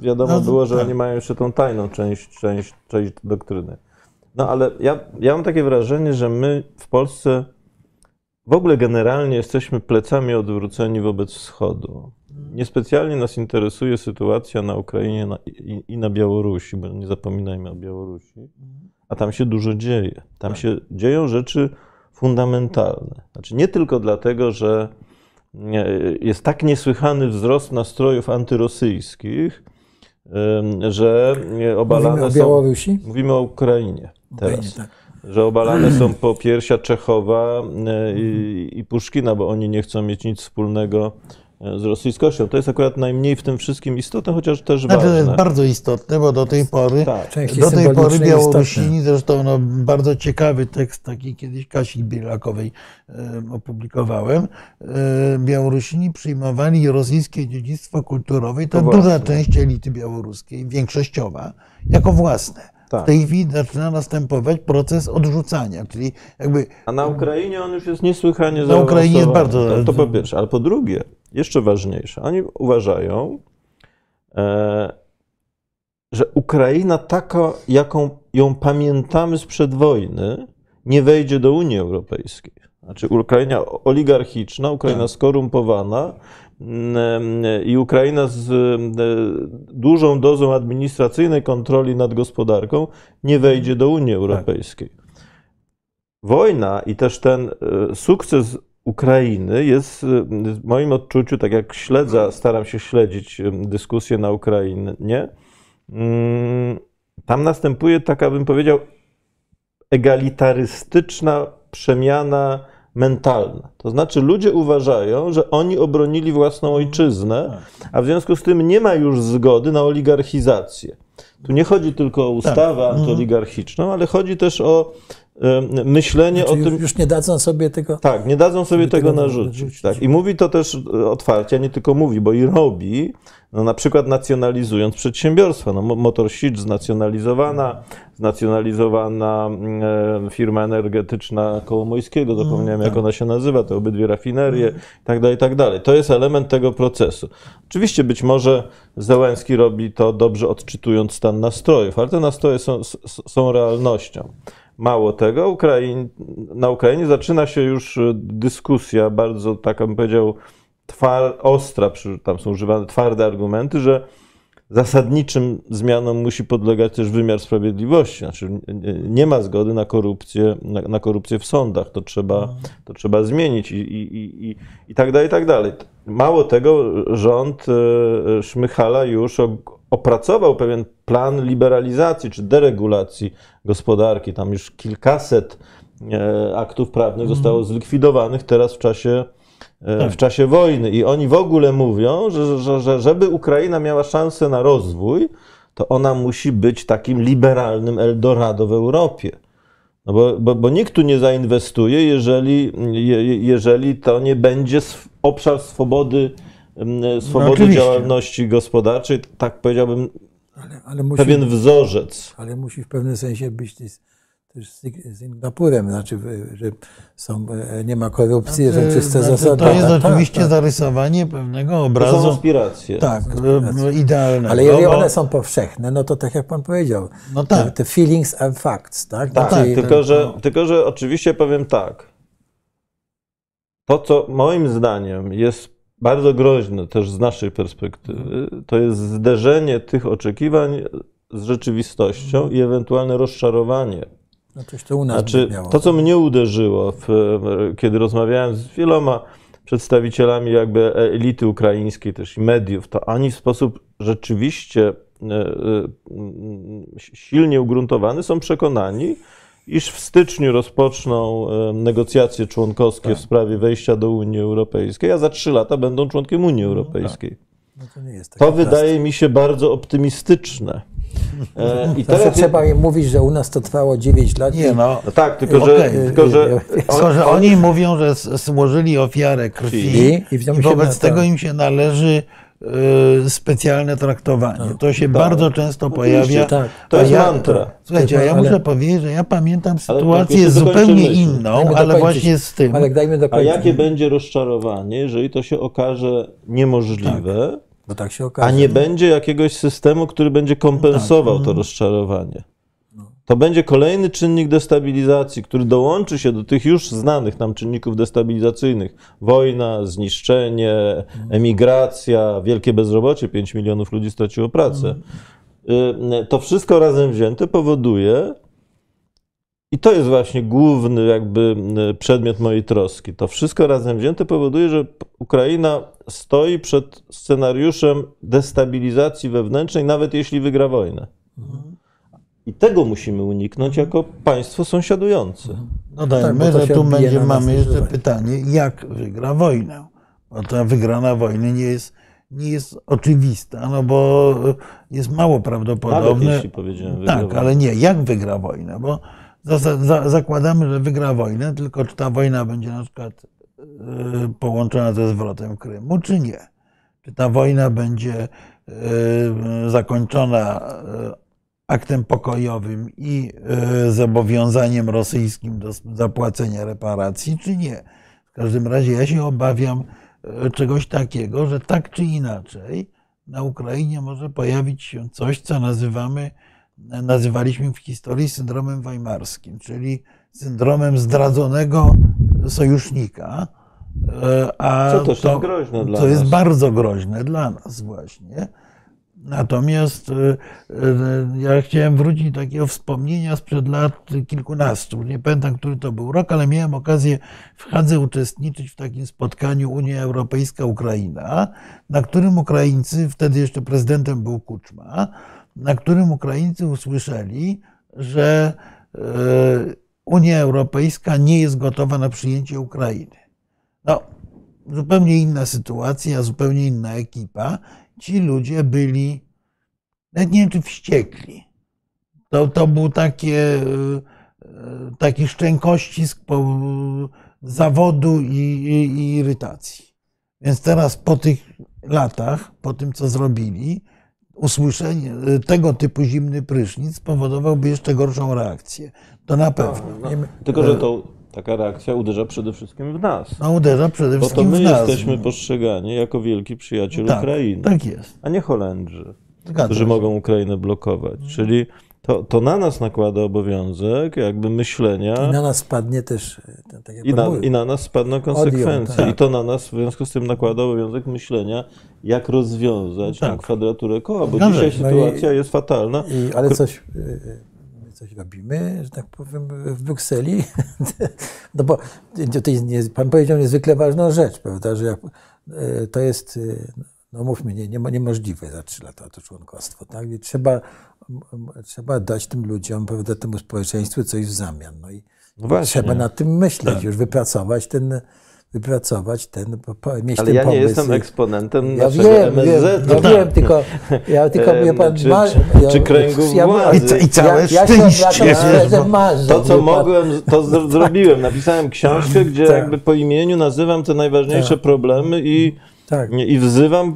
wiadomo no, było, że tak. oni mają jeszcze tą tajną część, część, część doktryny. No ale ja, ja mam takie wrażenie, że my w Polsce w ogóle generalnie jesteśmy plecami odwróceni wobec Wschodu. Niespecjalnie nas interesuje sytuacja na Ukrainie i, na Białorusi, bo nie zapominajmy o Białorusi, a tam się dużo dzieje. Tam tak. się dzieją rzeczy fundamentalne. Znaczy nie tylko dlatego, że jest tak niesłychany wzrost nastrojów antyrosyjskich, że obalane
Mówimy o Białorusi?
Są, mówimy o Ukrainie teraz. Tak. Że obalane są po piersia Czechowa e, i, i Puszkina, bo oni nie chcą mieć nic wspólnego e, z rosyjskością. To jest akurat najmniej w tym wszystkim istotne, chociaż też ważne. To jest
bardzo istotne, bo do tej pory, tak. do tej pory Białorusini, zresztą no, bardzo ciekawy tekst taki kiedyś Kasi Bielakowej e, opublikowałem, e, Białorusini przyjmowali rosyjskie dziedzictwo kulturowe i to, to duża część elity białoruskiej, większościowa, jako własne tak. w tej chwili zaczyna następować proces odrzucania, czyli jakby...
A na Ukrainie on już jest niesłychanie Na Ukrainie jest bardzo... To, to po pierwsze, ale po drugie, jeszcze ważniejsze, oni uważają, e, że Ukraina taka, jaką ją pamiętamy sprzed wojny, nie wejdzie do Unii Europejskiej. Znaczy Ukraina oligarchiczna, Ukraina tak. skorumpowana i Ukraina z e, dużą dozą administracyjnej kontroli nad gospodarką nie wejdzie do Unii Europejskiej. Wojna i też ten e, sukces Ukrainy jest w moim odczuciu, tak jak śledzę, staram się śledzić dyskusję na Ukrainie, mm, tam następuje taka, bym powiedział, egalitarystyczna przemiana mentalna. To znaczy ludzie uważają, że oni obronili własną ojczyznę, a w związku z tym nie ma już zgody na oligarchizację. Tu nie chodzi tylko o ustawę tak. antyoligarchiczną, ale chodzi też o myślenie
znaczy,
o tym.
Już nie dadzą sobie tego.
Tak, nie dadzą sobie tego, tego narzucić. narzucić. Tak. I mówi to też otwarcie, a nie tylko mówi, bo i robi, no na przykład nacjonalizując przedsiębiorstwa. No, Motor Sich znacjonalizowana, znacjonalizowana e, firma energetyczna Kołomojskiego, zapomniałem mm, jak tak. ona się nazywa, te obydwie rafinerie mm. i tak dalej, i tak dalej. To jest element tego procesu. Oczywiście być może Zełenski robi to dobrze odczytując stan nastrojów, ale te nastroje są, są realnością. Mało tego, Ukraiń, na Ukrainie zaczyna się już dyskusja bardzo, tak bym powiedział, twar, ostra, tam są używane twarde argumenty, że zasadniczym zmianom musi podlegać też wymiar sprawiedliwości. Znaczy, nie ma zgody na korupcję, na, na korupcję w sądach. To trzeba, to trzeba zmienić i, i, i, i tak dalej, i tak dalej. Mało tego, rząd e, Szmychala już opracował pewien plan liberalizacji czy deregulacji gospodarki. Tam już kilkaset e, aktów prawnych zostało mhm. zlikwidowanych teraz w czasie E, tak. w czasie wojny. I oni w ogóle mówią, że, że, że żeby Ukraina miała szansę na rozwój, to ona musi być takim liberalnym Eldorado w Europie. No bo, bo, bo nikt tu nie zainwestuje, jeżeli, je, jeżeli to nie będzie obszar swobody, swobody no działalności gospodarczej, tak powiedziałbym, ale, ale musi, pewien wzorzec.
Ale musi w pewnym sensie być też z Singapurem, znaczy, że są, e, nie ma korupcji, znaczy, że czyste znaczy, zasady.
To jest tak, oczywiście tak, zarysowanie pewnego obrazu. To
są aspiracje.
Tak, e, idealnego.
Ale jeżeli one są powszechne, no to tak jak pan powiedział, no tak. te, feelings are facts, tak?
Tak, znaczy, tylko, że, no. tylko że oczywiście powiem tak. To, co moim zdaniem jest bardzo groźne też z naszej perspektywy, to jest zderzenie tych oczekiwań z rzeczywistością i ewentualne rozczarowanie.
No to u nas
znaczy, To, co mnie uderzyło, w, kiedy rozmawiałem z wieloma przedstawicielami jakby elity ukraińskiej też i mediów, to oni w sposób rzeczywiście e, e, silnie ugruntowany są przekonani, iż w styczniu rozpoczną negocjacje członkowskie tak. w sprawie wejścia do Unii Europejskiej, a za trzy lata będą członkiem Unii no, Europejskiej. Tak. No to, to wydaje mi się bardzo optymistyczne.
E, I teraz trzeba im mówić, że u nas to trwało 9 lat.
Nie, no.
no tak, tylko że, okay. tylko, że,
on, że oni mówią, że złożyli ofiarę krwi i, i, i wobec tego im się należy specjalne traktowanie. No, to się tak. bardzo często pojawia.
Tak. To jest ja, mantra.
Słuchajcie, ja ale... muszę powiedzieć, że ja pamiętam sytuację zupełnie inną, ale właśnie z tym. Ale
dajmy A jakie będzie rozczarowanie, jeżeli to się okaże niemożliwe? Tak
no tak się okaże.
A nie no. będzie jakiegoś systemu, który będzie kompensował tak. to rozczarowanie. To będzie kolejny czynnik destabilizacji, który dołączy się do tych już znanych nam czynników destabilizacyjnych. Wojna, zniszczenie, mhm. emigracja, wielkie bezrobocie, 5 milionów ludzi straciło pracę. Mhm. Y, to wszystko razem wzięte powoduje, i to jest właśnie główny jakby przedmiot mojej troski. To wszystko razem wzięte powoduje, że Ukraina stoi przed scenariuszem destabilizacji wewnętrznej, nawet jeśli wygra wojnę. I tego musimy uniknąć jako państwo sąsiadujące.
No tak, tak my że tu będzie, mamy jeszcze pytanie, jak wygra wojnę? Bo ta wygrana wojny nie jest, nie jest oczywista, no bo jest mało prawdopodobne. Nawet
jeśli powiedziałem,
tak, ale nie, jak wygra wojnę? Bo za, za, zakładamy, że wygra wojnę, tylko czy ta wojna będzie na przykład y, połączona ze zwrotem Krymu, czy nie? Czy ta wojna będzie y, zakończona y, aktem pokojowym i e, zobowiązaniem rosyjskim do zapłacenia reparacji, czy nie. W każdym razie ja się obawiam e, czegoś takiego, że tak czy inaczej na Ukrainie może pojawić się coś, co nazywamy, nazywaliśmy w historii syndromem weimarskim, czyli syndromem zdradzonego sojusznika.
E, a co to, jest groźne dla
to nas. jest bardzo groźne dla nas właśnie. Natomiast e, e, ja chciałem wrócić do takiego wspomnienia sprzed lat kilkunastu. Nie pamiętam, który to był rok, ale miałem okazję w Hadze uczestniczyć w takim spotkaniu Unia Europejska-Ukraina, na którym Ukraińcy, wtedy jeszcze prezydentem był Kuczma, na którym Ukraińcy usłyszeli, że Unia Europejska nie jest gotowa na przyjęcie Ukrainy. No, zupełnie inna sytuacja, zupełnie inna ekipa. Ci ludzie byli, nawet nie wiem czy wściekli. To, to był takie, e, taki szczękościsk po zawodu i, i, i irytacji. Więc teraz po tych latach, po tym co zrobili, usłyszenie e, tego typu zimny prysznic spowodowałby jeszcze gorszą reakcję. To na pewno. No,
no, tylko, że to taka reakcja uderza przede wszystkim w nas.
No uderza przede wszystkim w nas.
Bo to my jesteśmy postrzegani jako wielki przyjaciel
tak,
Ukrainy.
Tak jest.
A nie Holendrzy, Zgadza którzy się. mogą Ukrainę blokować. Czyli to, to na nas nakłada obowiązek jakby myślenia.
I na nas spadnie też.
E, tak I, na, I na nas spadną konsekwencje. tak. I to na nas w związku z tym nakłada obowiązek myślenia, jak rozwiązać tak. kwadraturę koła, bo dzisiaj no sytuacja i, jest fatalna.
I, ale coś, e, coś robimy, że tak powiem, w Brukseli. No bo pan powiedział niezwykle ważną rzecz, prawda, że jak, e, to jest, no mówmy, nie, nie, niemożliwe za trzy lata to członkostwo. Tak? I trzeba trzeba dać tym ludziom, prawda, temu społeczeństwu coś w zamian. No i no trzeba nad tym myśleć, tak. już wypracować ten, wypracować ten, mieć
Ale
ten
ja
pomysł.
nie jestem eksponentem ja
naszego wiem,
MSZ.
Wiem, ja wiem, tylko, ja tylko mówię pan,
czy, ma, ja, czy kręgów ja,
władzy. I, I całe ja, szczęście.
Ja się marzę,
to, co mogłem, to zrobiłem. Napisałem książkę, gdzie tak. jakby po imieniu nazywam te najważniejsze tak. problemy i, tak. i wzywam.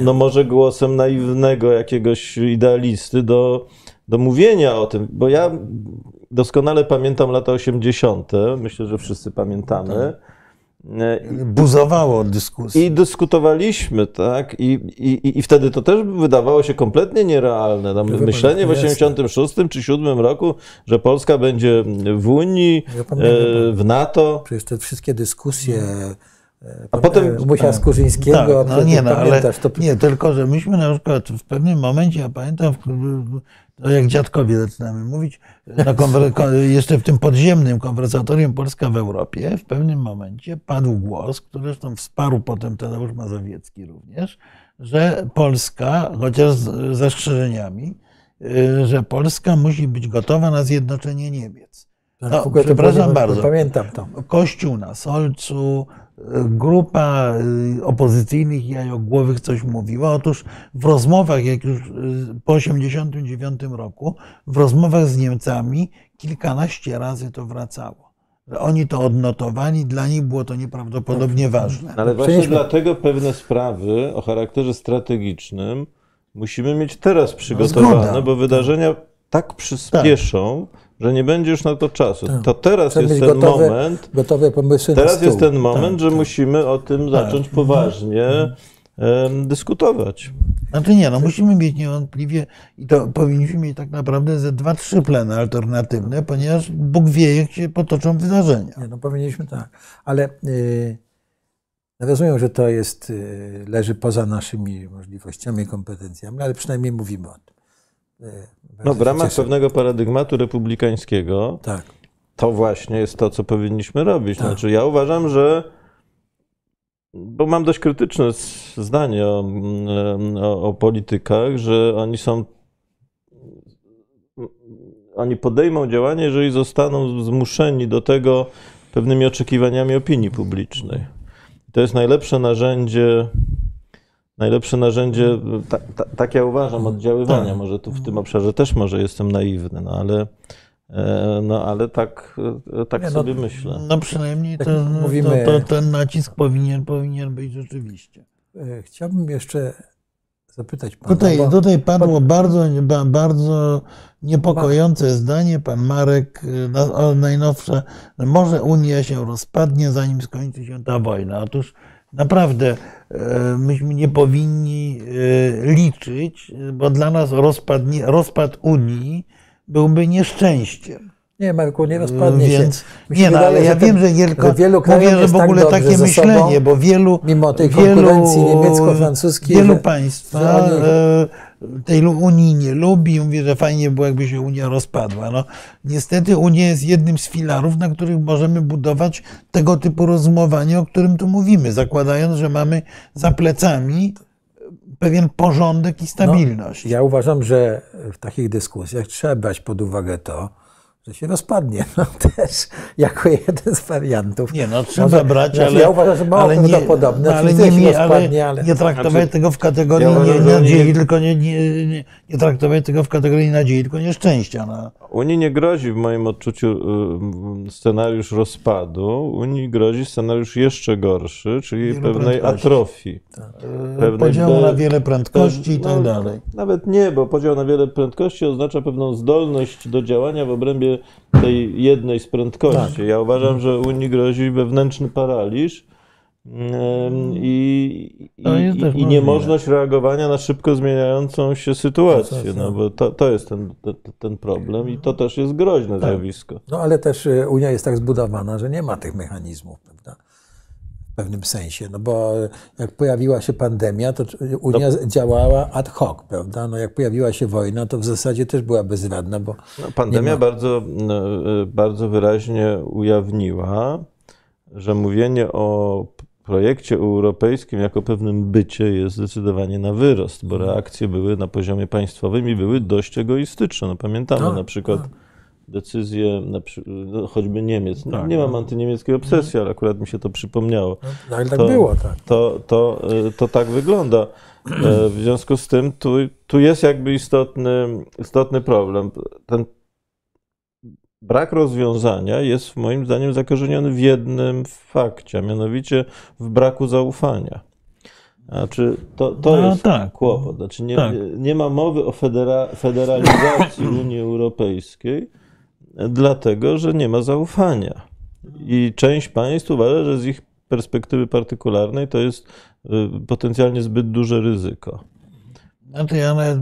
No może głosem naiwnego jakiegoś idealisty do, do mówienia o tym, bo ja doskonale pamiętam lata 80., myślę, że wszyscy pamiętamy. Tak.
Buzowało dyskusję.
I dyskutowaliśmy, tak? I, i, I wtedy to też wydawało się kompletnie nierealne. Tam myślenie w 86 czy 7 roku, że Polska będzie w Unii, e, w NATO.
Przecież te wszystkie dyskusje. A potem Musia Skurzyńskiego,
tak, no nie, no, ale to... nie, tylko że myśmy na przykład w pewnym momencie, ja pamiętam, to jak dziadkowie zaczynamy mówić, na jeszcze w tym podziemnym konwersatorium Polska w Europie, w pewnym momencie padł głos, który zresztą wsparł potem Tadeusz Mazowiecki również, że Polska, chociaż z zastrzeżeniami, y, że Polska musi być gotowa na zjednoczenie Niemiec.
No, przepraszam bardzo. Pamiętam to.
Kościół na Solcu, grupa y, opozycyjnych jajogłowych coś mówiła. Otóż w rozmowach, jak już y, po 1989 roku, w rozmowach z Niemcami kilkanaście razy to wracało. Oni to odnotowali, dla nich było to nieprawdopodobnie ważne.
Ale właśnie dlatego pewne sprawy o charakterze strategicznym musimy mieć teraz no, przygotowane, no bo wydarzenia tak przyspieszą, tak że nie będzie już na to czasu. Tak. To teraz jest ten gotowe, moment.
Gotowe pomysły
teraz jest ten moment, tak, że tak. musimy o tym tak. zacząć poważnie mhm. dyskutować.
Znaczy nie, no musimy mieć niewątpliwie i to powinniśmy mieć tak naprawdę ze dwa, trzy plany alternatywne, ponieważ Bóg wie, jak się potoczą wydarzenia.
Nie, no powinniśmy tak, ale yy, rozumiem, że to jest, yy, leży poza naszymi możliwościami, kompetencjami, ale przynajmniej mówimy o tym.
Yy, no, w ramach cieszę. pewnego paradygmatu republikańskiego
tak.
to właśnie jest to, co powinniśmy robić. Tak. Znaczy, ja uważam, że bo mam dość krytyczne zdanie o, o, o politykach, że oni są oni podejmą działanie, jeżeli zostaną zmuszeni do tego pewnymi oczekiwaniami opinii publicznej. To jest najlepsze narzędzie najlepsze narzędzie, ta, ta, tak ja uważam, oddziaływania. Tak. Może tu w tym obszarze też może jestem naiwny, no ale, e, no, ale tak, e, tak Nie, no, sobie myślę.
No przynajmniej tak to, mówimy, to, to, ten nacisk powinien, powinien być rzeczywiście.
E, chciałbym jeszcze zapytać pana.
Tutaj,
bo-
tutaj padło bardzo, ba- bardzo niepokojące zdanie. Pan Marek, najnowsze, że może Unia się rozpadnie, zanim skończy się ta wojna. Otóż naprawdę e, myśmy nie powinni e, liczyć, bo dla nas rozpadnie, rozpad Unii byłby nieszczęściem.
Nie, Marku, nie rozpadnie
Więc
się. Mi
nie, no, ale ja wiem, że, wielko,
że wielu
mówię, że w
tak
ogóle
dobrze
takie
ze sobą,
myślenie, bo wielu,
mimo tej
wielu,
konkurencji niemiecko-francuskiej,
wielu państwa
oni-
e, tej Unii nie lubi i mówi, że fajnie było, jakby się Unia rozpadła. No, niestety Unia jest jednym z filarów, na których możemy budować tego typu rozumowanie, o którym tu mówimy, zakładając, że mamy za plecami pewien porządek i stabilność.
No, ja uważam, że w takich dyskusjach trzeba brać pod uwagę to, że się rozpadnie. No też jako jeden z wariantów.
Nie, no trzeba
Może-
brać,
znaczy,
ale...
ja uważam, że mało
ale nie-
prawdopodobne.
ale nie, ale
rozpadnie, ale-
nie traktować
Znaczy,
tego w kategorii
ja
nie, nadziei,
nie-
tylko nie, nie, nie, nie traktować tego w kategorii nadziei, tylko nieszczęścia. No.
Unii nie grozi w moim odczuciu y, scenariusz rozpadu. Unii grozi scenariusz jeszcze gorszy, czyli
Wielu
pewnej
prędkości.
atrofii. Pewnej
Podziału na wiele prędkości i tak
No,
dalej.
Nawet nie, bo podział na wiele prędkości oznacza pewną zdolność do działania w obrębie tej jednej z prędkości. Ja uważam, że Unii grozi wewnętrzny paraliż. I, i, i, niemożność reagowania na szybko zmieniającą się sytuację, no bo to, to jest ten, ten, problem i to też jest groźne zjawisko.
No ale też y, Unia jest tak zbudowana, że nie ma tych mechanizmów, prawda? W pewnym sensie. No bo jak pojawiła się pandemia, to Unia działała ad hoc, prawda? No jak pojawiła się wojna, to w zasadzie też była bezradna, bo
No, pandemia
ma.
bardzo, no, e, bardzo wyraźnie ujawniła, że mówienie o projekcie europejskim jako pewnym bycie jest zdecydowanie na wyrost, bo reakcje były na poziomie państwowym i były dość egoistyczne. No, pamiętamy
No,
na przykład decyzje no, choćby Niemiec. No,
Tak,
nie mam antyniemieckiej obsesji, ale akurat mi się to przypomniało.
no, ale tak
To-
było, tak.
To, to, y, to tak wygląda. E, W związku z tym tu, tu jest jakby istotny, istotny problem. Ten brak rozwiązania jest moim zdaniem zakorzeniony w jednym fakcie, a mianowicie w braku zaufania. Znaczy, to, to
No
jest
tak.
kłopot. Znaczy, nie,
Tak.
nie ma mowy o federa, federalizacji Unii Europejskiej, dlatego że nie ma zaufania. I część państw uważa, że z ich perspektywy partykularnej to jest y, potencjalnie zbyt duże ryzyko.
Znaczy ja nawet y,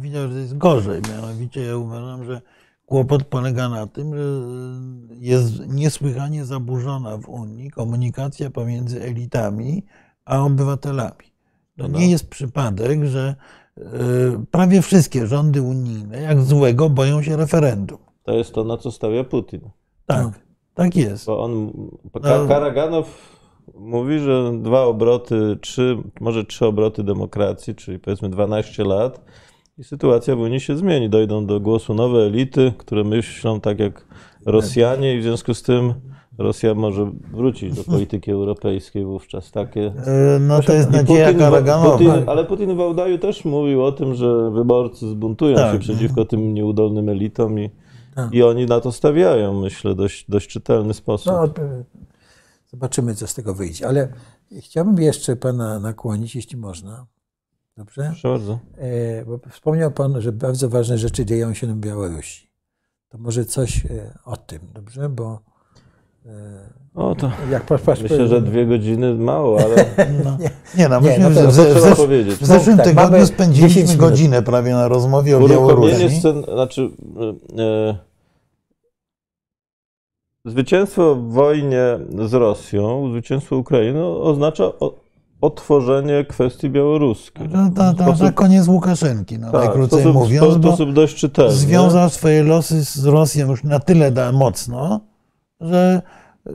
widział, że jest gorzej. Mianowicie ja uważam, że kłopot polega na tym, że jest niesłychanie zaburzona w Unii komunikacja pomiędzy elitami a obywatelami. To
No.
nie jest przypadek, że y, prawie wszystkie rządy unijne, jak złego, boją się referendum.
To jest to, na co stawia Putin.
Tak, tak jest.
Bo on,
No.
Karaganow mówi, że dwa obroty, trzy, może trzy obroty demokracji, czyli powiedzmy 12 lat i sytuacja w Unii się zmieni. Dojdą do głosu nowe elity, które myślą tak jak Rosjanie i w związku z tym Rosja może wrócić do polityki europejskiej wówczas. Takie
Y, No to jest
I
nadzieja
Putin,
Karaganowa.
Putin, ale Putin w Wałdaju też mówił o tym, że wyborcy zbuntują
Tak.
się przeciwko tym nieudolnym elitom i,
Tak.
i oni na to stawiają, myślę, dość, dość czytelny sposób.
No, zobaczymy, co z tego wyjdzie. Ale chciałbym jeszcze pana nakłonić, jeśli można. Dobrze?
Proszę bardzo.
E, Bo wspomniał pan, że bardzo ważne rzeczy dzieją się na Białorusi. To może coś e, o tym, dobrze? Bo
O, to
jak patrz, patrz,
myślę, że dwie godziny mało, ale
No. Nie no,
Nie, no to-
w, w, zesz-
powiedzieć?
w zeszłym
tak,
tygodniu
mamy 10
spędziliśmy godzinę prawie na rozmowie o Białorusi.
scen, znaczy e, zwycięstwo w wojnie z Rosją, zwycięstwo Ukrainy oznacza o, otworzenie kwestii białoruskiej.
To, to, to, to koniec Łukaszenki, no,
Tak, w
najkrócej
sposób,
mówiąc,
w sposób dość czytelny.
związał swoje losy z Rosją już na tyle da, mocno, że yy,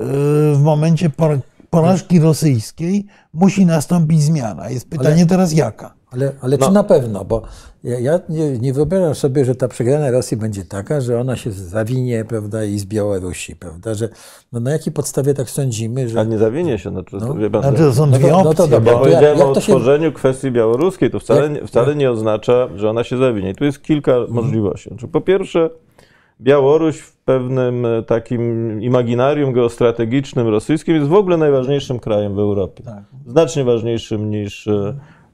w momencie por, porażki rosyjskiej musi nastąpić zmiana. Jest pytanie
Ale-
teraz jaka?
Ale, ale
No.
czy na pewno? Bo ja, ja nie, nie wyobrażam sobie, że ta przegrana Rosji będzie taka, że ona się zawinie, prawda, i z Białorusi, prawda, że no, na jakiej podstawie tak sądzimy, że...
A nie zawinie się. Znaczy,
No.
wie pan,
Znaczy, to są
No to-
dwie
no to
opcje.
dobra,
Ja
bo,
to jak-
powiedziałem
jak
o
to się-
otworzeniu kwestii białoruskiej, to wcale,
Jak-
nie, wcale nie oznacza, że ona się zawinie. I tu jest kilka możliwości. Znaczy, po pierwsze, Białoruś w pewnym e, takim imaginarium geostrategicznym rosyjskim jest w ogóle najważniejszym krajem w Europie.
Tak.
Znacznie ważniejszym niż, e,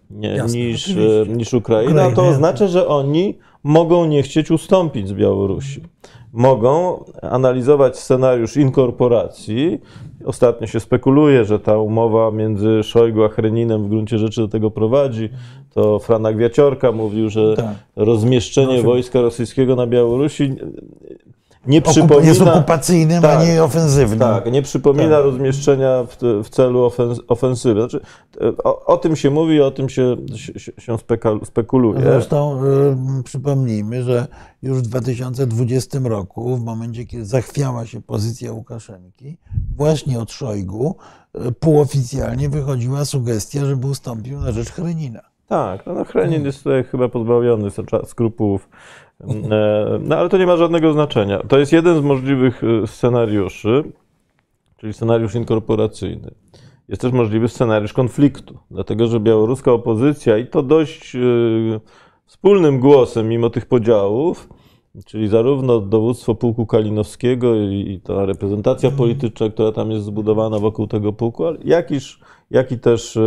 nie, niż, niż Ukraina, to oznacza, że oni mogą nie chcieć ustąpić z Białorusi. Mogą analizować scenariusz inkorporacji. Ostatnio się spekuluje, że ta umowa między Szojgu a Chreninem w gruncie rzeczy do tego prowadzi. To Franak Wiaciorka mówił, że tak. rozmieszczenie wojska rosyjskiego na Białorusi nie przypomina,
jest okupacyjnym, tak, a nie ofensywnym.
Tak, nie przypomina tak. rozmieszczenia w, w, celu ofensywy. Znaczy, o, o, tym się mówi, o tym się, się, spekuluje.
Zresztą y, przypomnijmy, że już w 2020 roku, w momencie, kiedy zachwiała się pozycja Łukaszenki, właśnie od Szojgu y, półoficjalnie wychodziła sugestia, żeby ustąpił na rzecz Chrenina.
Tak, no, no Chrenin jest tutaj chyba pozbawiony skrupułów E, no ale to nie ma żadnego znaczenia. To jest jeden z możliwych e, scenariuszy, czyli scenariusz inkorporacyjny. Jest też możliwy scenariusz konfliktu, dlatego że białoruska opozycja i to dość e, wspólnym głosem, mimo tych podziałów, czyli zarówno dowództwo pułku kalinowskiego i ta reprezentacja mhm. polityczna, która tam jest zbudowana wokół tego pułku, jak, iż, jak i też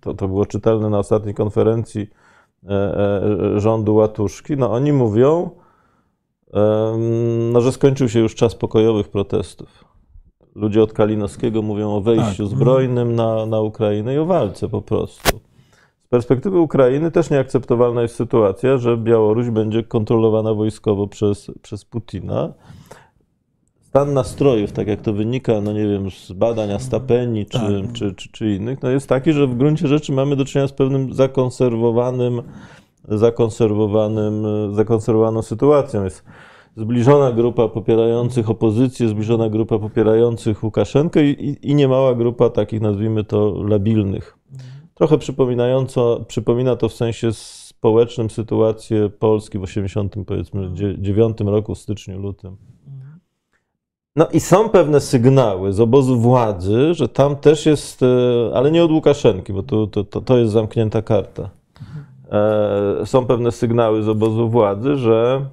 to, to było czytelne na ostatniej konferencji E, e, rządu Łatuszki, no oni mówią, no, że skończył się już czas pokojowych protestów. Ludzie od Kalinowskiego mówią o wejściu tak. zbrojnym na, na Ukrainę i o walce po prostu. Z perspektywy Ukrainy też nieakceptowalna jest sytuacja, że Białoruś będzie kontrolowana wojskowo przez, przez Putina stan nastrojów, tak jak to wynika, no nie wiem, z badań Astapeni czy, tak. czy, czy, czy, innych, no jest taki, że w gruncie rzeczy mamy do czynienia z pewnym zakonserwowanym, zakonserwowanym, zakonserwowaną sytuacją. Jest zbliżona grupa popierających opozycję, zbliżona grupa popierających Łukaszenkę i, i, i niemała grupa takich, nazwijmy to, labilnych. Trochę przypominająco, przypomina to w sensie społecznym sytuację Polski w 80, powiedzmy, 9 roku, w styczniu, lutym. No i są pewne sygnały z obozu władzy, że tam też jest, e, ale nie od Łukaszenki, bo to, to, to jest zamknięta karta. E, są pewne sygnały z obozu władzy, że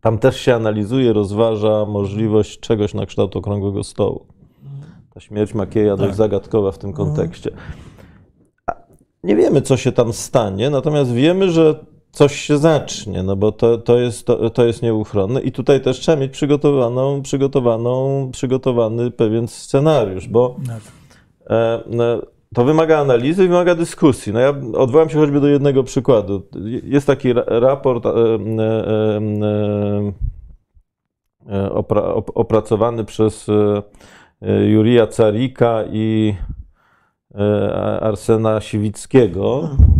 tam też się analizuje, rozważa możliwość czegoś na kształt okrągłego stołu. Ta śmierć Makieja dość tak. zagadkowa w tym kontekście. Nie wiemy, co się tam stanie, natomiast wiemy, że coś się zacznie, no bo to, to, jest, to, to jest nieuchronne i tutaj też trzeba mieć przygotowaną, przygotowaną, przygotowany pewien scenariusz, bo e, no, to wymaga analizy i wymaga dyskusji. No ja odwołam się choćby do jednego przykładu. Jest taki raport e, e, e, opra, opracowany przez Jurija Carika i Arsena Siwickiego. Mhm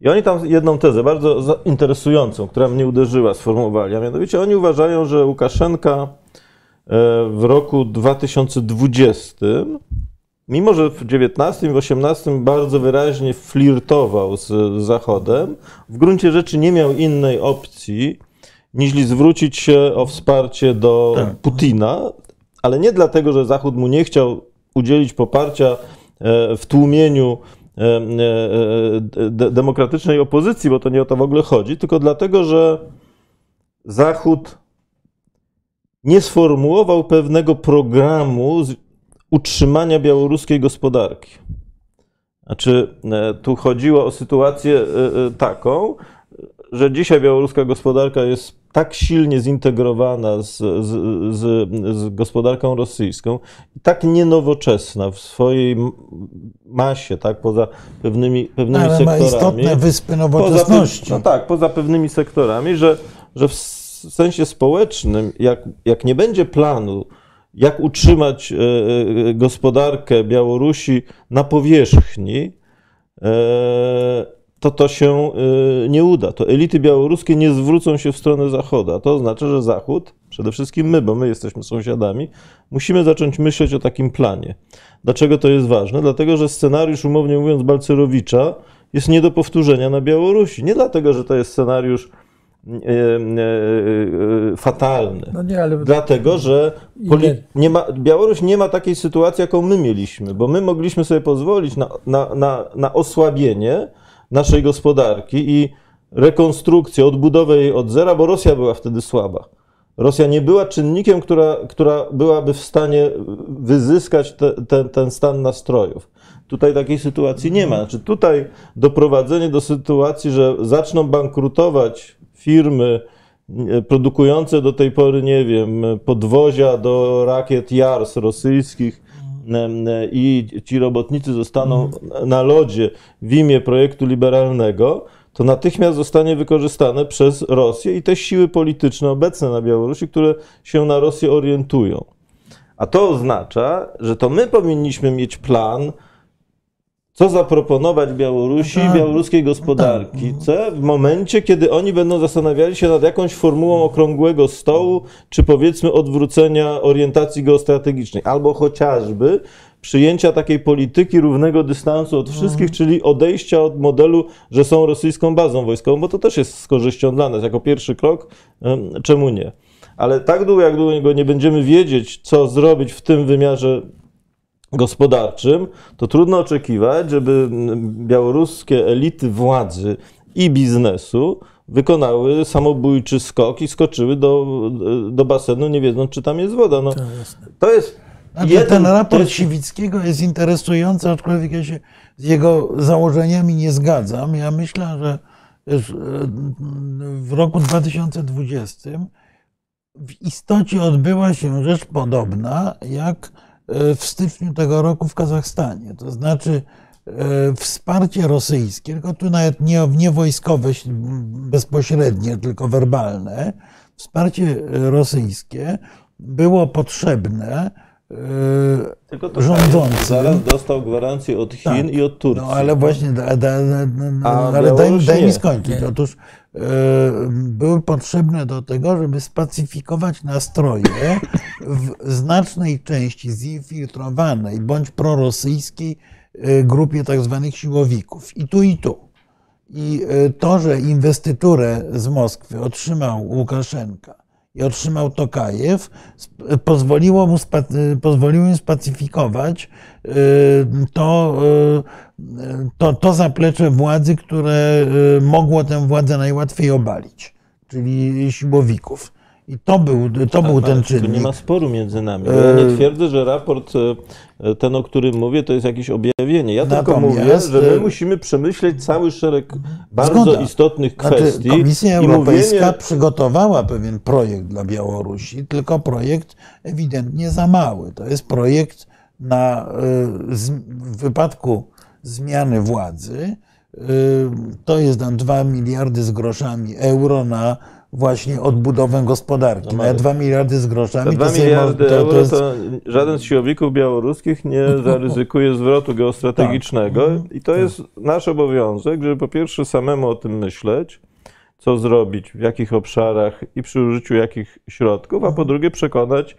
i oni tam jedną tezę bardzo interesującą, która mnie uderzyła, sformułowali, a mianowicie oni uważają, że Łukaszenka e, w roku 2020, mimo że w 19 i w 18 bardzo wyraźnie flirtował z Zachodem, w gruncie rzeczy nie miał innej opcji, niż zwrócić się o wsparcie do tak. Putina, ale nie dlatego, że Zachód mu nie chciał udzielić poparcia e, w tłumieniu E, e, demokratycznej opozycji, bo to nie o to w ogóle chodzi, tylko dlatego, że Zachód nie sformułował pewnego programu utrzymania białoruskiej gospodarki. Znaczy, e, tu chodziło o sytuację taką, że dzisiaj białoruska gospodarka jest tak silnie zintegrowana z, z, z, z, gospodarką rosyjską tak nienowoczesna w swojej masie, tak, poza pewnymi, pewnymi Ale sektorami.
Ma istotne wyspy nowoczesności.
Poza, no tak, poza pewnymi sektorami, że, że w sensie społecznym, jak, jak nie będzie planu, jak utrzymać e, e, gospodarkę Białorusi na powierzchni, e, to to się y, nie uda. To elity białoruskie nie zwrócą się w stronę Zachodu. A to oznacza, że Zachód, przede wszystkim my, bo my jesteśmy sąsiadami, musimy zacząć myśleć o takim planie. Dlaczego to jest ważne? Dlatego, że scenariusz, umownie mówiąc, Balcerowicza jest nie do powtórzenia na Białorusi. Nie dlatego, że to jest scenariusz e, e, fatalny. No nie, ale... Dlatego, że nie ma, Białoruś nie ma takiej sytuacji, jaką my mieliśmy, bo my mogliśmy sobie pozwolić na, na, na, na osłabienie naszej gospodarki i rekonstrukcję, odbudowę jej od zera, bo Rosja była wtedy słaba. Rosja nie była czynnikiem, która, która byłaby w stanie wyzyskać te, te, ten stan nastrojów. Tutaj takiej sytuacji nie ma. Znaczy tutaj doprowadzenie do sytuacji, że zaczną bankrutować firmy produkujące do tej pory, nie wiem, podwozia do rakiet JARS rosyjskich i ci robotnicy zostaną na lodzie w imię projektu liberalnego, to natychmiast zostanie wykorzystane przez Rosję i te siły polityczne obecne na Białorusi, które się na Rosję orientują. A to oznacza, że to my powinniśmy mieć plan, co zaproponować Białorusi i tak. białoruskiej gospodarki tak. w momencie, kiedy oni będą zastanawiali się nad jakąś formułą okrągłego stołu, czy powiedzmy odwrócenia orientacji geostrategicznej, albo chociażby przyjęcia takiej polityki równego dystansu od wszystkich, czyli odejścia od modelu, że są rosyjską bazą wojskową, bo to też jest z korzyścią dla nas. Jako pierwszy krok, czemu nie? Ale tak długo, jak długo nie będziemy wiedzieć, co zrobić w tym wymiarze gospodarczym, to trudno oczekiwać, żeby białoruskie elity władzy i biznesu wykonały samobójczy skok i skoczyły do, do basenu, nie wiedząc, czy tam jest woda. No, to jest
jeden, ten raport jest... Siwickiego jest interesujący, aczkolwiek ja się z jego założeniami nie zgadzam. Ja myślę, że w roku 2020 w istocie odbyła się rzecz podobna, jak E, w styczniu tego roku w Kazachstanie. To znaczy e, wsparcie rosyjskie, tylko tu nawet nie, nie wojskowe bezpośrednie, tylko werbalne, wsparcie rosyjskie było potrzebne e, tylko to rządzący.
Zaraz dostał gwarancję od Chin tak, i od Turcji.
No ale właśnie, da, da, da, ale daj, daj mi skończyć. Nie. Otóż były potrzebne do tego, żeby spacyfikować nastroje w znacznej części zinfiltrowanej bądź prorosyjskiej e, grupie tak zwanych siłowików. I tu, i tu. I e, to, że inwestyturę z Moskwy otrzymał Łukaszenka i otrzymał Tokajew, pozwoliło mu, pozwoliło mu spacyfikować to, to, to zaplecze władzy, które mogło tę władzę najłatwiej obalić, czyli siłowików. I to był, to był ten czynnik. Tu
nie ma sporu między nami. Ja nie twierdzę, że raport, e, ten o którym mówię, to jest jakieś objawienie. Ja Natomiast, tylko mówię, że my musimy przemyśleć cały szereg bardzo zgoda. istotnych znaczy, kwestii. Znaczy,
Komisja Europejska mówienie... przygotowała pewien projekt dla Białorusi, tylko projekt ewidentnie za mały. To jest projekt na, w wypadku zmiany władzy, to jest tam 2 miliardy z groszami euro na właśnie odbudowę gospodarki. No, 2 miliardy z groszami.
2 miliardy to, euro to, jest... to żaden z siłowików białoruskich nie zaryzykuje zwrotu geostrategicznego tak. i to tak. jest nasz obowiązek, żeby po pierwsze samemu o tym myśleć, co zrobić, w jakich obszarach i przy użyciu jakich środków, a po mhm. drugie przekonać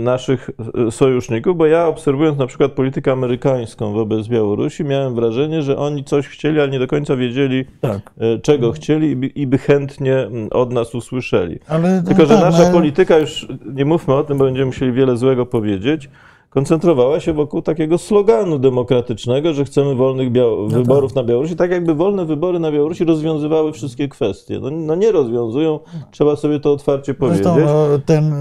naszych sojuszników, bo ja obserwując na przykład politykę amerykańską wobec Białorusi, miałem wrażenie, że oni coś chcieli, ale nie do końca wiedzieli, tak. E, czego chcieli i by chętnie od nas usłyszeli. Ale, no Tylko, że tak, nasza ale... polityka, już nie mówmy o tym, bo będziemy musieli wiele złego powiedzieć, koncentrowała się wokół takiego sloganu demokratycznego, że chcemy wolnych no wyborów tak. na Białorusi, tak jakby wolne wybory na Białorusi rozwiązywały wszystkie kwestie. No, no nie rozwiązują, trzeba sobie to otwarcie powiedzieć. Zresztą,
no, ten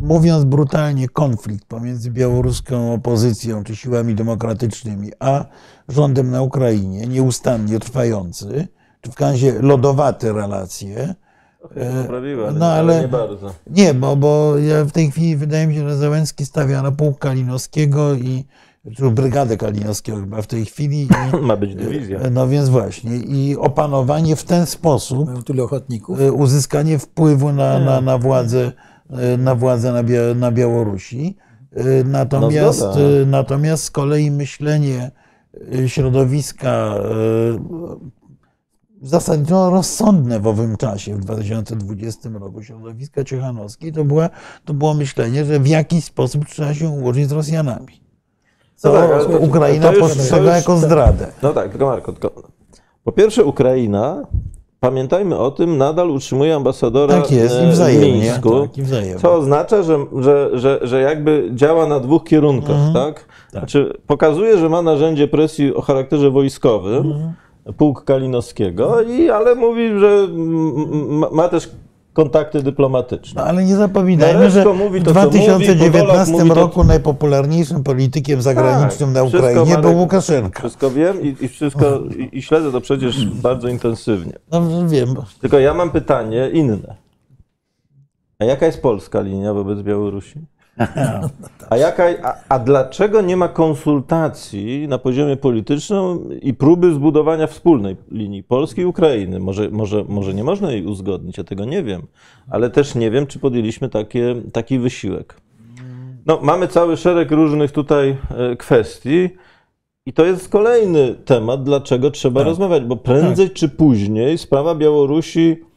mówiąc brutalnie, konflikt pomiędzy białoruską opozycją czy siłami demokratycznymi, a rządem na Ukrainie, nieustannie trwający, czy w razie lodowaty relacje.
Poprawiła, no, ale nie bardzo.
Nie, bo, bo ja w tej chwili wydaje mi się, że Zełenski stawia na pułk Kalinowskiego i czy brygadę Kalinowskiego chyba w tej chwili. I,
Ma być dywizja.
No więc właśnie. I opanowanie w ten sposób.
Mają tyle ochotników.
E, uzyskanie wpływu na, na, na władzę E, na władzę na, Bia na Białorusi. E, natomiast, no natomiast z kolei myślenie środowiska zasadniczo rozsądne w owym czasie, w 2020 roku, środowiska ciechanowskiej, to, była, to było myślenie, że w jakiś sposób trzeba się ułożyć z Rosjanami. Co no tak, to, Ukraina postrzega jako zdradę.
No tak, tylko Marko, tylko, po pierwsze Ukraina pamiętajmy o tym, nadal utrzymuje ambasadora tak jest, i w Mińsku, tak, i co oznacza, że, że, że, że jakby działa na dwóch kierunkach. Mhm. Tak? tak? Znaczy, pokazuje, że ma narzędzie presji o charakterze wojskowym, mhm. pułk Kalinowskiego, i, ale mówi, że ma też kontakty dyplomatyczne.
No, ale nie zapominajmy, że mówi to, w 2019 mówi, roku to... najpopularniejszym politykiem zagranicznym tak, na Ukrainie Marek, był Łukaszenka.
Wszystko wiem i, i wszystko i, i, śledzę to przecież bardzo intensywnie.
No wiem.
Tylko ja mam pytanie inne. A jaka jest polska linia wobec Białorusi? A, jaka, a, a, dlaczego nie ma konsultacji na poziomie politycznym i próby zbudowania wspólnej linii Polski i Ukrainy? Może, może, może nie można jej uzgodnić, ja tego nie wiem, ale też nie wiem, czy podjęliśmy takie, taki wysiłek. No, mamy cały szereg różnych tutaj e, kwestii. I to jest kolejny temat, dlaczego trzeba tak. rozmawiać, bo prędzej tak. czy później sprawa Białorusi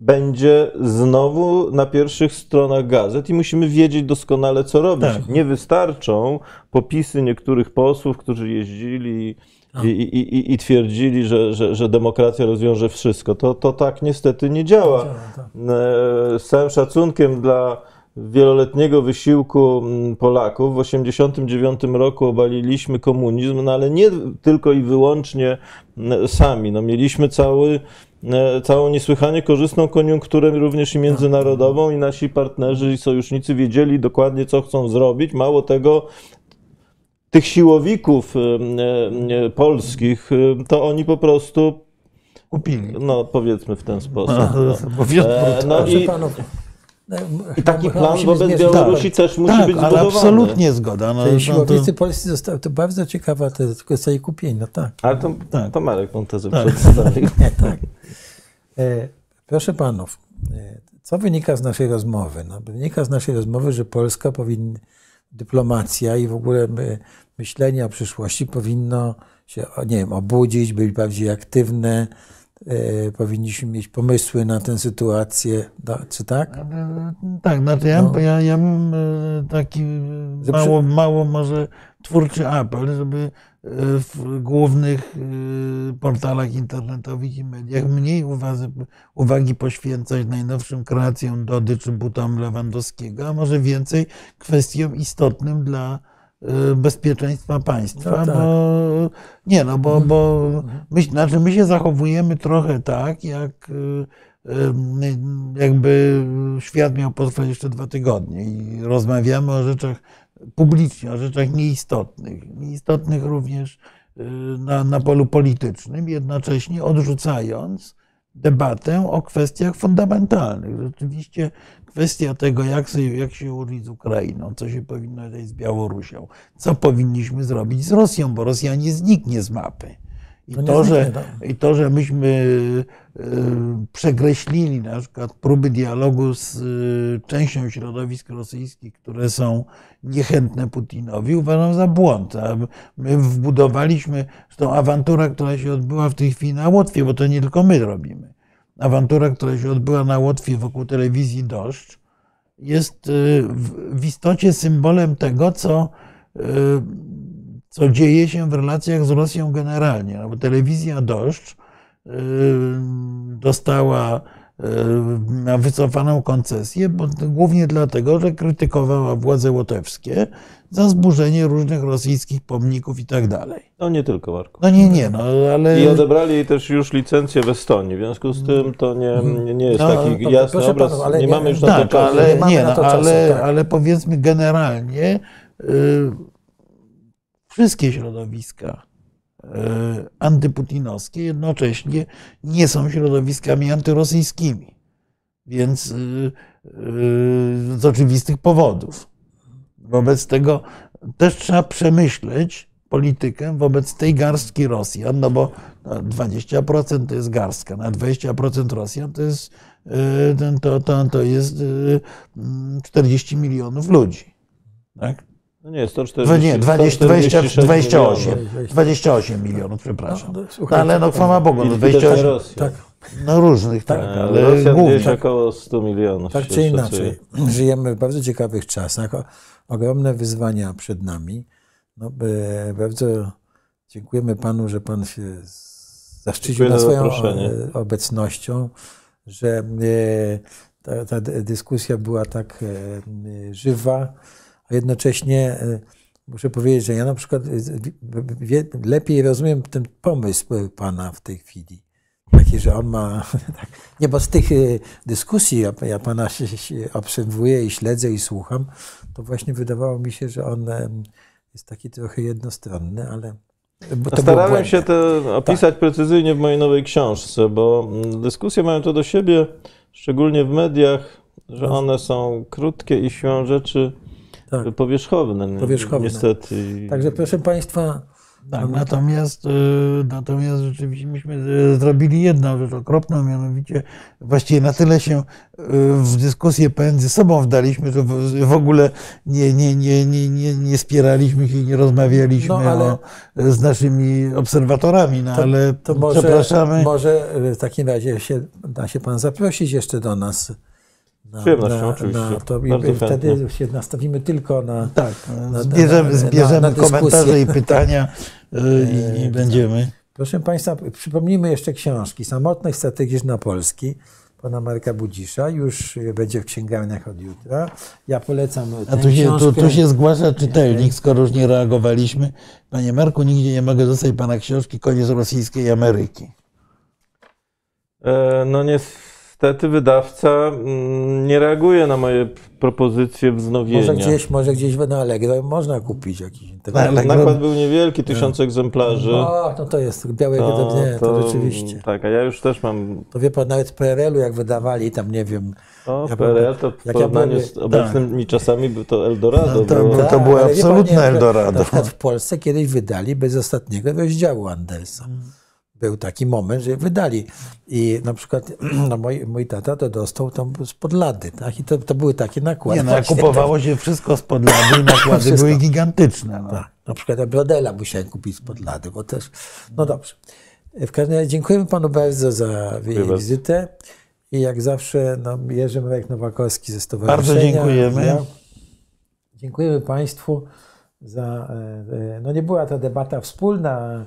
będzie znowu na pierwszych stronach gazet i musimy wiedzieć doskonale, co robić. Tak. Nie wystarczą popisy niektórych posłów, którzy jeździli i, i, i, i twierdzili, że, że, że, demokracja rozwiąże wszystko. To, to tak niestety nie działa. Tak. E, z całym szacunkiem dla wieloletniego wysiłku mm, Polaków. W 1989 roku obaliliśmy komunizm, no ale nie tylko i wyłącznie mm, sami. No, mieliśmy cały, całą niesłychanie korzystną koniunkturę również i międzynarodową i nasi partnerzy i sojusznicy wiedzieli dokładnie, co chcą zrobić. Mało tego, tych siłowików e, e, polskich, to oni po prostu
kupili.
No, powiedzmy w ten sposób. No, no i, i taki plan wobec Białorusi tak, też musi tak, być zbudowany.
Ale absolutnie zgoda.
No, Te siłownicy to... polscy zostały, to bardzo ciekawa to zostali kupieni, no tak.
Ale to, tak. to Marek tą tezę tak. przedstawił.
tak. E, proszę panów, e, co wynika z naszej rozmowy? No, wynika z naszej rozmowy, że Polska powinna, dyplomacja i w ogóle my, myślenie o przyszłości powinno się, nie wiem, obudzić, być bardziej aktywne, E, powinniśmy mieć pomysły na tę sytuację, czy tak? E,
tak, znaczy ja, no. ja, ja mam e, taki mało, mało może twórczy apel, żeby w głównych portalach internetowych i mediach mniej uwagi, uwagi poświęcać najnowszym kreacjom Dody czy butom Lewandowskiego, a może więcej kwestiom istotnym dla bezpieczeństwa państwa, no tak. bo nie no, bo, bo my, znaczy my się zachowujemy trochę tak, jak y, y, jakby świat miał potrwać jeszcze dwa tygodnie i rozmawiamy o rzeczach publicznie, o rzeczach nieistotnych, nieistotnych również na, na polu politycznym, jednocześnie odrzucając debatę o kwestiach fundamentalnych. Rzeczywiście kwestia tego, jak, sobie, jak się ułożyć z Ukrainą, co się powinno zrobić z Białorusią, co powinniśmy zrobić z Rosją, bo Rosja nie zniknie z mapy. I to, to że, I to, że myśmy y, przekreślili na przykład próby dialogu z y, częścią środowisk rosyjskich, które są niechętne Putinowi, uważam za błąd. My wbudowaliśmy tą awanturę, która się odbyła w tej chwili na Łotwie, bo to nie tylko my robimy awantura, która się odbyła na Łotwie wokół telewizji Doszcz, jest y, w istocie symbolem tego, co, y, co dzieje się w relacjach z Rosją generalnie. No bo telewizja Doszcz y, dostała na wycofaną koncesję, bo, głównie dlatego, że krytykowała władze łotewskie za zburzenie różnych rosyjskich pomników i tak dalej.
No nie tylko, Marku.
No nie, nie, no ale...
I odebrali jej też już licencję w Estonii, w związku z tym to nie, nie jest no, taki no, jasny obraz. Panów,
nie,
nie, mamy już na
tak,
to czasu.
Ale, nie, no, ale, tak. ale powiedzmy generalnie y, wszystkie środowiska antyputinowskie jednocześnie nie są środowiskami antyrosyjskimi. Więc y, y z oczywistych powodów. Wobec tego też trzeba przemyśleć politykę wobec tej garstki Rosjan, no bo 20% to jest garstka, na 20% Rosjan to jest, to, to, to jest 40 y, milionów ludzi. Tak?
No nie, 140, nie, 20,
20, 28, 28 milionów, przepraszam. No, no, ale no chwała Bogu, no 28, tak, no różnych, tak, tak ale
Rosja głównie. około 100 milionów.
Tak czy inaczej, żyjemy w bardzo ciekawych czasach ogromne wyzwania przed nami. No, bardzo dziękujemy Panu, że Pan się zaszczycił na swoją e, obecnością, że e, ta, ta, dyskusja była tak e, żywa, a jednocześnie muszę powiedzieć, że ja na przykład lepiej rozumiem ten pomysł Pana w tej chwili. Taki, że on ma. tak, Nie, bo z tych dyskusji, ja, ja pana obserwuję i śledzę i słucham, to właśnie wydawało mi się, że on jest taki trochę jednostronny, ale.
Starałem się to opisać precyzyjnie w mojej nowej książce, bo mm, dyskusje mają to do siebie, szczególnie w mediach, że
No.
one są krótkie i siłą rzeczy
Tak.
powierzchowne.
Powierzchowne.
Niestety. I-
Także proszę Państwa,
Tak, natomiast, y, natomiast rzeczywiście myśmy y, zrobili jedną rzecz okropną, mianowicie właściwie na tyle się y, w dyskusję pomiędzy sobą wdaliśmy, że w- ogóle nie, nie, nie, nie, nie, nie spieraliśmy się, nie rozmawialiśmy
No, ale-
o, z naszymi obserwatorami, no
to,
ale
to może,
przepraszamy.
może w takim razie się, da się Pan zaprosić jeszcze do nas. Na,
przyjemnością, oczywiście.
to i wtedy
chętnie.
się nastawimy tylko na.
Tak,
na-
zbierzemy,
na-
zbierzemy
na dyskusję.
komentarze i pytania y, i, i będziemy.
Proszę Państwa, przypomnijmy jeszcze książki. Samotność strategiczna Polski pana Marka Budzisza. Już będzie w księgarniach od jutra. Ja polecam
A
tę
tu się, tu, tu się zgłasza czytelnik, skoro już nie reagowaliśmy. Panie Marku, nigdzie nie mogę dostać pana książki Koniec rosyjskiej Ameryki.
E, No niestety wydawca mm, nie reaguje na moje propozycje wznowienia.
Może gdzieś, może gdzieś na Allegro można kupić jakiś internet.
Ale-
Nakład był niewielki, tysiąc egzemplarzy.
O, no to jest białe to, nie, to, rzeczywiście.
Tak, a ja już też mam
To wie pan, nawet w PRL-u jak wydawali, tam nie wiem.
O,
Ja
PRL to w
jak ja
porównaniu
byłem-
z obecnymi czasami był to Eldorado.
No to
było.
było-
Tak,
było
ale wie pan,
absolutne
nie,
Eldorado.
Na przykład w Polsce kiedyś wydali bez ostatniego rozdziału Andersa. Był taki moment, że wydali. I na przykład no, mój, mój tata to dostał tam spod lady. Tak? I to, to były takie nakłady.
Nie, no, kupowało się wszystko spod lady i nakłady
Wszystko.
były gigantyczne. No.
Tak, na przykład Brodela musiałem kupić spod lady, bo też. No dobrze. W każdym razie dziękujemy panu bardzo za wizytę. I jak zawsze no, Jerzy Marek Nowakowski ze Stowarzyszenia.
Bardzo dziękujemy.
Ja. Dziękujemy państwu za. e, e, No nie była to debata wspólna,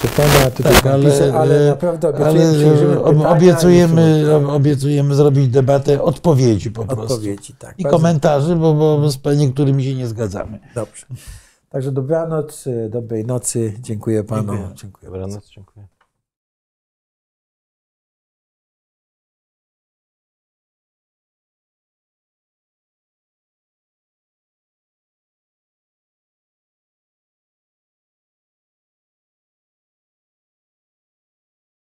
proszę pana, tutaj
Tak, ale,
pisze, ale naprawdę obiecujemy,
ale obiecujemy, ob- obiecujemy zrobić debatę odpowiedzi po prostu.
odpowiedzi. Tak,
I
Bardzo-
komentarzy, bo, bo z niektórymi się nie zgadzamy.
Dobrze. Także dobranoc, e, dobrej nocy. Dziękuję panu. Dziękuję.
Dobranoc, dziękuję.